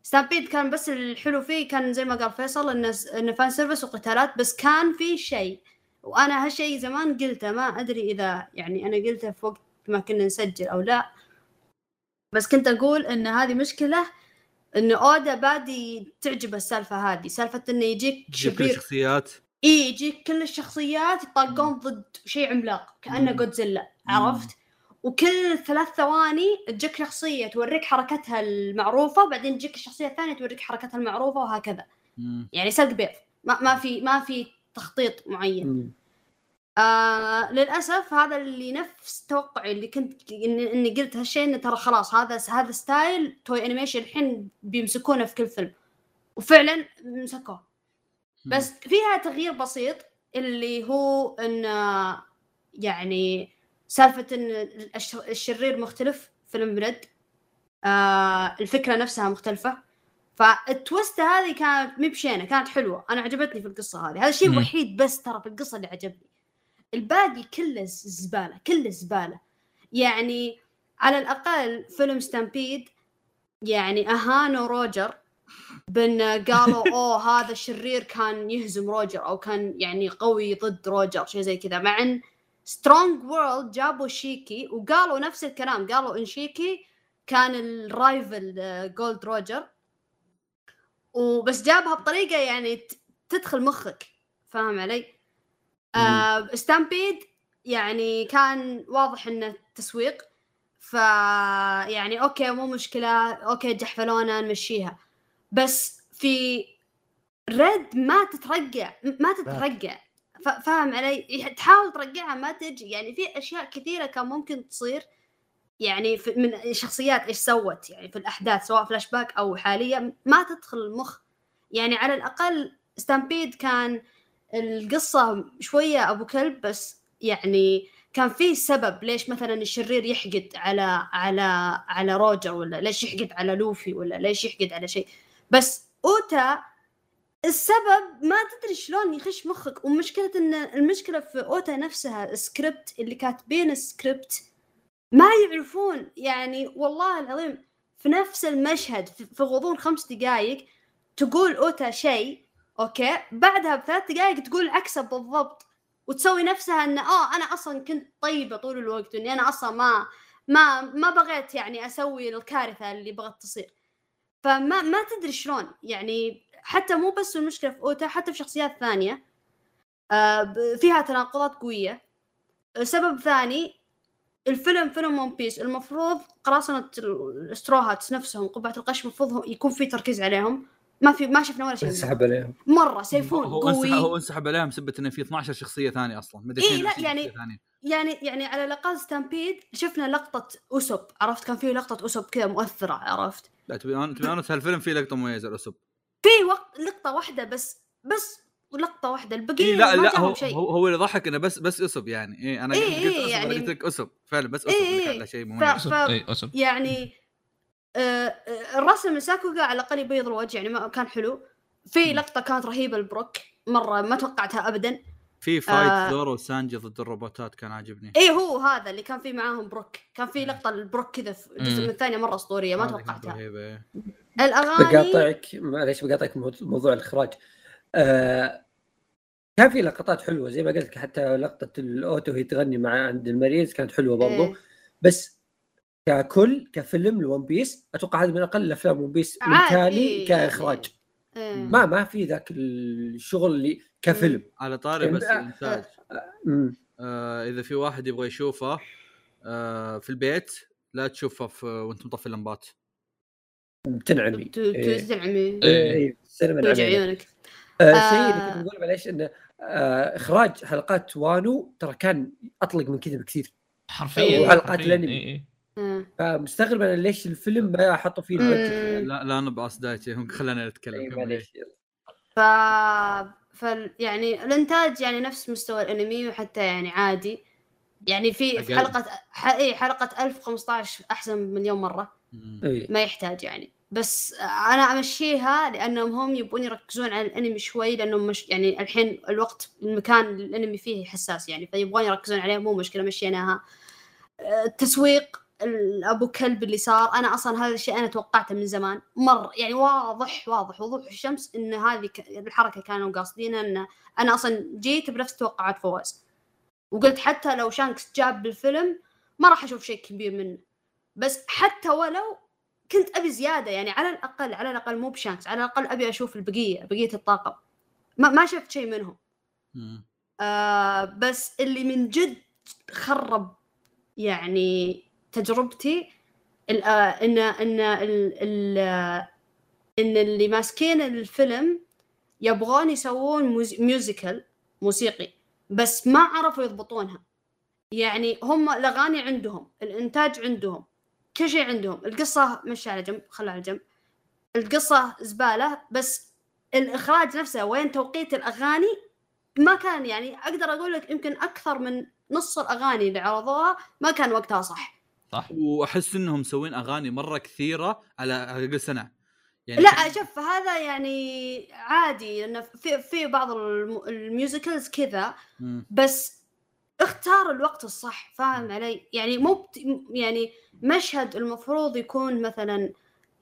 ستامبيد كان بس الحلو فيه كان زي ما قال فيصل إنه إنه fan service وقتالات بس كان في شيء. وأنا هالشيء زمان قلته ما أدري إذا يعني أنا قلته في وقت ما كنا نسجل أو لا. بس كنت أقول إن هذه مشكلة انه اودا بادي تعجبه السالفة هذه. سالفة إنه يجيك شرير الشخصيات. اي يجيك كل الشخصيات يطاقون ضد شيء عملاق كأنه. جودزيلا. عرفت وكل ثلاث ثواني تجيك شخصية توريك حركتها المعروفة بعدين تجيك الشخصية الثانية توريك حركتها المعروفة وهكذا مم. يعني سلق بيض ما, ما في ما في تخطيط معين مم. آه للأسف هذا اللي نفس توقعي اللي كنت اني, إني قلت هالشيء إنه ترى خلاص هذا هذا style توي أنيميشن الحين بيمسكونه في كل فيلم وفعلا مسكوه بس فيها تغيير بسيط اللي هو إن يعني سالفة إن الش- الشرير مختلف فيلم ريد آه الفكرة نفسها مختلفة. فال twist هذه كانت مي بشينة كانت حلوة. أنا عجبتني في القصة هذه. هذا الشيء. الوحيد بس ترى في القصة اللي عجبني. الباقي كله زبالة كله زبالة. يعني على الأقل فيلم ستامبيد يعني اهانوا روجر بان قالوا أوه هذا الشرير كان يهزم روجر أو كان يعني قوي ضد روجر شيء زي كذا. مع إن Strong World جابوا شيكي وقالوا نفس الكلام قالوا إن شيكي كان ال rival Gold Roger وبس جابها بطريقة يعني تدخل مخك فاهم علي؟ آه Stampede يعني كان واضح إنه تسويق ف يعني okay مو مشكلة okay جحفلونا نمشيها. بس في Red ما تترقع ما تترقع. فاهم علي؟ تحاول ترقعها ما تجي. يعني في أشياء كثيرة كان ممكن تصير. يعني في من شخصيات إيش سوت؟ يعني في الأحداث سواء فلاش باك أو حاليا ما تدخل المخ. يعني على الأقل Stampede كان القصة شوية أبو كلب بس يعني كان في سبب ليش مثلا الشرير يحقد على على على روجر ولا ليش يحقد على لوفي ولا ليش يحقد على شيء. بس أوتا السبب ما تدري شلون يخش مخك ومشكلة إن المشكلة في أوتا نفسها السكريبت اللي كاتبين السكريبت ما يعرفون. يعني والله العظيم في نفس المشهد في غضون خمس دقائق تقول أوتا شيء okay؟ بعدها بثلاث دقائق تقول عكسه بالضبط وتسوي نفسها إن آه أنا أصلا كنت طيبة طول الوقت واني أنا أصلا ما ما ما بغيت يعني أسوي الكارثة اللي بغت تصير. فما ما تدري شلون. يعني حتى مو بس المشكلة في أوتا حتى في شخصيات ثانية آه ب- فيها تناقضات قوية. سبب ثاني الفيلم فيلم One Piece المفروض قراصنة ال Straw Hats نفسهم قبعة القش المفروض يكون في تركيز عليهم. ما في ما شفنا ولا شيء. انسحب عليهم. مرة سيفون هو قوي. انسحب هو انسحب عليهم بسبه إنه في 12 شخصية ثانية أصلا. مدري إيه، 22 لا، يعني- شخصية ثانية. يعني يعني على الأقل Stampede شفنا لقطة اسب عرفت؟ كان في لقطة اسب كذا مؤثرة عرفت؟ لا تبي أنا- تبي أنا هالفيلم فيه لقطة مميزة الأسب في وقت لقطة واحدة بس بس لقطة واحدة البقية إيه لا ما لا هو, شيء هو هو اللي ضحك إنه بس بس أسب يعني إيه أنا إيه، قلت إيه، يعني-. قلت لك أسب فعلا بس أسب إيه، إيه. شيء ف- مميز أسب. ف- أي أسب يعني آه، آه، الرسم من ساكوغا على الأقل يبيض الوجه يعني ما كان حلو في مم. لقطة كانت رهيبة لبروك مرة ما توقعتها ابدا في فايت آه. زورو وسانجي ضد الروبوتات كان عاجبني إيه هو هذا اللي كان في معاهم بروك كان في لقطة البروك كذا في الجزء. من الثانية مرة أسطورية ما توقعتها رهيبة، إيه. الاغاني بقاطعك معليش بقاطعك مو- موضوع الإخراج آه كان في لقطات حلوة زي ما قلت لك حتى لقطة أوتا وهي تغني مع عند المريض كانت حلوة برضو إيه. بس ككل كفيلم ل One Piece أتوقع هذا من أقل أفلام One Piece من عادي، تالي كإخراج إيه. ما ما في ذاك الشغل اللي كفيلم على طاري بس آه، الانتاج. آه إذا في واحد يبغى يشوفه آه في البيت لا تشوفه في وأنت مطفي اللمبات بتنعمي ت- إيه. تزعمي إيه. إيه، السينما توجع. عيونك آه، آه. الشيء اللي كنت بقول معليش إنه آه إخراج حلقات وانو ترى كان أطلق من كذا بكثير حرفيا وحلقات حرفياً. فمستغرب أنا ليش الفيلم ما حطوا فيه. البادجت لا لا نبعص دايتشي هم [LAUGHS] خلينا نتكلم ف فال يعني الإنتاج يعني نفس مستوى الأنمي وحتى يعني عادي. يعني في في. حلقة ح... إي حلقة 1015 أحسن مليون مرة. ما يحتاج يعني. بس أنا أمشيها لأنهم هم يبون يركزون على الأنمي شوي لأنهم مش يعني الحين الوقت المكان اللي الأنمي فيه حساس يعني فيبغون يركزون عليه مو مشكلة مشيناها. آه، التسويق ال- ابو كلب اللي صار أنا أصلا هذا الشيء أنا توقعته من زمان. مر يعني واضح واضح وضوح الشمس إن هذه الحركة كانوا قاصدينها إن أنا أصلا جيت بنفس توقعات فواز وقلت حتى لو شانكس جاب بالفيلم ما راح أشوف شيء كبير منه. بس حتى ولو كنت أبي زيادة يعني على الأقل على الأقل مو بشانكس على الأقل أبي أشوف البقية بقية الطاقم. ما, ما شفت شيء منهم. آه بس اللي من جد خرب يعني تجربتي آه، ان إن ال ال إن اللي ماسكين الفيلم يبغون يسوون ميوزيكال موسيقي بس ما عرفوا يضبطونها. يعني هم الأغاني عندهم الإنتاج عندهم كل شيء عندهم. القصة مشي على جنب خلها على جنب. القصة زبالة بس الإخراج نفسه وين توقيت الأغاني ما كان يعني أقدر أقول لك يمكن أكثر من نص الأغاني اللي عرضوها ما كان وقتها صح. صح؟ وأحس إنهم مسوين أغاني مرة كثيرة على على أقل سنة. يعني لا كان- شوف هذا يعني عادي لأنه في في بعض الم- الميوزيكلز كذا. بس اختار الوقت الصح فاهم علي؟ يعني مو بت... يعني مشهد المفروض يكون مثلا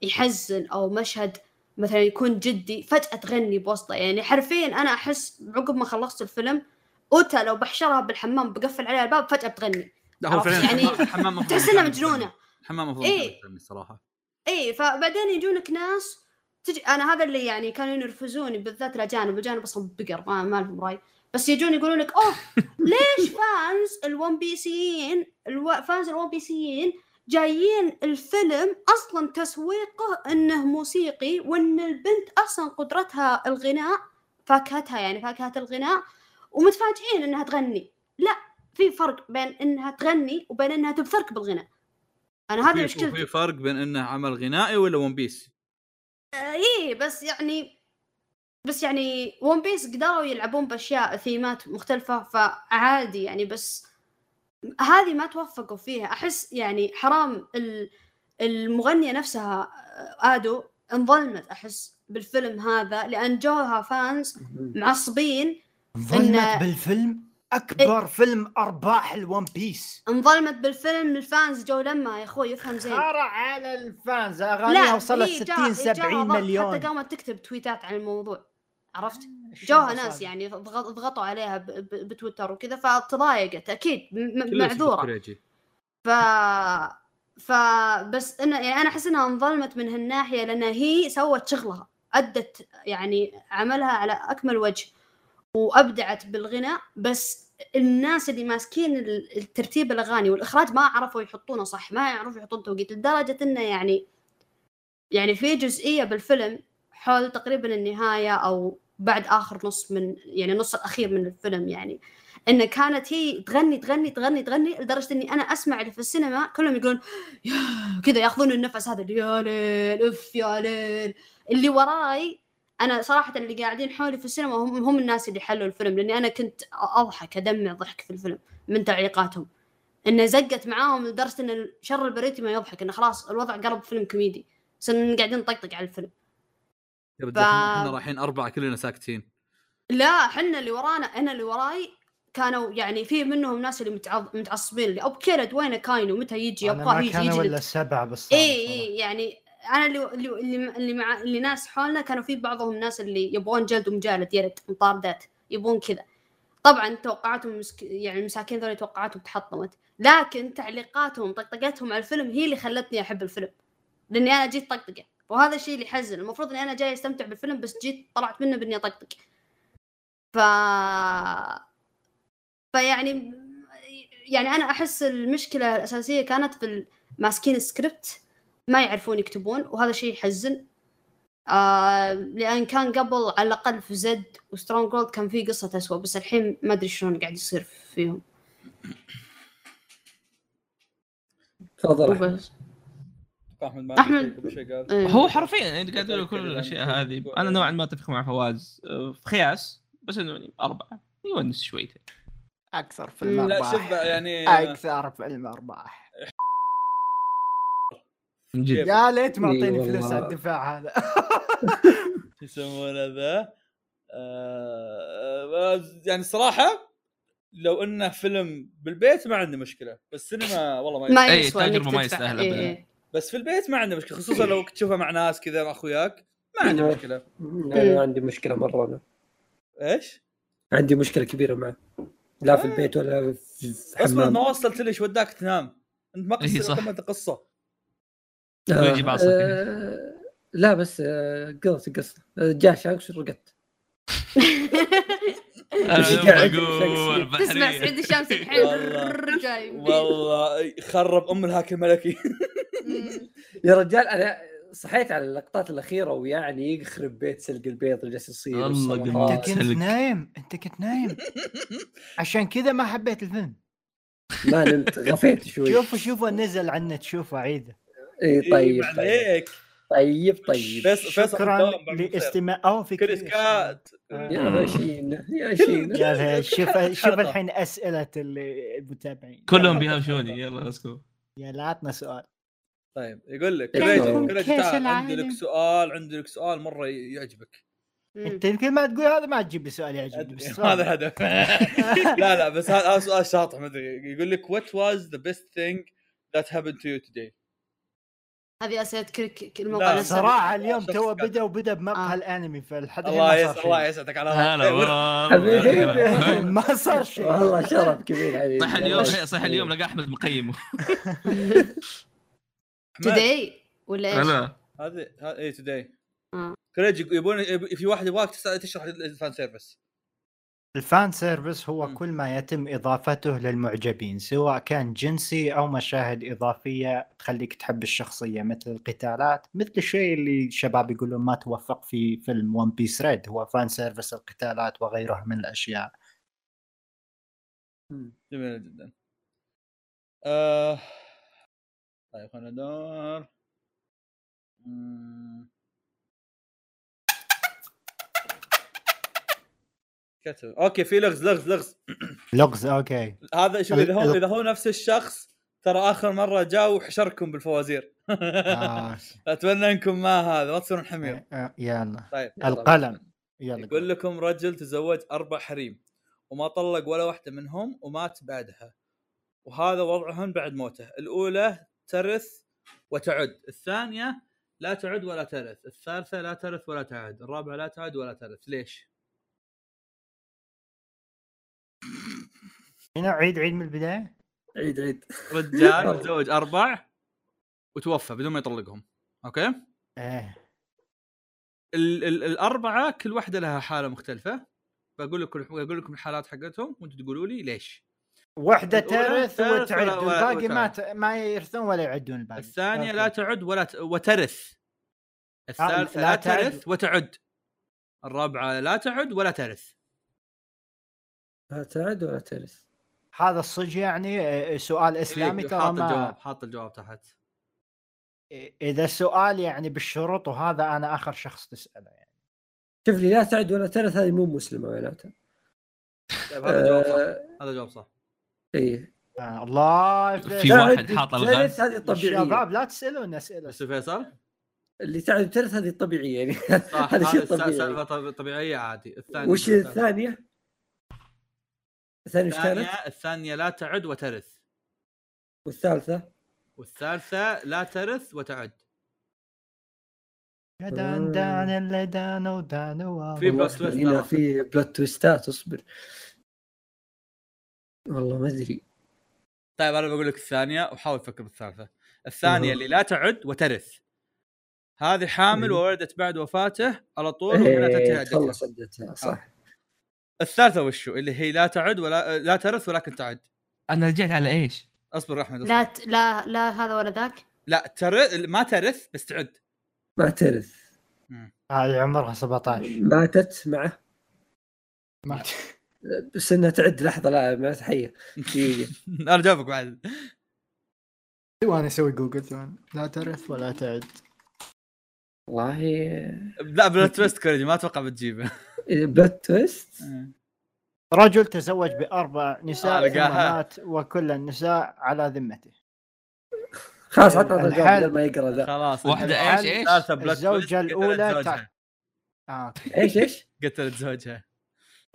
يحزن أو مشهد مثلا يكون جدي فجأة تغني بوسطه يعني حرفيا أنا أحس عقب ما خلصت الفيلم اوتا لو بحشرها بالحمام بقفل عليها الباب فجأة بتغني. لا هو؟ فعلا يعني تحس انها كان مجنونة. الحمام المفروض إيه. الصراحه اي فبعدين يجونك ناس تجي أنا هذا اللي يعني كانوا ينرفزوني بالذات الأجانب. الأجانب أصلا بقر ما, ما لهم رأي. بس يجون يقولون لك أوه [LAUGHS] ليش fans الون بيسيين ألو... fans الون بيسيين جايين الفيلم أصلا تسويقه إنه موسيقي وإن البنت أصلا قدرتها الغناء فاكهتها يعني فاكهة الغناء ومتفاجئين إنها تغني. لا في فرق بين إنها تغني وبين إنها تبثرك بالغناء. أنا في- مشكلتي. في فرق بين انه عمل غنائي ولا One Piece إيه بس يعني بس يعني One Piece قدروا يلعبون بأشياء ثيمات مختلفة فعادي يعني بس هذه ما توفقوا فيها. أحس يعني حرام ال- المغنية نفسها آه، آدو انظلمت أحس بالفيلم هذا لأن جوها فانز معصبين انظلمت إن- بالفيلم؟ أكبر فيلم أرباح الون بيس. انظلمت بالفيلم الفانز جو لما يا أخوي يفهم زين. خرع على الفانز. أغانيها وصلت هي جا- 60 جاها 70 ضغط، مليون. حتى قامت تكتب تويتات عن الموضوع عرفت؟ إيش جوها؟ ناس يعني ضغط- ضغطوا عليها ب- ب- بتويتر وكذا فتضايقت أكيد م- م- كله معذورة. ف ف بس أنا يعني أنا أحس إنها انظلمت من هالناحية لأن هي سوت شغلها أدت يعني عملها على أكمل وجه. وأبدعت بالغناء بس الناس اللي ماسكين ال- الترتيب الأغاني والإخراج ما عرفوا يحطونه صح ما يعرفوا يحطون توقيت لدرجة إنه يعني يعني في جزئية بالفيلم حول تقريبا النهاية أو بعد آخر نص من يعني النص الأخير من الفيلم يعني ان كانت هي تغني تغني تغني تغني لدرجة إني أنا أسمع اللي في السينما كلهم يقولون كذا يأخذون النفس هذا يا ليل اف يا ليل اللي وراي أنا صراحة اللي قاعدين حولي في السينما هم هم الناس اللي حلوا الفيلم لأني أنا كنت أضحك أدمع ضحك في الفيلم من تعليقاتهم. إنه زقت معاهم لدرجة إن شر البلية ما يضحك إنه خلاص الوضع قلب فيلم كوميدي. صرنا قاعدين نطقطق على الفيلم. يا ف- إحنا رايحين أربعة كلنا ساكتين. لا حنا اللي ورانا أنا اللي وراي كانوا يعني في منهم ناس اللي متعض... متعصبين اللي ابو كيرد وينه كاينو متى يجي أبغاه ما يجي كان ولا سبعة بس اي اي يعني أنا اللي اللي اللي, اللي مع اللي ناس حولنا كانوا في بعضهم ناس اللي يبغون جلد ومجالد يرد مطاردات يبغون كذا. طبعا توقعاتهم مسك... يعني المساكين ذول توقعاتهم تحطمت. لكن تعليقاتهم طقطقتهم على الفيلم هي اللي خلتني أحب الفيلم. لأني أنا جيت طقطقة. وهذا الشيء اللي يحزن. المفروض إني أنا جاي أستمتع بالفيلم بس جيت طلعت منه بإني أطقطق. ف فيعني يعني أنا أحس المشكلة الأساسية كانت في ماسكين السكريبت. ما يعرفون يكتبون وهذا شيء يحزن. آه لأن كان قبل على الأقل في Z و Strong World كان في قصة اسوء بس الحين ما أدري شلون قاعد يصير فيهم. تفضل. وبس. أحمد ما أحمد. في قال. إيه. هو حرفيا يعني قاعد أقول كل الأشياء هذه. أنا نوعا ما أتفق مع فواز أه، في خياس بس إنه يعني أربعة. يونس شويتين. أكثر فيلم لا ارباح شوف يعني أكثر فيلم ارباح من جد. يا ليت معطيني فلوس. على الدفاع هذا. [LAUGHS] شو يسمونه ذا؟ آه يعني صراحة لو إنه فيلم بالبيت ما عندي مشكلة بس سينما والله ما, ما ما إيه، يسوى التجربة ما. يستاهل إيه،. إيه. بس في البيت ما عندي مشكلة خصوصا لو تشوفها مع ناس كذا مع أخوياك ما عندي. مشكلة. أنا ما عندي مشكلة مرة أنا. إيش؟ عندي مشكلة كبيرة معه. لا في البيت ولا في في أصبر حمام. ما وصلت لي إيش وداك تنام. أنت ما إيه، قصة ويجي بعصك. آه، لا بس آه، قصة قصة آه، جاء شانكس ورقدت تسمع. سعيد الشمس. الحين جاي والله خرب أم الهاك الملكي. [LAUGHS] يا رجال أنا صحيت على اللقطات الأخيرة ويعني يخرب بيت سلق البيض اللي جالس يصير والصراحات. أنت كنت. نايم أنت كنت نايم عشان كذا ما حبيت الفيلم ما نمت غفيت شوي شوفوا شوفوا نزل عنه تشوفوا عيده اي طيب طيب. عليك طيب طيب. فيصل فيصل شكرا. لاستماع أو في كريس كات يا شينا يا شينا يا شوف شوف حلقة. الحين أسئلة اللي- المتابعين. كلهم يلا. بيهاوشوني. يلا let's go يا لا عطنا سؤال. طيب يقول لك كريج تعال عندي العالم؟ لك سؤال عندي لك سؤال مرة يعجبك. أنت كل ما تقول هذا ما تجيب لي سؤال يعجبني بس. [LAUGHS] هذا الهدف [LAUGHS] لا لا بس هذا هذا سؤال شاطح ما أدري. يقول لك what was the best thing that happened to you today? هذه أسئلة كل لا، الموقع نفسه صراحة اليوم تو بدأ وبدأ بمقهى آه. الأنمي فالحد الله الحين ما يس صار الله. يسعدك على هلا. [LAUGHS] ما صار شيء والله شرف كبير عليك صح اليوم صح اليوم لقى أحمد مقيمه توداي [LAUGHS] ولا إيش؟ لا هذه اي توداي. كريج يبون يب- في واحد يبغاك تشرح الفان سيرفيس الفان سيرفيس هو مم. كل ما يتم إضافته للمعجبين سواء كان جنسي أو مشاهد إضافية تخليك تحب الشخصية مثل القتالات مثل الشيء اللي الشباب يقولون ما توفق في فيلم ون بيس ريد هو فان سيرفيس القتالات وغيرها من الأشياء. جميل جدا. آه... طيب خلينا ندور. مم. كتب أوكي في لغز لغز لغز. [CLEARS THROAT] لغز أوكي. هذا شوف إذا هو إذا هو نفس الشخص ترى آخر مرة جاء وحشركم بالفوازير. آه. [LAUGHS] أتمنى إنكم ما هذا ما تصيرون حمير. آه، يلا. طيب القلم. يلا. يقول لكم رجل تزوج أربع حريم وما طلق ولا واحدة منهم ومات بعدها. وهذا وضعهن بعد موته. الأولى ترث وتعد. الثانية لا تعد ولا ترث. الثالثة لا ترث ولا تعد. الرابعة لا تعد ولا ترث. ليش؟ هنا عيد عيد من البداية. عيد عيد. رجال تزوج أربع. وتوفى بدون ما يطلقهم. أوكي؟ إيه. ال- ال- الأربعة كل واحدة لها حالة مختلفة. بقول لكم بقول لكم الحالات حقتهم وأنتم تقولوا لي ليش. واحدة ترث وتعد. والباقي ما. ت... ما يرثون ولا يعدون الباقي. الثانية أوكي. لا تعد ولا ت... وترث. الثالثة لا لا. ترث وتعد. الرابعة لا تعد ولا ترث. تعد ولا ترث هذا الصج يعني آه، سؤال إسلامي ترى حاط ما الجواب حاط الجواب تحت. إذا السؤال يعني بالشروط وهذا أنا آخر شخص تسأله يعني. شوف لي لا تعد ولا ترث هذه مو مسلمة معناتها طيب هذا جواب صح. آه، هذا جواب صح. آه الله. في واحد حاط الغاز. هذه طبيعية. شباب لا تسألون أسئلة. بس فيصل. اللي تعد وترث هذه طبيعية يعني. [LAUGHS] هذا شيء طبيعي. سالفة طب- طبيعية عادي. الثانية وش الثانية؟ الثانية كانت؟ الثانية لا تعد وترث. والثالثة؟ والثالثة لا ترث وتعد. يا دان دان اللي دانو دانو. في plot twist هنا. في plot twist ات اصبر. والله ما أدري. طيب أنا بقول لك الثانية وحاول تفكر بالثالثة. الثانية. اللي لا تعد وترث. هذه حامل. وولدت بعد وفاته على طول وهنا تنتهي إيه، عدتها. خلص عدتها صح. الثالثة وشو؟ اللي هي لا تعد ولا لا ترث ولكن تعد. أنا رجعت على إيش؟ اصبر يا أحمد لا أصبر. ت... لا لا هذا ولا ذاك. لا ترث ما ترث بس تعد. ما ترث. هذه عمرها 17 ماتت معه ما. بس إنها تعد لحظة لا ما حيه دقيقة. [LAUGHS] أنا جاوبك بعد. وأنا أسوي؟ جوجل ثواني لا ترث ولا تعد. والله لا plot twist كوريجي ما أتوقع بتجيبه [LAUGHS] plot twist [LAUGHS] رجل تزوج بأربع آه، نساء لقاها. مات وكل النساء على ذمته خلاص الحال- بدل ما يقرأ ذا خلاص واحدة إيش إيش؟ الأولى زوجها. تع- آه. إيش إيش؟ قتلت زوجها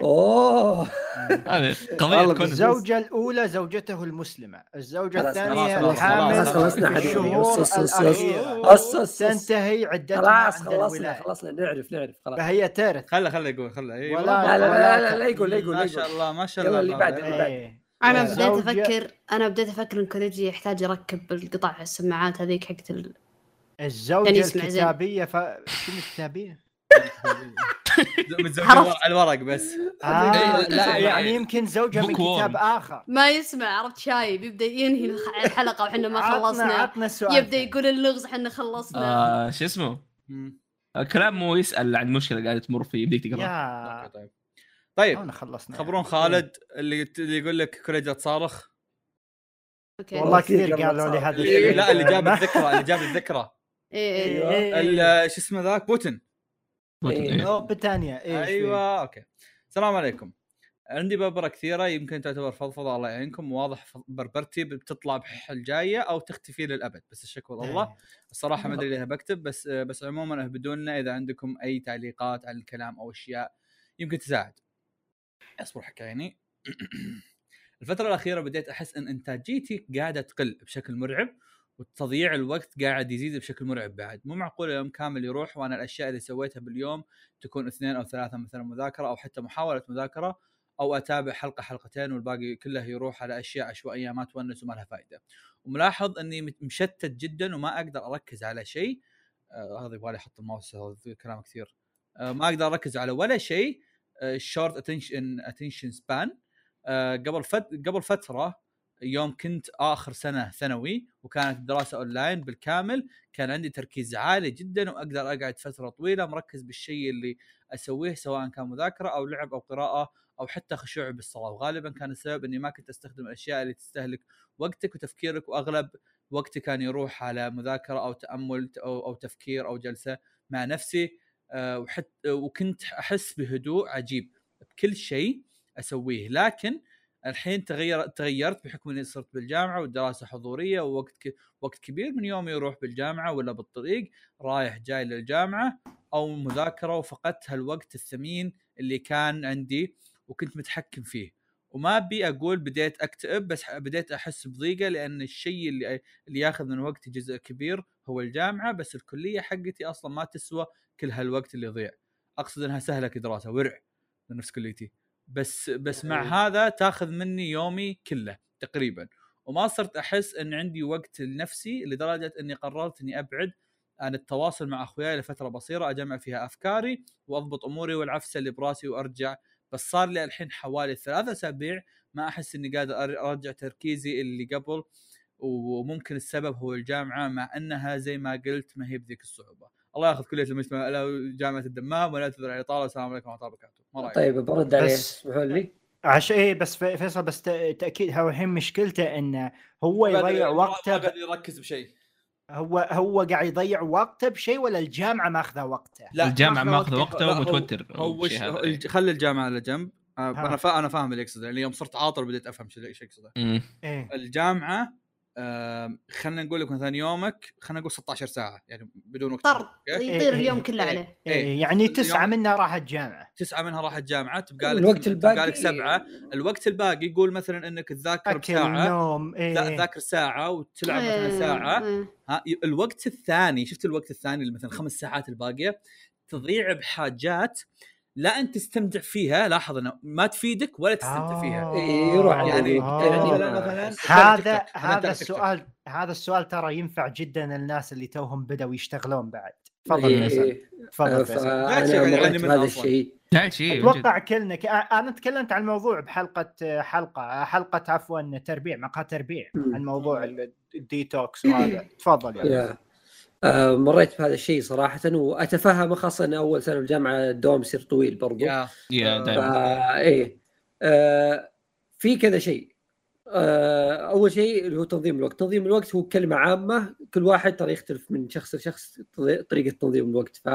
أوه [LAUGHS] هذه قضية والله تكون الزوجة الأولى زوجته المسلمة الزوجة خلاص، الثانية خلاص، الحامل خلاص، خلصنا أص- أص- تنتهي عدتها خلاص خلصنا خلصنا نعرف نعرف خلاص فهي ترث خله خله يقول خله ولا- لا لا لا لا, لا يقول لا يقول ما شاء الله ما شاء الله اللي بعد. الله. إيه. أنا. بديت أفكر أنا بديت أفكر إن كوريجي يحتاج يركب القطع السماعات هذيك حقت ال... الزوجة. الكتابية ف... شنو الكتابية؟ على الورق بس. آه إيه، لا إيه. يعني يمكن زوجة من. كتاب آخر. ما يسمع عرفت شايب يبدأ ينهي الحلقة وحنا ما عطنا خلصنا. عطنا السؤال يبدأ يقول اللغز حنا خلصنا. آه شو اسمه؟ كلام مو يسأل عن مشكلة قاعدة تمر فيه يبديك تقرأ. طيب. طيب خلصنا. خبرون خالد اللي اللي يقول لك كوريجا تصارخ أوكي. والله كثير قالوا لي. هذا الشيء. لا اللي جاب [LAUGHS] الذكرى اللي جاب الذكرى. إيه إيه إيه. ال- شو اسمه ذاك؟ بوتن إيه. أوه، بريطانيا إيه أيوه أوكي. السلام عليكم. عندي بربره كثيرة يمكن تعتبر فضفضة الله يعينكم واضح بربرتي بتطلع الجايه أو تختفي للأبد. بس الشكوى إيه. الله الصراحة ما أدري ليه بكتب بس بس عموما اهبدونا إذا عندكم أي تعليقات عن الكلام أو أشياء يمكن تساعد. أصبر حكايني [CLEARS THROAT] الفترة الأخيرة بديت أحس أن إنتاجيتي قاعدة تقل بشكل مرعب. وتضييع الوقت قاعد يزيد بشكل مرعب بعد. مو معقول يوم كامل يروح وأنا الأشياء اللي سويتها باليوم تكون اثنين أو ثلاثة مثلا مذاكرة أو حتى محاولة مذاكرة أو أتابع حلقة حلقتين والباقي كله يروح على أشياء عشوائية ما تونس وما لها فائدة وملاحظ مت- مشتت جدا وما أقدر أركز على شيء. آه هذا يبغالي أحط الماوس كلام كثير. آه ما أقدر أركز على ولا شيء. short attention attention span قبل. قبل فترة يوم كنت آخر سنة ثانوي وكانت الدراسه أونلاين بالكامل كان عندي تركيز عالي جدا وأقدر أقعد فترة طويلة مركز بالشيء اللي أسويه سواء كان مذاكرة أو لعب أو قراءة أو حتى خشوع بالصلاة. وغالبا كان السبب إني ما كنت أستخدم الأشياء اللي تستهلك وقتك وتفكيرك وأغلب وقتي كان يروح على مذاكرة أو تأمل أو, أو تفكير أو جلسة مع نفسي. آه، وحت وكنت أحس بهدوء عجيب بكل شيء أسويه. لكن الحين تغير تغيرت بحكم إني صرت بالجامعة والدراسة حضورية ووقت ك... وقت كبير من يومي يروح بالجامعة ولا بالطريق رايح جاي للجامعة أو مذاكرة وفقدت هالوقت الثمين اللي كان عندي وكنت متحكم فيه. وما أبي أقول بديت أكتئب بس بديت أحس بضيقة لأن الشيء اللي اللي ياخذ من وقتي جزء كبير هو الجامعة بس الكلية حقتي أصلا ما تسوى كل هالوقت اللي يضيع. أقصد إنها سهلة كدراسة ورع نفس كليتي. بس بس مع إيه. هذا تاخذ مني يومي كله تقريبا. وما صرت أحس إن عندي وقت لنفسي لدرجة إني قررت إني أبعد عن التواصل مع أخوياي لفترة بصيره أجمع فيها أفكاري وأضبط أموري والعفسه اللي براسي وأرجع. بس صار لي الحين حوالي ثلاثة أسابيع ما أحس إني قادر أرجع تركيزي اللي قبل وممكن السبب هو الجامعة مع إنها زي ما قلت ما هي بذيك الصعوبة. الله ياخذ كليه المجتمع لا جامعة الدمام ولا تدري على الاطاله والسلام عليكم ورحمة الله وبركاته ما رأيك؟ طيب برد عليه اسمحوا لي عش إيه بس في- فيصل بس ت- تأكيد هو الحين مشكلته إنه هو يضيع وقته ما ب- يركز بشيء هو هو قاعد يضيع وقته بشيء ولا الجامعة ماخذة وقته؟ لا الجامعة ماخذ وقته هو- ومتوتر هو. الج- خلي الجامعة على جنب آه،. أنا فا أنا فاهم اللي يقصده يعني يوم صرت عاطل بديت أفهم شو إيش يقصده. إيه الجامعة خلينا نقول لك مثلا يومك خلينا نقول 16 ساعة يعني بدون وقت. طر أوكي؟ يطير إيه، اليوم إيه، كله إيه. عليه. إيه. يعني تسعة اليوم- منها راحت جامعه تسعة منها راحت جامعه تبقى لك الوقت تبقى لك الباقي. سبعة. الوقت الباقي يقول مثلا إنك تذاكر بساعة نوم لا إيه. تذاكر ساعة وتلعب مثلا إيه، ساعة. إيه. ها الوقت الثاني شفت الوقت الثاني اللي مثلا خمس ساعات الباقية؟ تضيع بحاجات لا انت تستمتع فيها لاحظ إنه ما تفيدك ولا تستمتع فيها آه. يروح على يعني آه. يعني هذا هذا. السؤال هذا السؤال ترى ينفع جدا للناس اللي توهم بدأوا يشتغلون بعد تفضل. تفضل يعني أصلاً. الشيء. أتوقع كلنا ك- أنا تكلمت عن الموضوع بحلقة حلقة حلقة عفوا تربيع مقهى تربيع. عن موضوع ال- الديتوكس وهذا تفضل آه، مريت بهذا الشيء صراحة وأتفهم خاصة إن أول سنة الجامعة الدوام يصير طويل برضو. يا يا آه، دائما فا إيه. آه، في كذا شيء. آه، أول شيء اللي هو تنظيم الوقت، تنظيم الوقت هو كلمة عامة كل واحد ترى يختلف من شخص لشخص طري- طريقة تنظيم الوقت. ف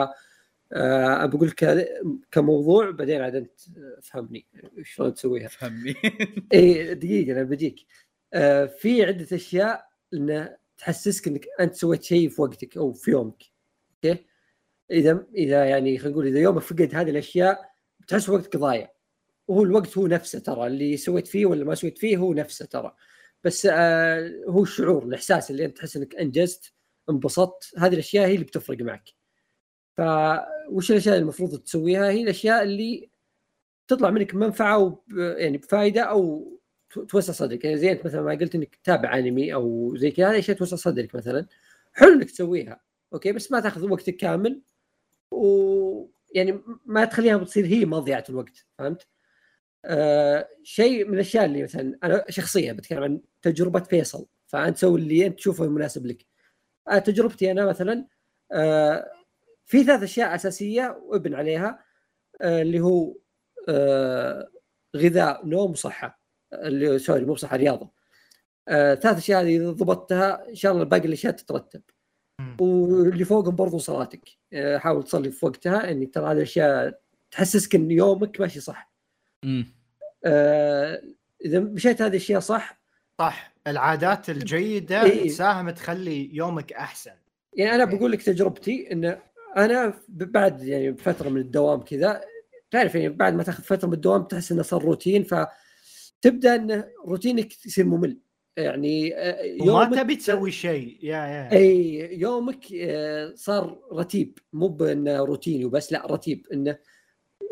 آه، بقول لك كموضوع بعدين عاد أنت فهمني شلون تسويها. فهمني [LAUGHS] اي دقيقة أنا بجيك. آه في عدة أشياء إنه تحسسك إنك أنت سويت شيء في وقتك أو في يومك. أوكي؟ إذا إذا يعني خلينا نقول إذا يومك فقد هذه الأشياء بتحس وقتك ضايع. وهو الوقت هو نفسه ترى اللي سويت فيه ولا ما سويت فيه هو نفسه ترى. بس آه هو الشعور الإحساس اللي أنت تحس إنك أنجزت انبسطت هذه الأشياء هي اللي بتفرق معك. فوش الأشياء اللي المفروض تسويها؟ هي الأشياء اللي تطلع منك منفعة وب... يعني بفائده أو توسع صدرك. يعني زي انت مثلا ما قلت إنك تتابع أنمي أو زي كذا هذه أشياء توسع صدرك مثلا. حلو إنك تسويها أوكي؟ بس ما تأخذ وقتك كامل ويعني ما تخليها بتصير هي مضيعة الوقت فهمت؟ آه شيء من الأشياء اللي مثلا أنا شخصيا بتكلم عن تجربة فيصل فأنت سوي اللي أنت تشوفه مناسب لك. آه تجربتي أنا مثلا آه في ثلاث أشياء أساسية وابن عليها آه اللي هو آه غذاء نوم وصحة. اللي سوري مو بصحة رياضة. آه ثلاث أشياء هذه إذا ضبطتها إن شاء الله باقي الأشياء تترتب. واللي فوقهم برضو صلاتك. آه حاول تصلي في وقتها إني ترى هذه الأشياء تحسسك إن يومك ماشي صح. آه إذا مشيت هذه الأشياء صح؟ صح. العادات الجيدة إيه. تساهم تخلي يومك أحسن. يعني أنا بقول لك تجربتي إن أنا بعد يعني فترة من الدوام كذا تعرف يعني بعد ما تاخذ فترة من الدوام تحس إنه صار روتين فتبدا إن روتينك يصير ممل. يعني آه، وما يومك تبي تسوي شيء. يا يا. إي يومك آه، صار رتيب. مو بإنه روتيني وبس لا رتيب. انه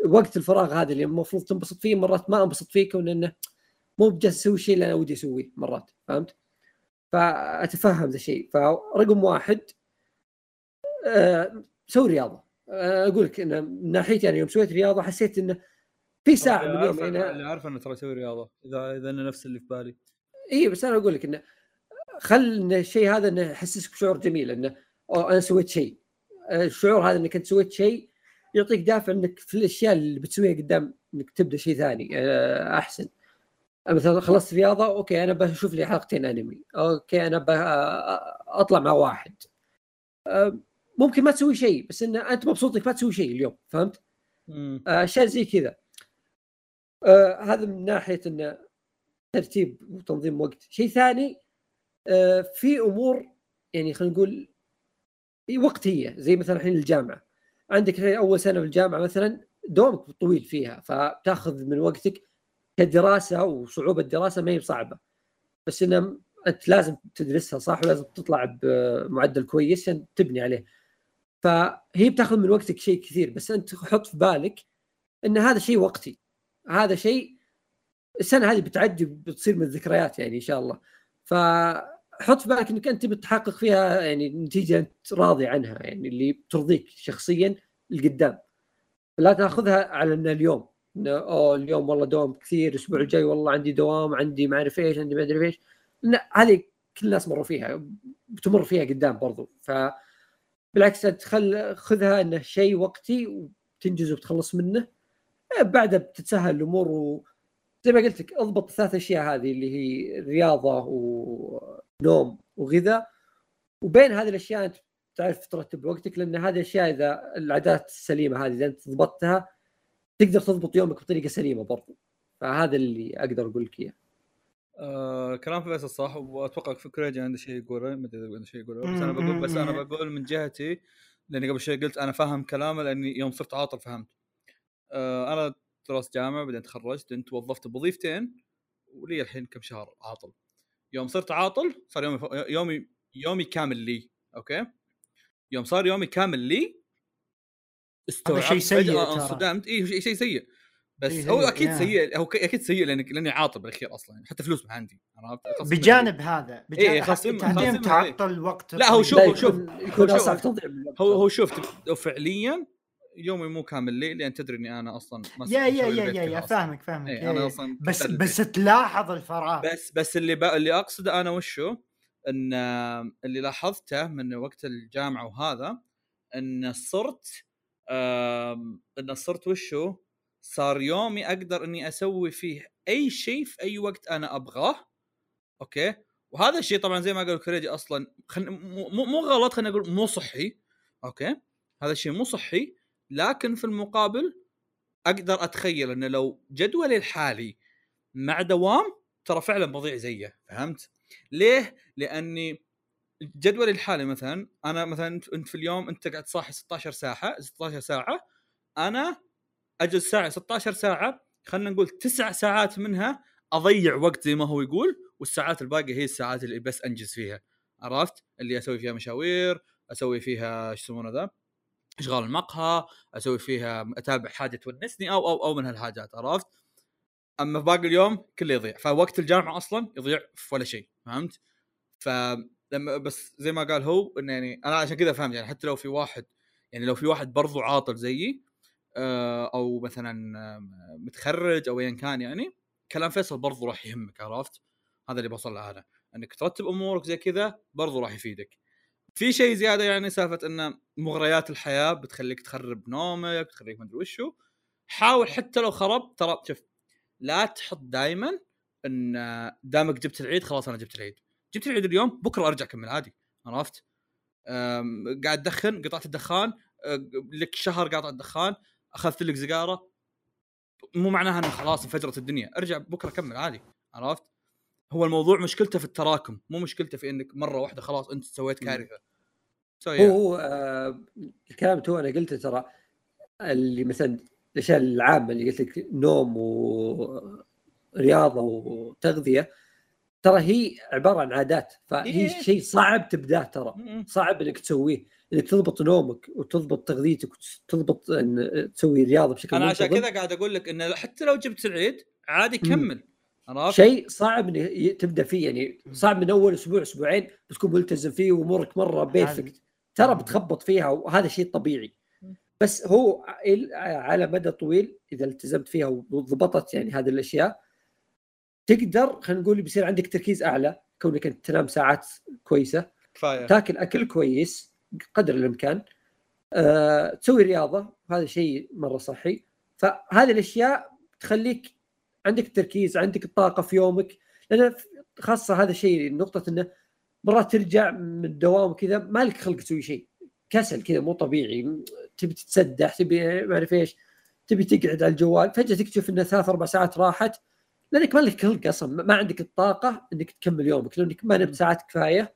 وقت الفراغ هذا اللي المفروض تنبسط فيه مرات ما أنبسط فيه كون إنه مو بجالس أسوي الشيء اللي أنا ودي أسويه مرات. فهمت؟ فأتفهم ذا الشيء. فرقم واحد آه، سوي رياضة. أقول لك انه من ناحيتي أنا يوم سويت رياضة حسيت انه في ساعة من عارف يومي اللي أنا عارف انه ترى أسوي رياضة إذا إذا أنا نفس اللي في بالي. اي بس أنا أقول لك إنه خل إن الشيء هذا إنه يحسسك بشعور جميل إنه أنا سويت شيء. آه، الشعور هذا إنك أنت سويت شيء يعطيك دافع إنك في الأشياء اللي بتسويها قدام إنك تبدأ شيء ثاني آه، أحسن. مثلا خلصت رياضة أوكي أنا بشوف لي حلقتين أنمي. أوكي أنا ب- آه، أطلع مع واحد. آه، ممكن ما تسوي شيء بس إن أنت مبسوط إنك ما تسوي شيء اليوم فهمت؟ آه، اشياء زي كذا. آه هذا من ناحية إنه ترتيب وتنظيم وقت. شيء ثاني آه في أمور يعني خلينا نقول وقتية زي مثلا الحين الجامعة. عندك أول سنة في الجامعة مثلا دومك طويل فيها فتأخذ من وقتك كدراسة وصعوبة الدراسة ما هي صعبه بس إنه أنت لازم تدرسها صح ولازم تطلع بمعدل كويس عشان تبني عليه. فهي بتأخذ من وقتك شيء كثير بس أنت حط في بالك إن هذا شيء وقتي. هذا شيء السنة هذه بتعدي بتصير من الذكريات يعني إن شاء الله. فحط في بالك إنك أنت بتحقق فيها يعني نتيجة أنت راضي عنها يعني اللي بترضيك شخصيا لقدام. لا تأخذها على ان اليوم إنه أوه اليوم والله دوام كثير الأسبوع الجاي والله عندي دوام عندي ما أعرف إيش عندي ما أدري إيش. لا هذه كل الناس مروا فيها بتمر فيها قدام برضو. ف بالعكس انت خل خذها إنه شيء وقتي وتنجز وبتخلص منه. بعدها بتتسهل الأمور وزي ما قلت لك اضبط الثلاث أشياء هذه اللي هي رياضة ونوم وغذاء. وبين هذه الأشياء أنت تعرف ترتب وقتك لأن هذه الأشياء إذا العادات السليمة هذه إذا أنت ضبطتها تقدر تضبط يومك بطريقة سليمة برضو. فهذا اللي أقدر أقول لك إياه. آه كلام فيصل صح وأتوقع في كريجي عنده شيء يقوله ما أدري إذا عنده شيء يقوله بس أنا بقول بس أنا بقول من جهتي لاني قبل شوي قلت أنا فاهم كلامه لأني يوم صرت عاطل فهمت أنا درست جامعة بعدين تخرجت انت وظفت بوظيفتين ولي الحين كم شهر عاطل يوم صرت عاطل صار يومي يومي يومي كامل لي أوكي يوم صار يومي كامل لي هذا شيء سيء. انصدمت اي شيء شيء سيء بس إيه هو أكيد. سيء هو أكيد سيء لانك لأني عاطل بالأخير أصلا يعني حتى فلوس ما عندي عرفت؟ خاصة بجانب هذا بجانب إيه، تهديم خاصين تعطل وقت لا، هو. شوف- هو شوف- يكون هو شوف-. هو هو شوف فعليا يومي مو كامل. لي لأن تدري إني أنا أصلا ما يا يا يا يا يا. فاهمك فاهمك. يا أنا. أصلا بس بس تلاحظ الفراغ. بس بس اللي ب... اللي أقصده أنا وشو إن اللي لاحظته من وقت الجامعة وهذا إن صرت إن صرت وشو صار يومي أقدر إني أسوي فيه أي شيء في أي وقت أنا أبغاه. أوكي؟ وهذا الشيء طبعا زي ما قال كريجي أصلا خل... مو مو- مو غلط خلينا نقول مو صحي. أوكي؟ هذا الشيء مو صحي. لكن في المقابل أقدر أتخيل إنه لو جدولي الحالي مع دوام ترى فعلا بضيع زيه فهمت؟ ليه؟ لأني جدولي الحالي مثلا أنا مثلا انت في اليوم أنت قاعد صاحي 16 ساعة 16 ساعة أنا أجلس ساعة 16 ساعة خلينا نقول تسع ساعات منها أضيع وقت زي ما هو يقول والساعات الباقية هي الساعات اللي بس أنجز فيها عرفت؟ اللي أسوي فيها مشاوير أسوي فيها إيش يسمونه ذا؟ إشغال المقهى أسوي فيها أتابع حاجة تونسني أو أو أو من هالحاجات عرفت؟ أما في باقي اليوم كله يضيع فوقت الجامعة أصلا يضيع في ولا شيء فهمت؟ فلما بس زي ما قال هو إنه يعني أنا عشان كذا فهمت يعني حتى لو في واحد يعني لو في واحد برضو عاطل زيي آه، أو مثلا آه، متخرج أو ايا كان يعني كلام فيصل برضو راح يهمك عرفت؟ هذا اللي بوصل له أنا إنك ترتب أمورك زي كذا برضو راح يفيدك. في شيء زيادة يعني سالفة ان مغريات الحياة بتخليك تخرب نومك بتخليك ما أدري وشو. حاول حتى لو خرب ترى شوف لا تحط دائما إن دامك جبت العيد خلاص أنا جبت العيد. جبت العيد اليوم بكرة أرجع أكمل عادي. عرفت؟ قاعد تدخن قطعت الدخان أه، لك شهر قاطع الدخان أخذت لك سيجارة. مو معناها إنه خلاص انفجرت الدنيا. ارجع بكرة كمل عادي. عرفت؟ هو الموضوع مشكلته في التراكم مو مشكلته في إنك مرة واحدة خلاص أنت سويت كارثة. سوي هو هو آه الكلام تو أنا قلته ترى اللي مثلا الأشياء العامة اللي قلت لك نوم ورياضه وتغذية ترى هي عبارة عن عادات فهي إيه. شيء صعب تبدأه ترى. صعب إنك تسويه انك تضبط نومك وتضبط تغذيتك وتضبط إن تسوي رياضة بشكل أنا عشان. كذا قاعد أقول لك إنه حتى لو جبت العيد عادي كمل عرفت؟ شيء صعب إنه تبدأ فيه يعني صعب من أول أسبوع أسبوعين بتكون ملتزم فيه وأمورك مرة perfect ترى بتخبط فيها وهذا شيء طبيعي. بس هو إل- على مدى طويل إذا التزمت فيها وضبطت يعني هذه الأشياء تقدر خلينا نقول بيصير عندك تركيز أعلى كونك أنت تنام ساعات كويسة كفاية. تاكل أكل كويس قدر الإمكان أه، تسوي رياضة هذا شيء مرة صحي. فهذه الأشياء تخليك عندك تركيز عندك الطاقه في يومك. لأن خاصة هذا الشيء نقطة إنه مرات ترجع من الدوام كذا ما لك خلق تسوي شيء. كسل كذا مو طبيعي. تبي تتسدح تبي ما أعرف إيش تبي تقعد على الجوال. فجأة تكتشف إن ثلاث أربع ساعات راحت. لأنك ما لك خلق أصلا. ما عندك الطاقة إنك تكمل يومك. لأنك ما نمت ساعات كفاية.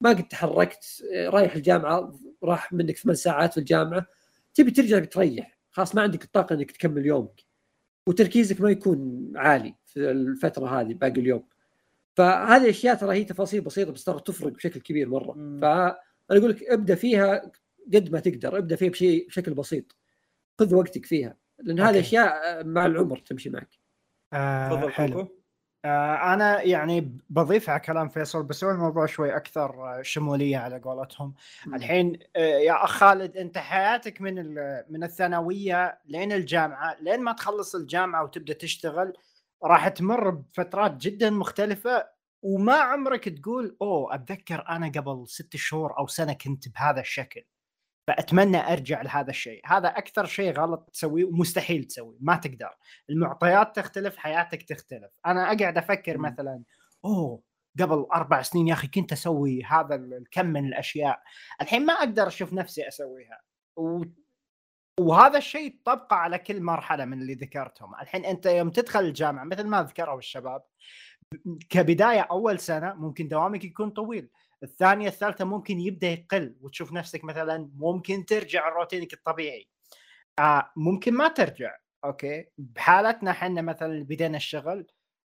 ما قد تحركت. رايح الجامعة راح منك ثمان ساعات في الجامعة. تبي ترجع بتريح خلاص ما عندك الطاقة إنك تكمل يومك. وتركيزك ما يكون عالي في الفترة هذه باقي اليوم. فهذه الأشياء ترى هي تفاصيل بسيطة بس ترى تفرق بشكل كبير مرة مم. فأنا أقول لك ابدأ فيها قد ما تقدر ابدأ فيها بشيء بشكل بسيط خذ وقتك فيها لأن هذه. أشياء مع العمر تمشي معك آه تفضل حلو. آه أنا يعني بضيف على كلام فيصل بس هو الموضوع شوي أكثر آه، شمولية على قولتهم الحين آه، يا أخ خالد أنت حياتك من ال- من الثانوية لين الجامعة لين ما تخلص الجامعة وتبدأ تشتغل راح تمر بفترات جدا مختلفة وما عمرك تقول أوه أتذكر أنا قبل ست شهور أو سنة كنت بهذا الشكل فأتمنى أرجع لهذا الشيء هذا أكثر شيء غلط تسويه ومستحيل تسويه ما تقدر المعطيات تختلف حياتك تختلف أنا أقعد أفكر. مثلا أوه قبل أربع سنين يا أخي كنت أسوي هذا الكم من الأشياء الحين ما أقدر أشوف نفسي أسويها. وهذا الشيء طبقه على كل مرحله من اللي ذكرتهم. الحين أنت يوم تدخل الجامعة مثل ما ذكروا الشباب كبداية أول سنة ممكن دوامك يكون طويل الثانية الثالثة ممكن يبدأ يقل وتشوف نفسك مثلا ممكن ترجع لروتينك الطبيعي. آه ممكن ما ترجع أوكي؟ بحالتنا إحنا مثلا بدينا الشغل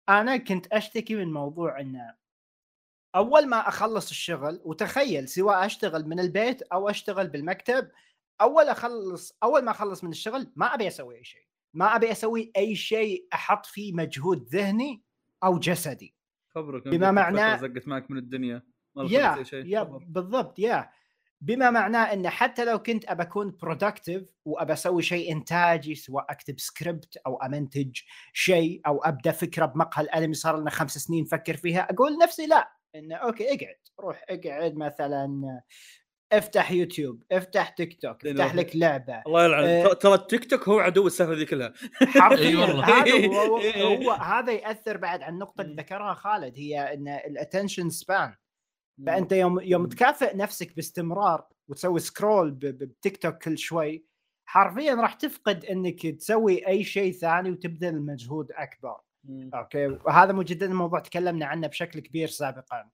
أنا كنت أشتكي من موضوع إنه أول ما أخلص الشغل وتخيل سواء أشتغل من البيت أو أشتغل بالمكتب أول أخلص أول ما أخلص من الشغل ما أبي أسوي أي شيء. ما أبي أسوي أي شيء أحط فيه مجهود ذهني أو جسدي. خبرك بما معناه- زقت معك من الدنيا؟ ما يا شيء يا. بالضبط يا. بما معناه إن حتى لو كنت ابى أكون productive وابى أسوي شيء إنتاجي سواء أكتب سكريبت أو أمنتج شيء أو أبدأ فكرة بمقهى الانمي صار لنا خمس سنين نفكر فيها أقول نفسي لا إنه أوكي اقعد روح اقعد مثلا افتح يوتيوب افتح تيك توك افتح لك لعبة. الله يلعن. آه. ترى- التيك توك هو عدو السالفة ذي كلها. حرفيا. إي والله. هذا هو. هو هذا يأثر بعد على النقطة اللي ذكرها خالد هي إن ال attention span فأنت يوم يوم تكافئ نفسك باستمرار وتسوي scroll بتيك توك كل شوي حرفيا راح تفقد إنك تسوي أي شيء ثاني وتبذل مجهود أكبر. أوكي؟ وهذا مو جدا موضوع تكلمنا عنه بشكل كبير سابقا.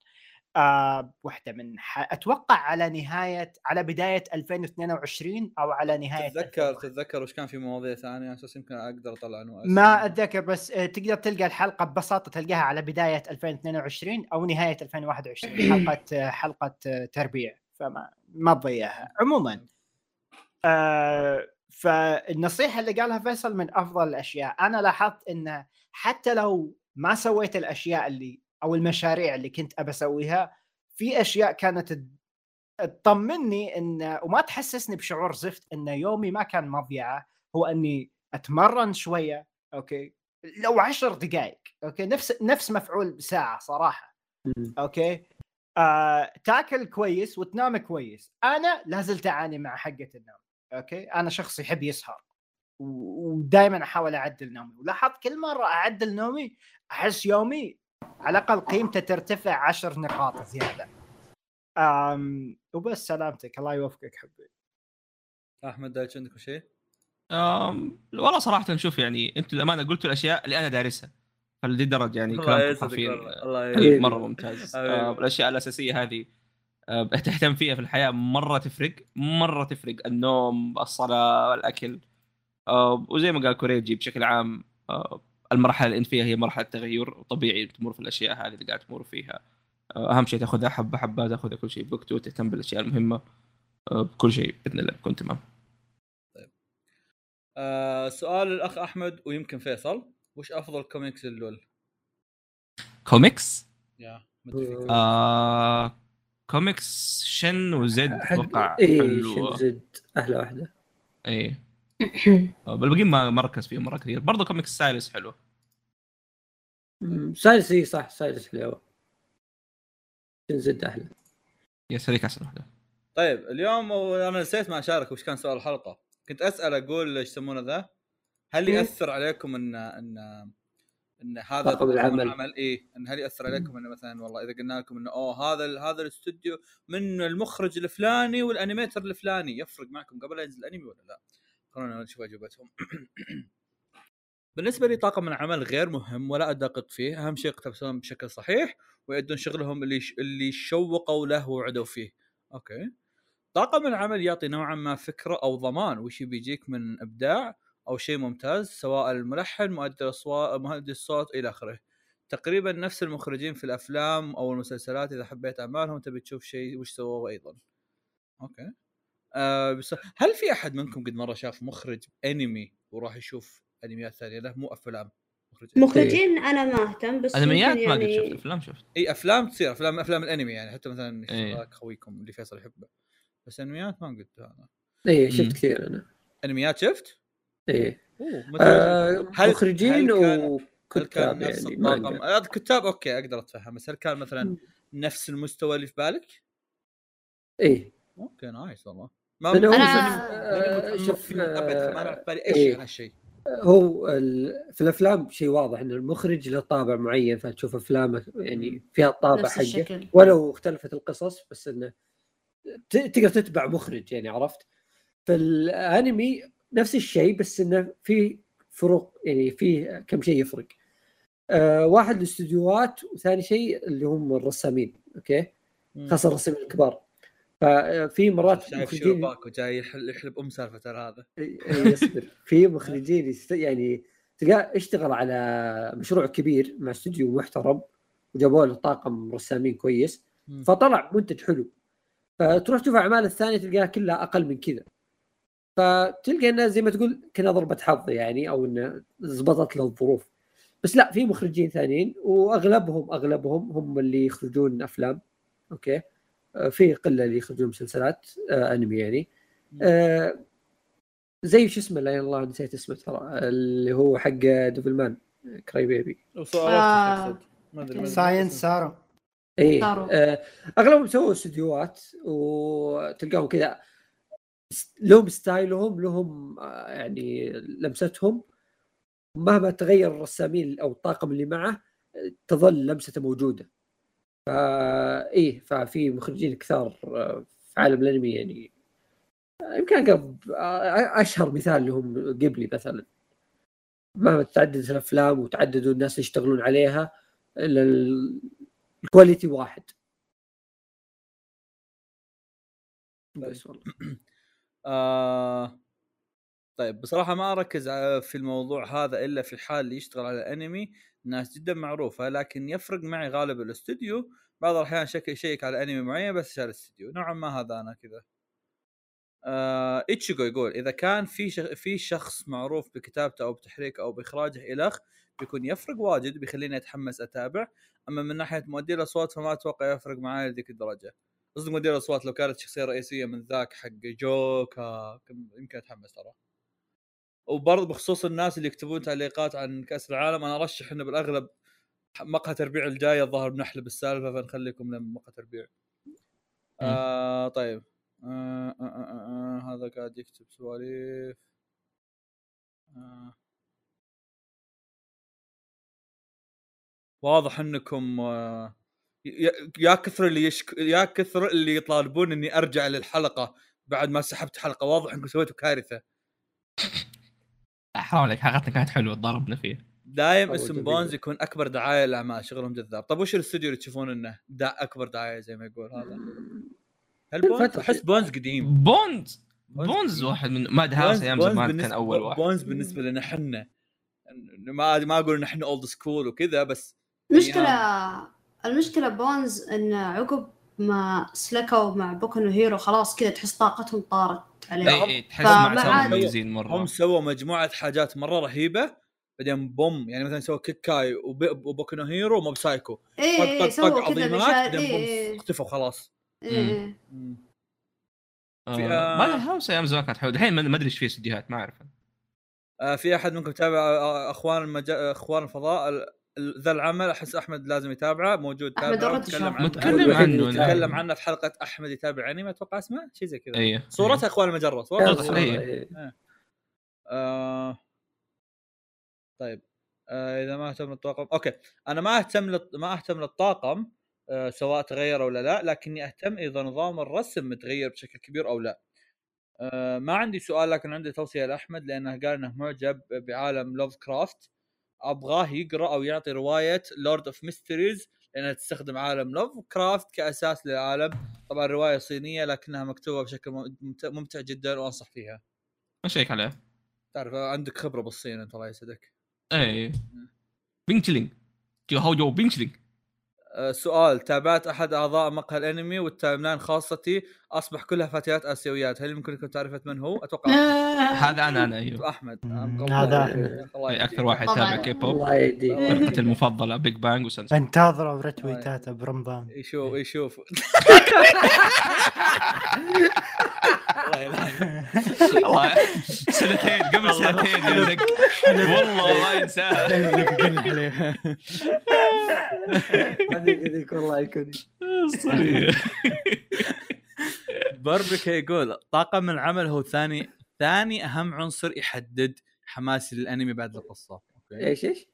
آه واحدة من ح... أتوقع على نهاية على بداية 2022 أو على نهاية تتذكر 2021. تتذكر وش كان في مواضيع ثانية؟ على أساس يمكن أقدر أطلع عنه ما أتذكر بس آه، تقدر تلقى الحلقة ببساطة تلقاها على بداية 2022 أو نهاية 2021 [COUGHS] حلقة آه، حلقة آه، تربيع. فما ما تضيعها. عموما آه فالنصيحة اللي قالها فيصل من أفضل الأشياء. أنا لاحظت انه حتى لو ما سويت الأشياء اللي أو المشاريع اللي كنت أبى أسويها في أشياء كانت تطمني إن وما تحسسني بشعور زفت إن يومي ما كان مضيعة هو إني أتمرن شوية أوكي لو عشر دقائق أوكي نفس نفس مفعول ساعه صراحة. أوكي آه، تاكل كويس وتنام كويس أنا لازلت أعاني مع حقة النوم أوكي أنا شخص يحب يسهر ودائما أحاول أعدل نومي ولاحظت كل مرة أعدل نومي أحس يومي على الأقل قيمته ترتفع عشر نقاط زيادة. أم وبس سلامتك. الله يوفقك حبي أحمد دايتش عندك شيء؟ والله صراحة نشوف يعني أنتم الامانه قلتوا الأشياء اللي أنا دارسها. فلدي الدرجه يعني يسعدك حرفيا. مرة ممتاز. آه، الأشياء الأساسية هذه آه، تهتم فيها في الحياة مرة تفرق مرة تفرق. النوم الصلاة الأكل. آه، وزي ما قال كوريجي بشكل عام آه، المرحلة اللي أنت فيها هي مرحلة تغير وطبيعي تمر في الأشياء هذه اللي قاعد تمر فيها. آه، أهم شيء تاخذها حبة حبة تاخذها كل شيء بوقته وتهتم بالأشياء المهمة آه، بكل شيء بإذن الله بكون تمام. آه سؤال الأخ أحمد ويمكن فيصل. وش أفضل comics لل LoL؟ comics؟ يا فيك. آه. كوميكس شن وزد أتوقع اي حلوة. زد أحلى واحدة. اي آه، بالباقيين ما ما ركز فيهم مره كثير. برضه كوميكس سايلس حلو. سايلس إي صح سايلس حلوة زد أحلى. يا سريك أحسن واحدة. طيب اليوم أنا نسيت ما اشارك وش كان سؤال الحلقة. كنت أسأل أقول إيش يسمونه ذا؟ هل مم. يأثر عليكم ان ان إن هذا طاقم العمل. العمل؟ إيه إن هل يأثر عليكم انه مثلا والله إذا قلنا لكم إنه أوه هذا هذا الاستوديو من المخرج الفلاني وال animator الفلاني يفرق معكم قبل لا ينزل الأنمي ولا لا؟ خلونا نشوف أجوبتهم. بالنسبة لي طاقم العمل غير مهم ولا أدقق فيه أهم شيء يقتبسون بشكل صحيح ويؤدون شغلهم اللي اللي شوقوا له وعدوا فيه. أوكي. طاقم العمل يعطي نوعا ما فكرة أو ضمان وش بيجيك من إبداع أو شيء ممتاز سواء الملحن مؤدي الأصوات مؤدي الصوت إلى آخره. تقريبا نفس المخرجين في الأفلام أو المسلسلات إذا حبيت أعمالهم تبي تشوف شيء وش سووا أيضا. أوكي. آه بس هل في أحد منكم قد مرة شاف مخرج أنمي وراح يشوف أنميات ثانية له مو أفلام مخرج. مخرجين أنا ما أهتم بس أنميات ما قد يعني شفت أفلام شفت إي أفلام تصير أفلام أفلام الأنمي يعني حتى مثلا إيه. ذاك خويكم اللي فيصل يحبه بس أنميات ما قلت هذا إي. شفت كثير أنا أنميات شفت؟ إي أوه متى آه هل- مخرجين وكتاب كان نفس يعني الطاقم مانجا. آه، الكتاب okay أقدر أتفهم بس هل كان مثلا. نفس المستوى اللي في بالك؟ إي okay nice والله. ما هو أنا- آه، شوف أبد ما آه، بالي إيش إيه. هالشيء هو ال- في الأفلام شيء واضح ان المخرج له طابع معين فتشوف افلامه يعني فيها الطابع حقه. ولو اختلفت القصص بس إنه ت- تقدر تتبع مخرج يعني عرفت؟ في الأنمي نفس الشيء بس إنه في فروق يعني في كم شيء يفرق. آه واحد الاستديوهات وثاني شيء اللي هم الرسامين okay؟ خاصة الرسامين الكبار. ففي مرات شايف مخرجين شيروباكو جاي يحل- يحلب أم سالفة هذا. يصبر في [LAUGHS] مخرجين. يعني تلقاه اشتغل على مشروع كبير مع استوديو محترم وجابوا له طاقم رسامين كويس. فطلع منتج حلو. فتروح تشوف أعمال الثانية تلقاها كلها أقل من كذا. فتلقى إنها زي ما تقول كنا ضربة حظ يعني أو انه زبطت له الظروف. بس لا في مخرجين ثانيين وأغلبهم أغلبهم هم اللي يخرجون أفلام. أوكي؟ آه، في قلة اللي يخرجون مسلسلات آه أنمي يعني. آه زي شو اسمه لا الله نسيت اسمه ترى اللي هو حق ديفل مان كراي بيبي. آه. ساينس سارة. اي. آه أغلبهم سووا استديوهات وتلقاهم كذا. لهم ستايلهم لهم آه، يعني لمستهم. مهما تغير الرسامين أو الطاقم اللي معه آه، تظل لمسته موجودة. فا إيه ففي مخرجين كثار آه، في عالم الأنمي يعني آه، يمكن أقرب آه، أشهر مثال لهم قبلي مثلا. مهما تعددت الأفلام وتعددوا الناس اللي يشتغلون عليها إلا ال- الكواليتي واحد. بس والله. [CLEARS THROAT] آه طيب بصراحة ما أركز في الموضوع هذا إلا في حال اللي يشتغل على انمي ناس جدا معروفة لكن يفرق معي غالب الاستوديو. بعض الأحيان شك يشيك على أنمي معين بس عشان الاستوديو. نوعا ما هذا أنا كذا. آه يقول إذا كان في شخ... في شخص معروف بكتابته أو بتحريكه أو بإخراجه الخ بيكون يفرق واجد بيخليني أتحمس أتابع. أما من ناحية مؤدي الأصوات فما أتوقع يفرق معي لذيك الدرجة. قصدي مدير الأصوات لو كانت شخصية رئيسية من ذاك حق جوكا يمكن أتحمس ترى. وبرضه بخصوص الناس اللي يكتبون تعليقات عن كأس العالم أنا أرشح إنه بالأغلب مقهى تربيع الجايه الظاهر بنحلب السالفة فنخليكم لما مقهى تربيع. آه طيب. آه آه آه آه آه هذا قاعد يكتب سواليف. آه. واضح إنكم آه يا يا كثر اللي يشك... يا كثر اللي يطالبون إني أرجع للحلقة بعد ما سحبت حلقة. واضح إنكم سويتوا كارثة. حرام عليك حلقتنا كانت حلوة ضربنا فيها دايم اسم. بونز يكون أكبر دعاية للاعمال شغلهم جذاب. طيب وش الاستوديو اللي تشوفون إنه دا أكبر دعاية زي ما يقول هذا؟ هل بونز. أحس بونز قديم. بونز؟ بونز. واحد من ماد هاوس أيام زمان كان أول واحد. بونز بالنسبة لنا إحنا. ما ما أقول إن إحنا old school وكذا بس مشكلة المشكلة بونز إن عقب ما سلكوا مع بوكو هيرو خلاص كذا تحس طاقتهم طارت عليه. إيه، إيه، تحس ما عاد- مميزين مرة. هم سووا مجموعة حاجات مرة رهيبة بعدين boom يعني مثلا سووا كيكاي وب- وبوكو نو هيرو موب سايكو. إيه طق إيه طق طق سووا كذا عظيمات بعدين boom إيه اختفوا خلاص. إيه إيه. آه، آه، ماد هاوس أيام زمان كانت حلوة. الحين ما ما أدري إيش في استديوهات ما أعرف. آه في أحد منكم تابع أخوان المجا... أخوان الفضاء ال- ال- ذا العمل أحس أحمد لازم يتابعه موجود تابعه. نتكلم. عنه. متكلم عنه. نتكلم عنه في حلقة أحمد يتابع أنمي أتوقع اسمه؟ شيء زي كذا. إيه. صورتها أخوان المجرة صورتها. إيه. إيه. آه... طيب. آه إذا ما أهتم للطاقم. okay. أنا ما أهتم لل... ما أهتم للطاقم آه سواء تغير ولا لا لكني أهتم إذا نظام الرسم متغير بشكل كبير أو لا. آه ما عندي سؤال لكن عندي توصية لأحمد لأنه قال إنه معجب بعالم لوف كرافت أبغاه يقرأ أو يعطي رواية لورد اوف ميستريز لأنها تستخدم عالم لوف كرافت كأساس للعالم طبعا رواية صينية لكنها مكتوبة بشكل ممتع, جدا وأنصح فيها. أ check عليه. تعرف عندك خبرة بالصين أنت الله يسعدك. إيه. بينشلينج جو هاو جو بينشلينج آه، سؤال. تابعت أحد أعضاء مقهى الأنمي وال timeline خاصتي؟ أصبح كلها فتيات آسيويات. هل يمكنكم تعرفه من هو؟ أتوقع هذا أنا أنا أيوه. أحمد. هذا الله إيه، يهديك. أكثر واحد. يتابع كي بوب الله فرقتي المفضلة بيج بانج وسنسو انتظروا retweet اته برمضان. يشوف يشوف. [LAUGHS] الله يلعنك. والله سنتين قبل سنتين [LAUGHS] والله ما ينساها هذيك هذيك والله يكون. [LAUGHS] بربكا يقول طاقم العمل هو ثاني ثاني أهم عنصر يحدد حماسي للأنمي بعد القصة أوكي. إيش إيش؟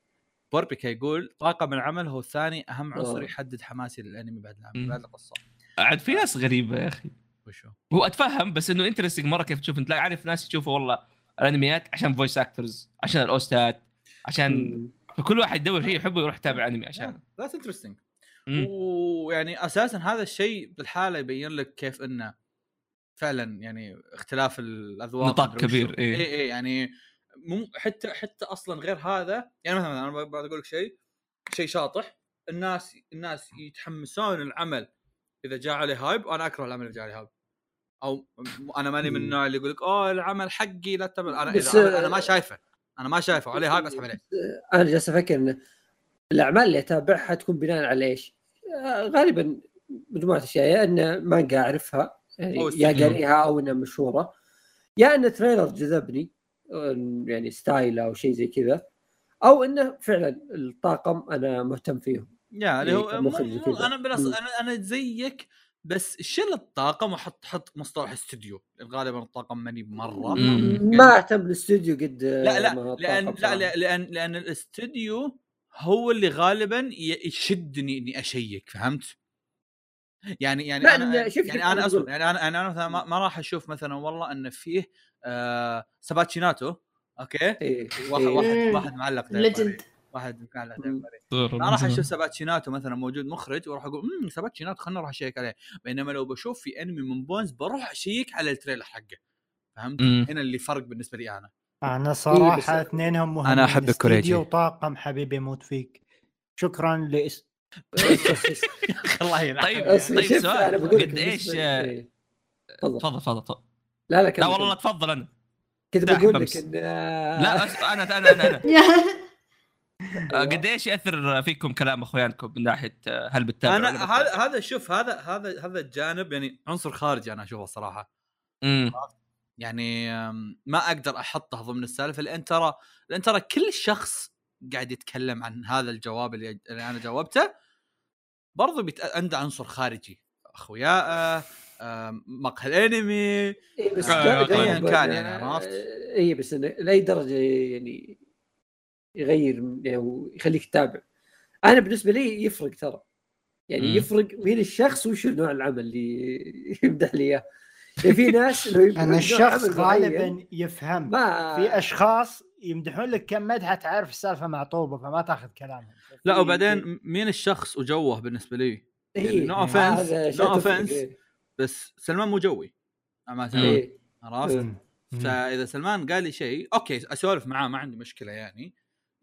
بوربيكا يقول طاقم العمل هو ثاني أهم عنصر أوه. يحدد حماسي للأنمي بعد العمل. بعد القصة عاد في ناس غريبة يا أخي وشو هو أتفهم بس إنه interesting مرة كيف تشوف أنت لا عارف ناس يشوفوا والله الأنميات عشان voice actors عشان ال OST ات عشان فكل واحد يدور شيء يحبه يروح يتابع أنمي عشان that's interesting. ويعني أساسا هذا الشيء بالحالة يبين لك كيف إنه فعلا يعني اختلاف الأذواق نطاق. كبير، إيه. اي اي يعني مو حتى حتى أصلا غير هذا يعني مثلا أنا بعد أقول لك شيء شيء شاطح الناس الناس يتحمسون العمل إذا جاء عليه hype وأنا أكره العمل إذا جاء عليه hype أو أنا ماني من مم. النوع اللي يقول لك أوه العمل حقي لا تتابع أنا إذا أنا, ما شايفه أنا ما شايفه عليه hype اسحب عليه أنا جالس أفكر ان الأعمال اللي أتابعها تكون بناء على إيش؟ آه، غالبا مجموعة أشياء يا ان مانجا أعرفها يعني أو يا. قاريها أو إنها مشهورة يا ان trailer جذبني يعني style أو شيء زي كذا أو إنه فعلا الطاقم أنا مهتم فيهم يا اللي إيه، هو. أنا بلص... أنا أنا زيك بس شيل الطاقم وحط حط مصطلح استوديو غالبا الطاقم ماني مرة. ما أهتم بالاستوديو قد لا لا لأن. لا- لأن لأن الاستوديو هو اللي غالبا يشدني إني أ check فهمت؟ يعني يعني لا، أنا شوف يعني كيف أنا أصبر أقول. يعني أنا أنا مثلا ما, ما راح أشوف مثلا والله انه فيه آه سباتشيناتو okay إيه. واحد إيه. واحد. واحد معلق legend واحد معلق. ما راح أشوف سباتشيناتو مثلا موجود مخرج وأروح أقول امم سباتشيناتو خلنا نروح أشيك عليه بينما لو بشوف في أنمي من Bones بروح أشيك على ال trailer حقه فهمت؟ مم. هنا اللي فرق بالنسبة لي أنا أنا بس- صراحة اثنينهم مهمين أنا أحب الكوريجي. استديو وطاقم حبيبي موت فيك شكرا لاس [LAUGHS] [LAUGHS] الله طيب طيب سؤال قد إيش آه، إيه. تفضل تفضل تفضل لا لا لا والله. تفضل أنا كنت لا، بقول. لك إن آه، لا أنا أنا أنا, أنا. [LAUGHS] آه، قد إيش يأثر فيكم كلام اخوانكم من ناحية آه، هل بتتابع أنا هذا؟ هذا شوف هذا هذا هذا الجانب يعني عنصر خارجي أنا أشوفه الصراحه. يعني أم، ما أقدر احطه ضمن السالفة لأن ترى لأن ترى كل شخص قاعد يتكلم عن هذا الجواب اللي, أنا جاوبته برضو بيت... عنده عنصر خارجي اخوياه أم، مقهى الأنمي إيه بس آه، طيب. جاوب كان يعني، عرفت؟ اي بس لأي درجة يعني يغير يعني ويخليك تتابع أنا بالنسبة لي يفرق ترى يعني مم. يفرق مين الشخص وش نوع العمل اللي [LAUGHS] يمدح لي إياه يعني في ناس [LAUGHS] ان الشخص غالبا يفهم ما في أشخاص يمدحون لك كم مدحه تعرف السالفة معطوبة فما تأخذ كلامهم لا وبعدين مين الشخص وجوه بالنسبة لي إيه، يعني no offense- هذا no شيء تفرق، offense. إيه. بس سلمان مو جوي امانه إيه. عرفت؟ مم. فإذا سلمان قال لي شيء okay أسولف معاه ما عندي مشكلة يعني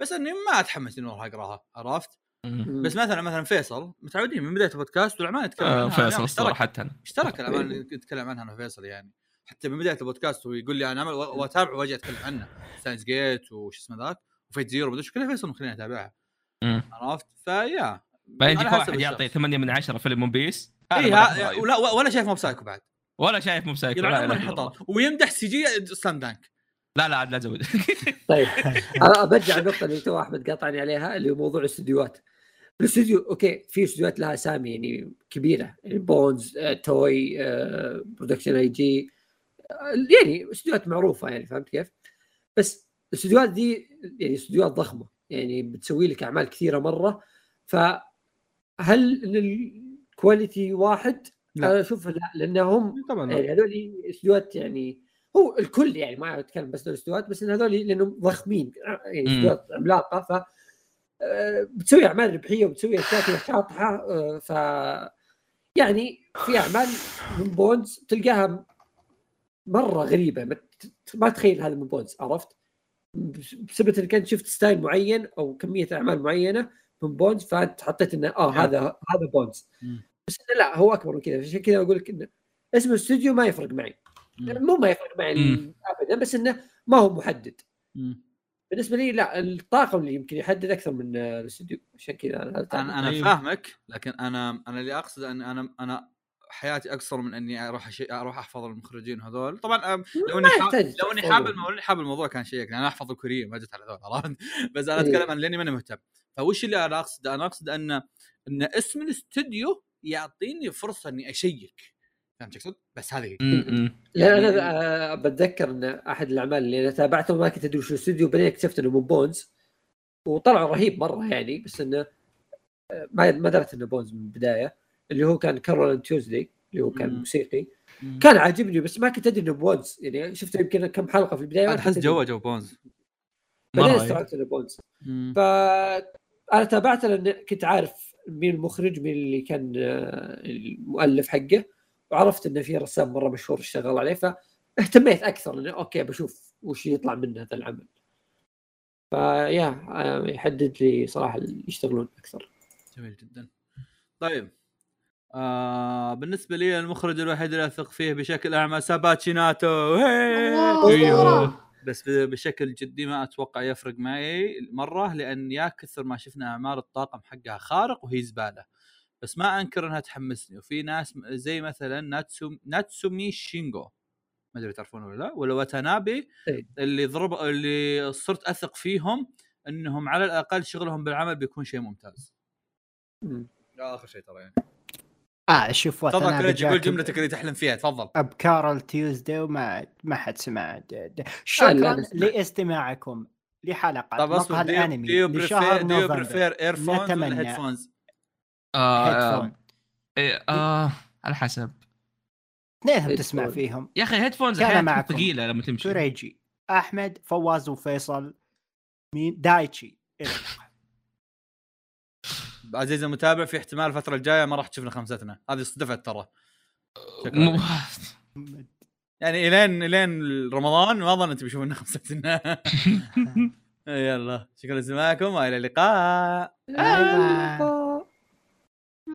بس إني ما أتحمس إني أروح أقراها عرفت؟ بس مثلا مثلا فيصل متعودين من بدايه البودكاست والاعمال نتكلم آه، عنها فيصل اشترك الصراحه حتى أنا اشترك الاعمال اللي نتكلم عنها أنا وفيصل يعني حتى من بدايه البودكاست ويقول لي أنا عمل واتابعه واجي اتكلم عنه Steins;Gate وش اسمه ذاك و Fate/Zero بدش كلها فيصل مخليني اتابعها. عرفت؟ فيا بعدين يجيك واحد يعطي الشخص. 8 من 10 فيلم One Piece اي. ولا ولا شايف مو بسايكو بعد ولا شايف مو بسايكو لا, الله. ويمدح سي جي سلام دانك لا لا عاد لا زود طيب أنا برجع النقطه اللي تو احمد قاطعني عليها اللي هو موضوع الاستديوهات الاستوديو okay في استديوهات لها أسامي يعني كبيرة يعني Bones آه، Toei آه، Production I.G آه، يعني استديوهات معروفة يعني فهمت كيف؟ بس الاستديوهات دي يعني استديوهات ضخمة يعني بتسوي لك أعمال كثيرة مرة فهل الكواليتي واحد؟ لا. أنا أشوف لا لأنهم طبعا يعني هذول استديوهات يعني هو الكل يعني ما أتكلم بس عن الاستديوهات بس إن هذول لأنهم ضخمين يعني مم. استديوهات عملاقة ف بتسوي أعمال ربحية وبتسوي أشياء شاطحة آه، ف يعني في أعمال من Bones تلقاها مرة غريبة ما تخيل هذا من Bones عرفت؟ بس- بسبب إنك أنت شفت style معين أو كمية أعمال معينة من Bones فأنت حطيت إنه آه نعم. هذا هذا Bones. بس لا هو أكبر من كذا عشان كذا أقول لك إنه اسم الاستوديو ما يفرق معي. مو ما يفرق معي. ابدا بس إنه ما هو محدد. بالنسبة لي لا الطاقم اللي يمكن يحدد أكثر من آه، الاستوديو. عشان كذا أنا أنا أيوه. فاهمك لكن أنا أنا اللي اقصد إن أنا أنا حياتي أقصر من إني أروح أشي... أروح أحفظ المخرجين هذول. طبعا أم، لو إني ما حاب... لو إني. حاب الموضوع حاب الموضوع كان شيء يعني أنا أحفظ الكوريين ما جت على هذول عرفت؟ [LAUGHS] بس أنا إيه. أتكلم عن لأني ماني مهتم. فوش اللي أنا اقصد أنا اقصد ان إن اسم الاستوديو يعطيني فرصة إني أشيك. فهمت اقصد؟ بس هذه هي. مم. لأن يعني- أنا آه، بتذكر إن أحد الأعمال اللي أنا تابعته ما كنت أدري شو الاستوديو بعدين اكتشفت إنه من Bones وطلع رهيب مرة يعني بس إنه آه، ما ما درت إنه بونز من البداية اللي هو كان Carole Tuesday اللي هو كان. موسيقي. كان عاجبني بس ما كنت أدري إنه Bones يعني شفته يمكن كم حلقة في البداية أحس. جوا جو Bones بعدين استوعبت إنه Bones مم. فانا تابعته لأن كنت عارف مين المخرج مين اللي كان آه، المؤلف حقه وعرفت انه في رسام مرة مشهور اشتغل عليه فاهتميت أكثر انه okay بشوف وش يطلع من هذا العمل. فيا آه، يحدد لي صراحة اللي يشتغلون أكثر. جميل جدا. طيب آه بالنسبة لي المخرج الوحيد اللي أثق فيه بشكل أعمى ساباتشيناتو أيوه. أسطورة. بس ب- بشكل جدي ما أتوقع يفرق معي مرة لأن يا كثر ما شفنا أعمال الطاقم حقها خارق وهي زبالة. بس ما أنكر إنها تحمسني وفي ناس زي مثلا ناتسو ناتسومي شينجو ما أدري تعرفونه ولا لا ولا واتانابي. اللي ضرب اللي صرت أثق فيهم إنهم على الأقل شغلهم بالعمل بيكون شيء ممتاز مم. آخر شيء ترى يعني آه شوف وات تفضل قول جملتك اللي تحلم فيها تفضل ابكار تيوزداي وما ما حد سمع د- شكرا. لاستماعكم لحلقة طيب أصبر الأنمي ديو لشهر بريفير ديو نوفمبر بريفير ايرفونز ولا نتمنى. هيدفونز آه هيدفون إيه، آه على حسب. اثنينهم تسمع. فيهم. يا أخي headphones كان أحيانا. ثقيلة لما تمشي. كوريجي أحمد فواز وفيصل مين؟ دايتشي. عزيزي المتابع في احتمال الفترة الجاية ما راح تشوفنا خمستنا. هذه صدفت ترى. يعني إلين إلين رمضان ما ظنيت بيشوفنا خمستنا. [LAUGHS] يلا شكرا لسماعكم وإلى اللقاء.